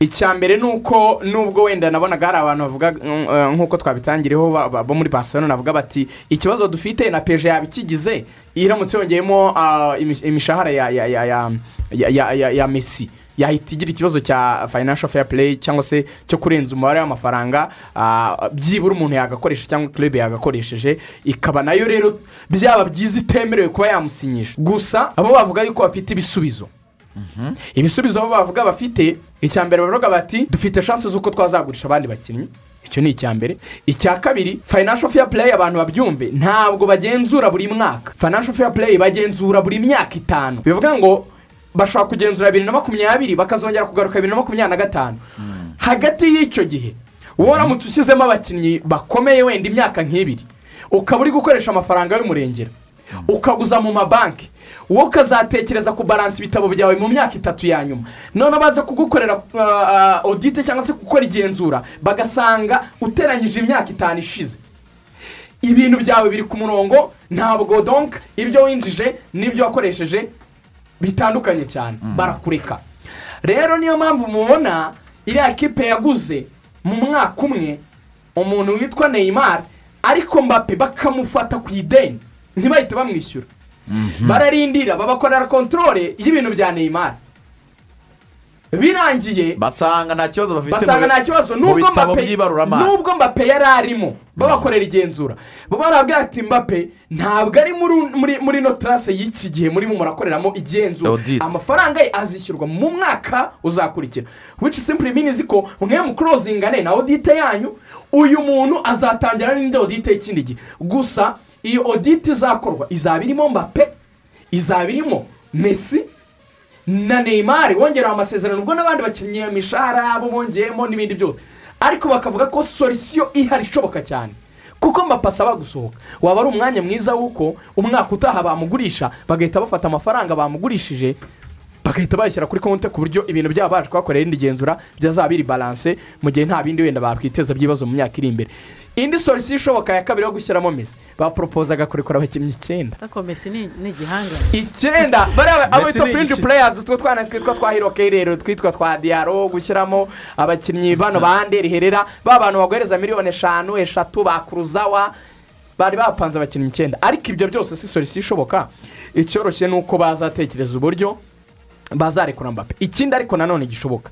Icya mbere ni uko nubwo wenda nabonaga hari abantu bavuga mm, eh, nk'uko twabitangiriyeho bo muri barcelona navuga bati ikibazo dufite na peje yaba ikigize iramutse yongeyemo ah, imishahara ya ya ya ya ya mesi yahita igira ikibazo cya financial fair play cyangwa se cyo kurenza umubare w'amafaranga ah, byibura umuntu yagakoresha cyangwa club yagakoresheje ikaba na yo rero byaba byiza itemerewe kuba yamusinyisha. Gusa abo bavuga yuko bafite ibisubizo. Ibisubizo bo bavuga bafite icya mbere bavuga bati dufite shansi z'uko twazagurisha abandi bakinnyi. Icyo ni icya mbere. Icya kabiri financial fair play abantu babyumve. Ntabwo bagenzura buri mwaka. Financial fair play bagenzura buri myaka itanu. Bivuga ngo bashobora kugenzura bibiri na makumyabiri bakazongera kugaruka bibiri na makumyabiri na gatanu. Hagati y'icyo gihe wowe uramutse ushyizemo abakinnyi bakomeye wenda imyaka nk'ibiri ukaba uri gukoresha amafaranga y'umurengera ukaguza mu mabanki wowe ukazatekereza kubaransa ibitabo byawe mu myaka itatu ya nyuma. Noneho baza kugukorera odite cyangwa se gukora igenzura bagasanga uteranyije imyaka itanu ishize. Ibintu byawe biri ku murongo ntabwo donka ibyo winjije n'ibyo wakoresheje bitandukanye cyane. Barakureka. Rero niyo mpamvu mubona iriya kipe yaguze mu mwaka umwe umuntu witwa neymar ariko mbappe bakamufata ku ideni. Ntibahite bamwishyura. Bararindira babakorera kontorore y'ibintu bya neymar. Birangiye basanga nta kibazo bafite basanga nta kibazo. nubwo mbappe yari arimo babakorera igenzura. Barabwira ati mbappe ntabwo ari muri ino tarase y'iki gihe murimo murakoreramo igenzura. Amafaranga ye azishyurwa mu mwaka uzakurikira. Wici simpuri minizi ko mwe mu kurozingane na odite yanyu uyu muntu azatangira n'indi odite y'ikindi gihe. Gusa iyo odite izakorwa izaba irimo mbappe izaba irimo mesi na neymar. Wongerewe amasezerano. Ubwo n'abandi bakinnyi imishahara bo bongeyemo n'ibindi byose. Ariko bakavuga ko solisiyo ihari ishoboka cyane. Kuko mbappe asaba gusohoka. Waba ari umwanya mwiza w'uko umwaka utaha bamugurisha bagahita bafata amafaranga bamugurishije bagahita bayashyira kuri konti ku buryo ibintu byabo baje kuhakorera irindi genzura byazaba biri baranse mu gihe nta bindi wenda bakwiteza by'ibibazo mu myaka iri imbere. Indi solisiyo ishoboka ya kabiri yo gushyiramo mesi baporopozaga kurekura abakinnyi icyenda. Ariko mesi ni ni igihanga icyenda. Bariya abo bita igishyitsi. pureyazi utwo twana twitwa twa hiroke rero twitwa twa diyaro gushyiramo abakinnyi bano ba anderi herera ba bantu baguhereza miliyoni eshanu eshatu ba kuruzawa. Bari bapanze abakinnyi icyenda. Ariko ibyo byose si solisiyo ishoboka icyoroshye ni uko bazatekereza uburyo bazarekura mbappe. Ikindi ariko nanone gishoboka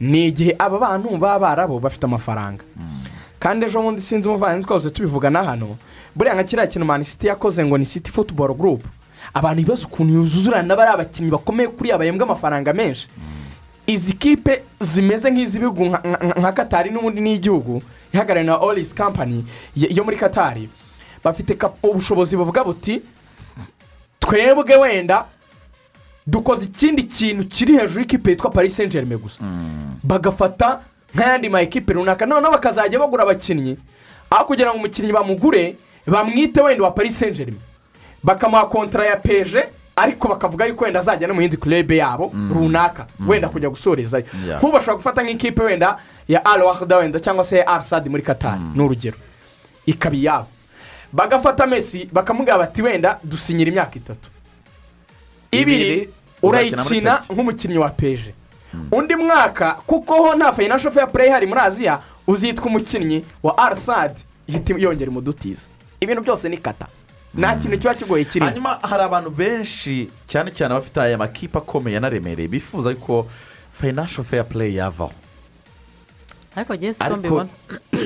ni igihe aba bantu barabo bafite amafaranga. Kandi ejo bundi sinzi umuvandimwe twose tubivugana hano buriya nka kiriya kintu mani siti yakoze ngo ni siti futuboro gurupu abantu bibaza ukuntu yuzuzurana bari abakinnyi bakomeye kuriya bahembwa amafaranga menshi. Izi kipe zimeze nk'iz'ibihugu nka- katari n'ubundi n'igihugu ihagarariwe na orisi kampani yo muri katari bafite ubushobozi buvuga buti twebwe wenda dukoze ikindi kintu kiri hejuru y'ikipe yitwa paris saint germain gusa bagafata nk'ayandi ma ekipe runaka. Noneho bakazajya bagura abakinnyi aho kugira ngo umukinnyi bamugure bamwite wenda wa paris saint germain bakamuha kontara ya peje ariko bakavuga yuko wenda azajya no mu yindi kurebe yabo runaka wenda kujya gusorezayo nk'ubu bashobora gufata nk'ikipe wenda ya wahda wenda cyangwa se ya sadi muri katari ni urugero. Ikaba iyabo. Bagafata mesi bakamubwira bati wenda dusinyira imyaka itatu. Ibiri urayikina nk'umukinnyi wa peje undi mwaka kuko ho nta fayinasho feya pureyi ihari muri aziya uzitwa umukinnyi wa arasadi ihita yongera umudutiza. Ibintu byose ni kata. Nta kintu kiba kigoye kirimo hanyuma hari abantu benshi cyane cyane abafite aya makipe akomeye anaremereye bifuza ko fayinansho feya pureyi yavaho. Ariko ngewe siko ariko mbibona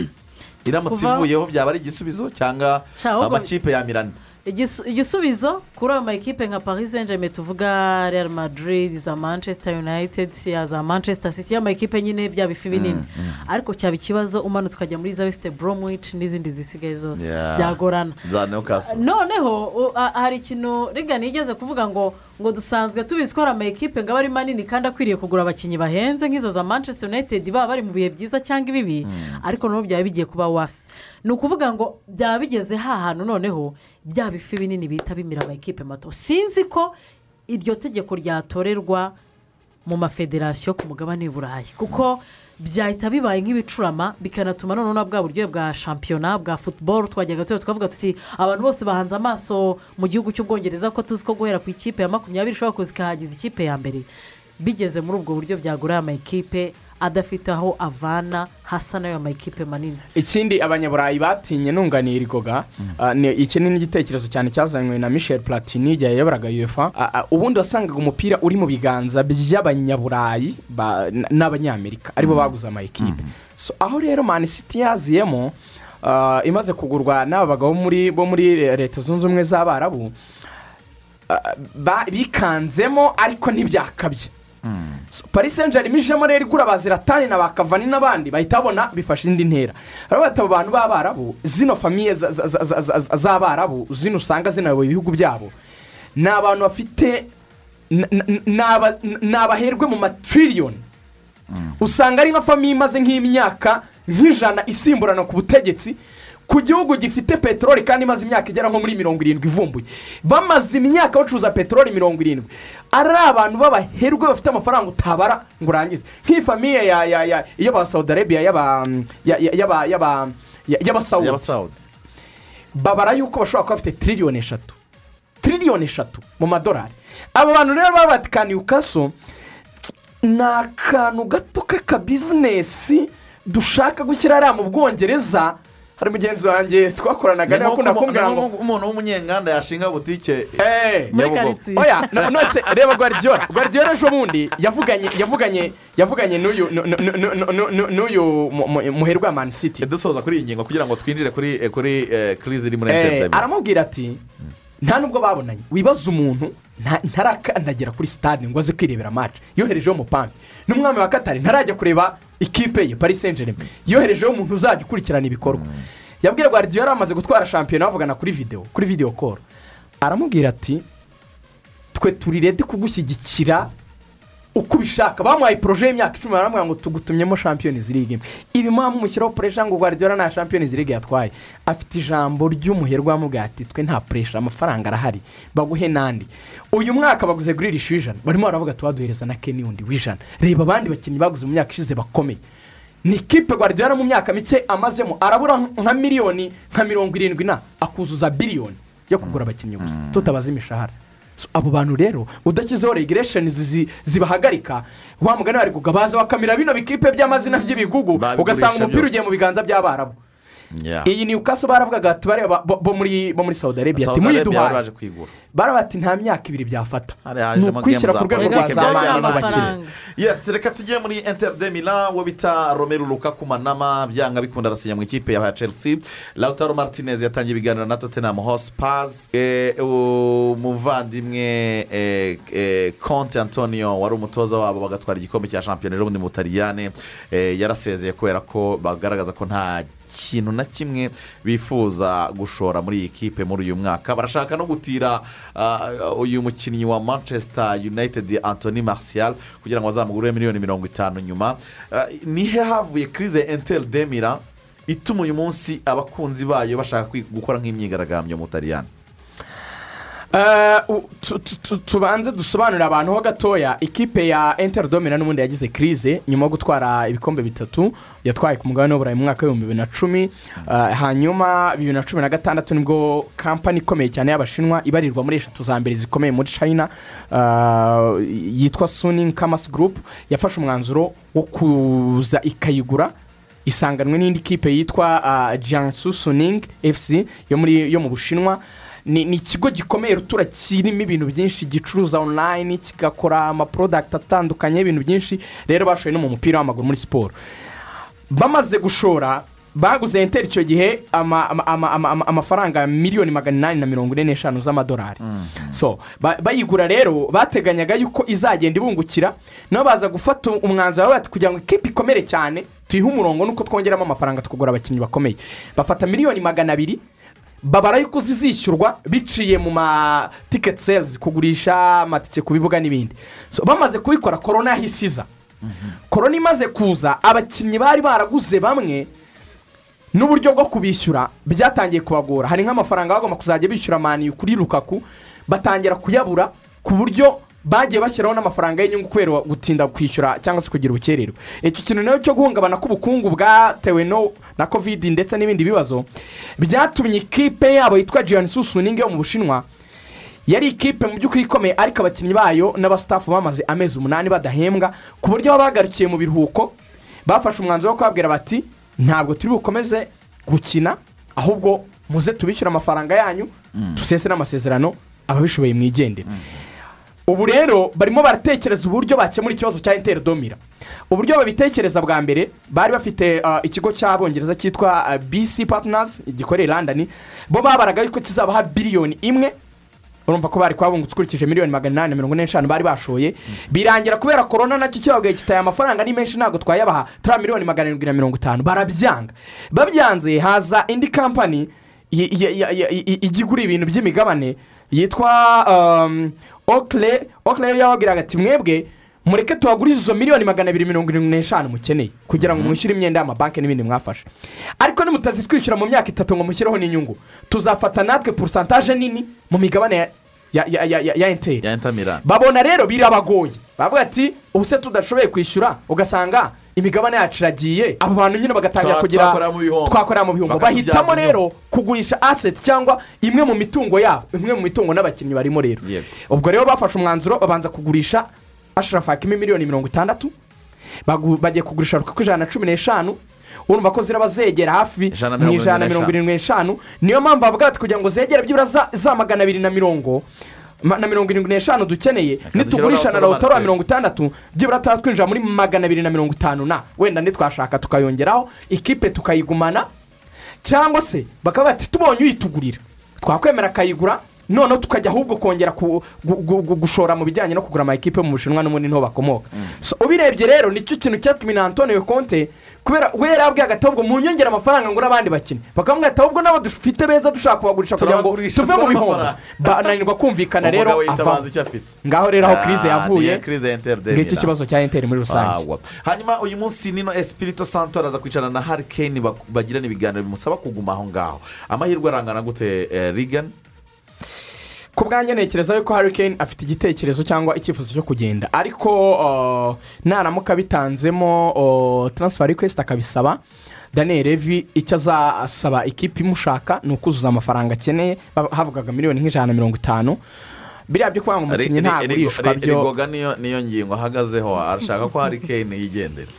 *clears throat* iramutse ivuyeho byaba ari igisubizo cyangwa amakipe yamirana igisubizo kuri ayo makipe nka paris saint germain tuvuga real madrid za manchester united za manchester city y'amakipe nyine bya bifi binini. Ariko cyaba ikibazo umanutse ukajya muri za wesite bromwich n'izindi zisigaye zose byagorana. Noneho hari ikintu rigani yigeze kuvuga ngo ngo dusanzwe tubizi ko hari amakipe ngo aba ari manini kandi akwiriye kugura abakinnyi bahenze nk'izo za manchester united baba bari mu bihe byiza cyangwa ibibi ariko noneho byaba bigiye kuba wasi ni ukuvuga ngo byaba bigeze ha hantu noneho bya bifi binini bihita bimira amakipe mato. Sinzi ko iryo tegeko ryatorerwa mu mafederasiyo ku mugabane w'i kuko byahita bibaye nk'ibicurama bikanatuma noneho na bwa buryo bwa shampiyona bwa futuboro twajyaga tuba tukavuga tuti abantu bose bahanze amaso mu gihugu cy'ubwongereza ko tuzi ko guhera ku ikipe ya makumyabiri ishobora kuza ikahagiza ikipe ya mbere. Bigeze muri ubwo buryo byagura aya makipe adafite aho avana hasa n'ayo makipe manini. Ikindi abanyaburayi batinye nunganiye irigoga ah, ni- iki ni n'igitekerezo cyane cyazanywe na michel platini igihe yayoboraga uefa. Ah, ah, ubundi wasangaga umupira uri mu biganza by'abanyaburayi n'abanyamerika ari bo baguze amayikipe So, aho rero mani siti yaziyemo imaze kugurwa n'aba bagabo muri- bo muri leta zunze ubumwe z'abarabu ba- bikanzemo ariko ntibyakabye. So, paris saint germain ijemo rero igura ba ziratani na ba kavani n'abandi bahita babona bifashe indi ntera. Rero bati abo bantu b'abarabu zino famiye za- za- za- za- za- z'abarabu zino usanga zinayoboye ibihugu byabo. Ni abantu bafite ni aba- ni abaherwe mu matiriyoni usanga ari nka famiye imaze nk'imyaka nk'ijana isimburana ku butegetsi ku gihugu gifite peteroli kandi imaze imyaka igera nko muri mirongo irindwi ivumbuye. Bamaze imyaka bacuruza peteroli mirongo irindwi. Ari abantu b'abaherwe bafite amafaranga utabara ngo urangize. Nk'iyi famiye ya ya ya y'aba saudi arabia y'aba ya- ya- y'aba y'aba ya- y'abasawudi babara yuko bashobora kuba bafite tiriyoni eshatu. Tiriyoni eshatu mu madolari. Abo bantu rero baba batikaniye ukaso ni akantu gato k'akabizinesi dushaka gushyira hariya mu bwongereza hari mugenzi wanjye twakoranaga niba akunda kumbwira ngo umuntu w'umunyenganda yashinga butike Eh, karitsiye. oya nose reba *laughs* guardiola. Guardiola ejo bundi yavuganye yavuganye yavuganye n'uyu nu- nu- nu- nu- nu- nu- n'uyu mu- mu- muherwe wa mani city. Dusoza kuri iyi ngingo kugira ngo twinjire kuri eh, kuri kirizi iri muri enterinete aramubwira ati nta nubwo babonanye. Wibaza umuntu nta- ntarakandagira kuri sitade ngo aze kwirebera match. Yoherejeho umupambi n'umwami wa katari ntarajya kureba ikipe ye paris saint germain yoherejeho umuntu uzajya ukurikirana ibikorwa. Yabwiye guardiola amaze gutwara shampiyona bavugana kuri videwo kuri videwo koro aramubwira ati twe turi redi kugushyigikira uko ubishaka bamuhaye poroje y'imyaka icumi baramubwira ngo tugutumyemo ligue imwe ibi mpamvu mushyiraho puresha ngo guardiola nta shampiyonizi ligue yatwaye. Afite ijambo ry'umuherwe wamubwira ati twe nta puresha amafaranga arahari. Baguhe n'andi. Uyu mwaka baguze guririsha w'ijana barimo baravuga tubaduhereza na keni wundi w'ijana. Reba abandi bakinnyi baguze mu myaka ishize bakomeye. Ni ikipe guardiola mu myaka mike amazemo arabura nka miliyoni nka mirongo irindwi na akuzuza biliyoni yo kugura abakinnyi gusa. Tutabaza imishahara. Abo bantu rero udashyizeho regiresheni zibahagarika. Wa mugani bari kugabaza bakamira bino bikipe by'amazina by'ibigugu ugasanga umupira ugiye mu biganza by'abarabu. Iyi ni ukaso baravugaga ati bareba bo muri muri saudi arabia ati baraje kwigura. Baraba ati nta myaka ibiri byafata. Ni ukwishyira ku rwego rwa za byajyana mani mu bakire. N'amafaranga. yes reka tujye muri inter de milan wo bita romelu lukaku manama byanga bikunda arasinya mu ikipe ya chelsea. Lautaro martinez yatangiye ibiganiro na tottenham hotspurs Eh, umuvandimwe eh, eh, conte antonio wari umutoza wabo bagatwara igikombe cya shampiyona ejo bundi mu butaliyane yarasezeye kubera ko bagaragaza ko nta kintu na kimwe bifuza gushora muri iyi kipe muri uyu mwaka. Barashaka no gutira ah, uyu mukinnyi wa manchester united anthony martial kugira ngo bazamugure miliyoni mirongo itanu nyuma. Ah, nihe havuye kirize enteri demira ituma uyu munsi abakunzi bayo bashaka gukora nk'imyigaragambyo mu Eh, u- tu- tu- tu- tubanze dusobanurire abantu ho gatoya ikipe ya enteri domina n'ubundi yagize kirize nyuma yo gutwara ibikombe bitatu yatwaye ku mugabane w'uburayi mu mwaka w'ibihumbi bibiri na cumi. Eh, hanyuma bibiri na cumi na gatandatu ni bwo kampani ikomeye cyane y'abashinwa ibarirwa muri eshatu za mbere zikomeye muri china. Eh, yitwa suning kamasi gurupu yafashe umwanzuro wo kuza ikayigura isanganwe n'indi kipe yitwa jiangsu suning muri yo mu bushinwa. Ni ikigo gikomeye rutura kirimo ibintu byinshi gicuruza online kigakora amaporodagiti atandukanye y'ibintu byinshi rero bashoye no mu mupira w'amaguru muri siporo bamaze gushora baguze enteri icyo gihe ama- ama- ama- ama- ama- amafaranga miliyoni magana inani na mirongo ine n'eshanu z'amadolari. So ba- bayigura rero bateganyaga yuko izagenda ibungukira nabo baza gufata umwanzuro bati kugira ngo ikipe ikomere cyane tuyihe umurongo nuko twongeramo amafaranga tukagura abakinnyi bakomeye. Bafata miliyoni magana abiri babara yuko zizishyurwa biciye mu ma tiketi selizi kugurisha amatike ku bibuga n'ibindi. So, bamaze kubikora korona yahise iza korona imaze kuza abakinnyi bari baraguze bamwe n'uburyo bwo kubishyura byatangiye kubagora. Hari nk'amafaranga bagomba kuzajya bishyura mani kuri rukaku batangira kuyabura ku buryo bagiye bashyiraho n'amafaranga y'inyungu kubera gutinda kwishyura cyangwa se kugira ubukererwe. Icyo kintu na yo cyo guhungabana k'ubukungu bwatewe na kovidi ndetse n'ibindi bibazo byatumye ikipe yabo yitwa jiyani susuningi yo mu bushinwa yari ikipe mu by'ukuri ikomeye ariko abakinnyi bayo n'abasitafu bamaze amezi umunani badahembwa ku buryo baba bagarukiye mu biruhuko bafashe umwanzuro wo kubabwira bati ntabwo turi bukomeze gukina ahubwo muze tubishyure amafaranga yanyu dusese n'amasezerano ababishoboye mwigendere. Ubu rero barimo baratekereza uburyo bakemura ikibazo cya enteri domira uburyo babitekereza bwa mbere bari bafite uh, ikigo cy'abongereza cyitwa uh, bc partners gikorera london bo babaraga yuko kizabaha biliyoni imwe urumva ko bari kuhabungutse ukurikije miliyoni magana inani na mirongo ine n'eshanu bari bashoye. Birangira kubera korona na cyo kibabwiye kitaye amafaranga ari menshi ntabwo twayabaha turiya miliyoni magana arindwi na mirongo itanu. Barabyanga. Babyanze haza indi kampani igura ibintu by'imigabane yitwa okle yo yababwiraga ati mwebwe mureke tuhagurize izo miliyoni magana abiri mirongo irindwi n'eshanu mukeneye kugira ngo mwishyure imyenda y'amabanki n'ibindi mwafashe. Ariko nimutazitwishyura mu myaka itatu ngo mushyireho n'inyungu tuzafata natwe porosantaje nini mu migabane ya enteri ya intamirani babona rero birabagoye. Bavuga ati ubu se tudashoboye kwishyura? Ugasanga imigabane yacu iragiye. Abo bantu nyine bagatangira kugira twakorera mu Bakatubyaza bahitamo rero kugurisha aseti cyangwa imwe mu mitungo yabo imwe mu mitungo n'abakinnyi barimo rero. Ubwo rero bafashe umwanzuro babanza kugurisha asharafu hakimi miliyoni mirongo itandatu bagiye kugurisha rukuku ijana na cumi n'eshanu urumva ko ziraba zegera hafi mu ijana na mirongo irindwi n'eshanu. niyo mpamvu bavuga bati kugira ngo zegere byibura za- magana abiri na mirongo na mirongo irindwi n'eshanu dukeneye nitugurisha na rawutaro wa mirongo itandatu byibura tuba twinjira muri magana abiri na mirongo itanu na. Wenda ntitwashaka tukayongeraho ikipe tukayigumana cyangwa se bakaba bati tubonye uyitugurira. Twakwemera akayigura noneho tukajya ahubwo kongera gushora mu bijyanye no kugura amakipe mu bushinwa n'ubundi ni ho bakomoka So, ubirebye rero ni cyo kintu cyatumye na antonio konte kubera we yari abwiye agati ahubwo mu nyongera amafaranga ngura abandi bakine. Bakamubwira ati ahubwo nabo dufite beza dushaka kubagurisha kugira ngo tuve mu bihombo bananirwa kumvikana rero ava ngaho rero aho kirize Ah, yavuye ngiki kibazo cya enteri muri rusange. Awa. hanyuma uyu munsi nino esipirito santo araza kwicarana na harikeni bagirana ibiganiro bimusaba kuguma aho ngaho. Amahirwe arangana gute eh, rigani ku bwanjye ntekereza yuko Harry Kane afite igitekerezo cyangwa icyifuzo cyo kugenda. Ariko naramuka bitanzemo uh, transfer request akabisaba. Daniel levi icyo azasaba ikipe imushaka ni ukuzuza amafaranga akeneye havugaga miliyoni nk'ijana na mirongo itanu. Biriya byo kuvuga ngo umukinnyi ntagurishwa byo rigoga niyo niyo ngingo. Ahagazeho arashaka ko harikeni yigendera.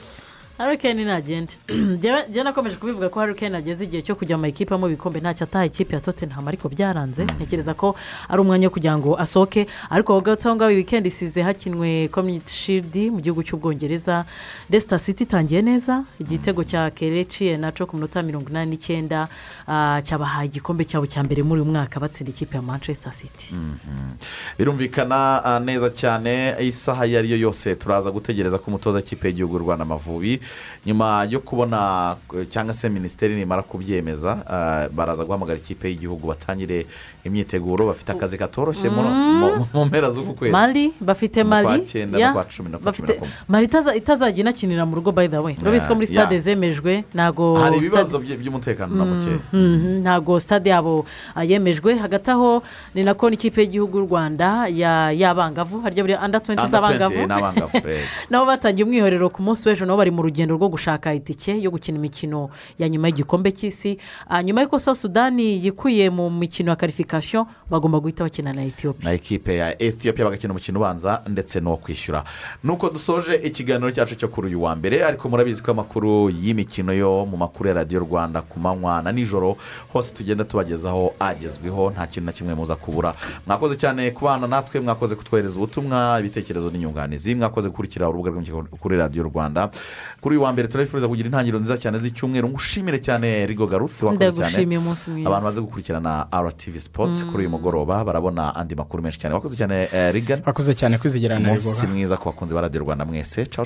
Harikeni ntagende *clears throat* njyewe nakomeje kubivuga ko harikeni ageze igihe cyo kujya mu makipe mu bikombe ntacyo ataha ikipe ya tottenham ariko byaranze. Ntekereza ko ari umwanya wo kugira ngo asohoke. Ariko aho ngaho iyi wikendi isize hakinwe community shield mu gihugu cy'ubwongereza resita city itangiye neza. Igitego cya kereci naco ku minota mirongo inani n'icyenda ah, cyabahaye igikombe cyabo cya mbere muri uyu mwaka batsinda ikipe ya manchester city. Birumvikana ah, neza cyane. Isaha iyo ari yo yose turaza gutegereza ko umutoza w'ikipe y'igihugu rwanda amavubi. Nyuma yo kubona eh, cyangwa se minisiteri nimara kubyemeza ah, baraza guhamagara ikipe y'igihugu batangire imyiteguro bafite akazi katoroshye mu- mu- mpera z'uku kwezi. Mari bafite mari mari itaza- itazajya inakinira mu rugo by the way. Urabizi ko muri stade zemejwe ntabwo hari ibibazo by- by'umutekano na mukeya Mhm, ntabwo stade yabo ah, yemejwe. Hagati aho ni nako n'ikipe y'igihugu y'u rwanda ya- y'abangavu. Harya buri anda tuwenti Under 20 z'abangavu eh. *laughs* nabo batangiye umwiherero ku munsi w'ejo nabo bari mu rugendo rwo gushaka itike yo gukina imikino ya nyuma y'igikombe cy'isi. Ah, nyuma y'uko sa sudani yikuye mu mikino ya karifikasiyo bagomba guhita bakina na etiyopiya na ekipe ya etiyopiya bagakina umukino ubanza ndetse n'uwo kwishyura. Nuko dusoje ikiganiro cyacu cyo kuri uyu wa mbere ariko murabizi ko amakuru y'imikino yo mu makuru ya radiyo rwanda ku manywa na nijoro hose tugenda tubagezaho agezweho nta kintu na kimwe muza kubura. Mwakoze cyane kubana natwe mwakoze kutwohereza ubutumwa ibitekerezo n'inyunganizi mwakoze gukurikira urubuga kuri radiyo rwanda. Kuri uyu wa mbere turabifuriza kugira intangiriro nziza cyane z'icyumweru. Ngushimire cyane rigo garufi wakoze cyane. umunsi abantu baze gukurikirana RTV Sports kuri uyu mugoroba barabona andi makuru menshi cyane. Wakoze cyane eh, rigani bakoze cyane kwizigerana na umunsi rigoga mwiza ku bakunzi ba radiyo rwanda mwese. Cawo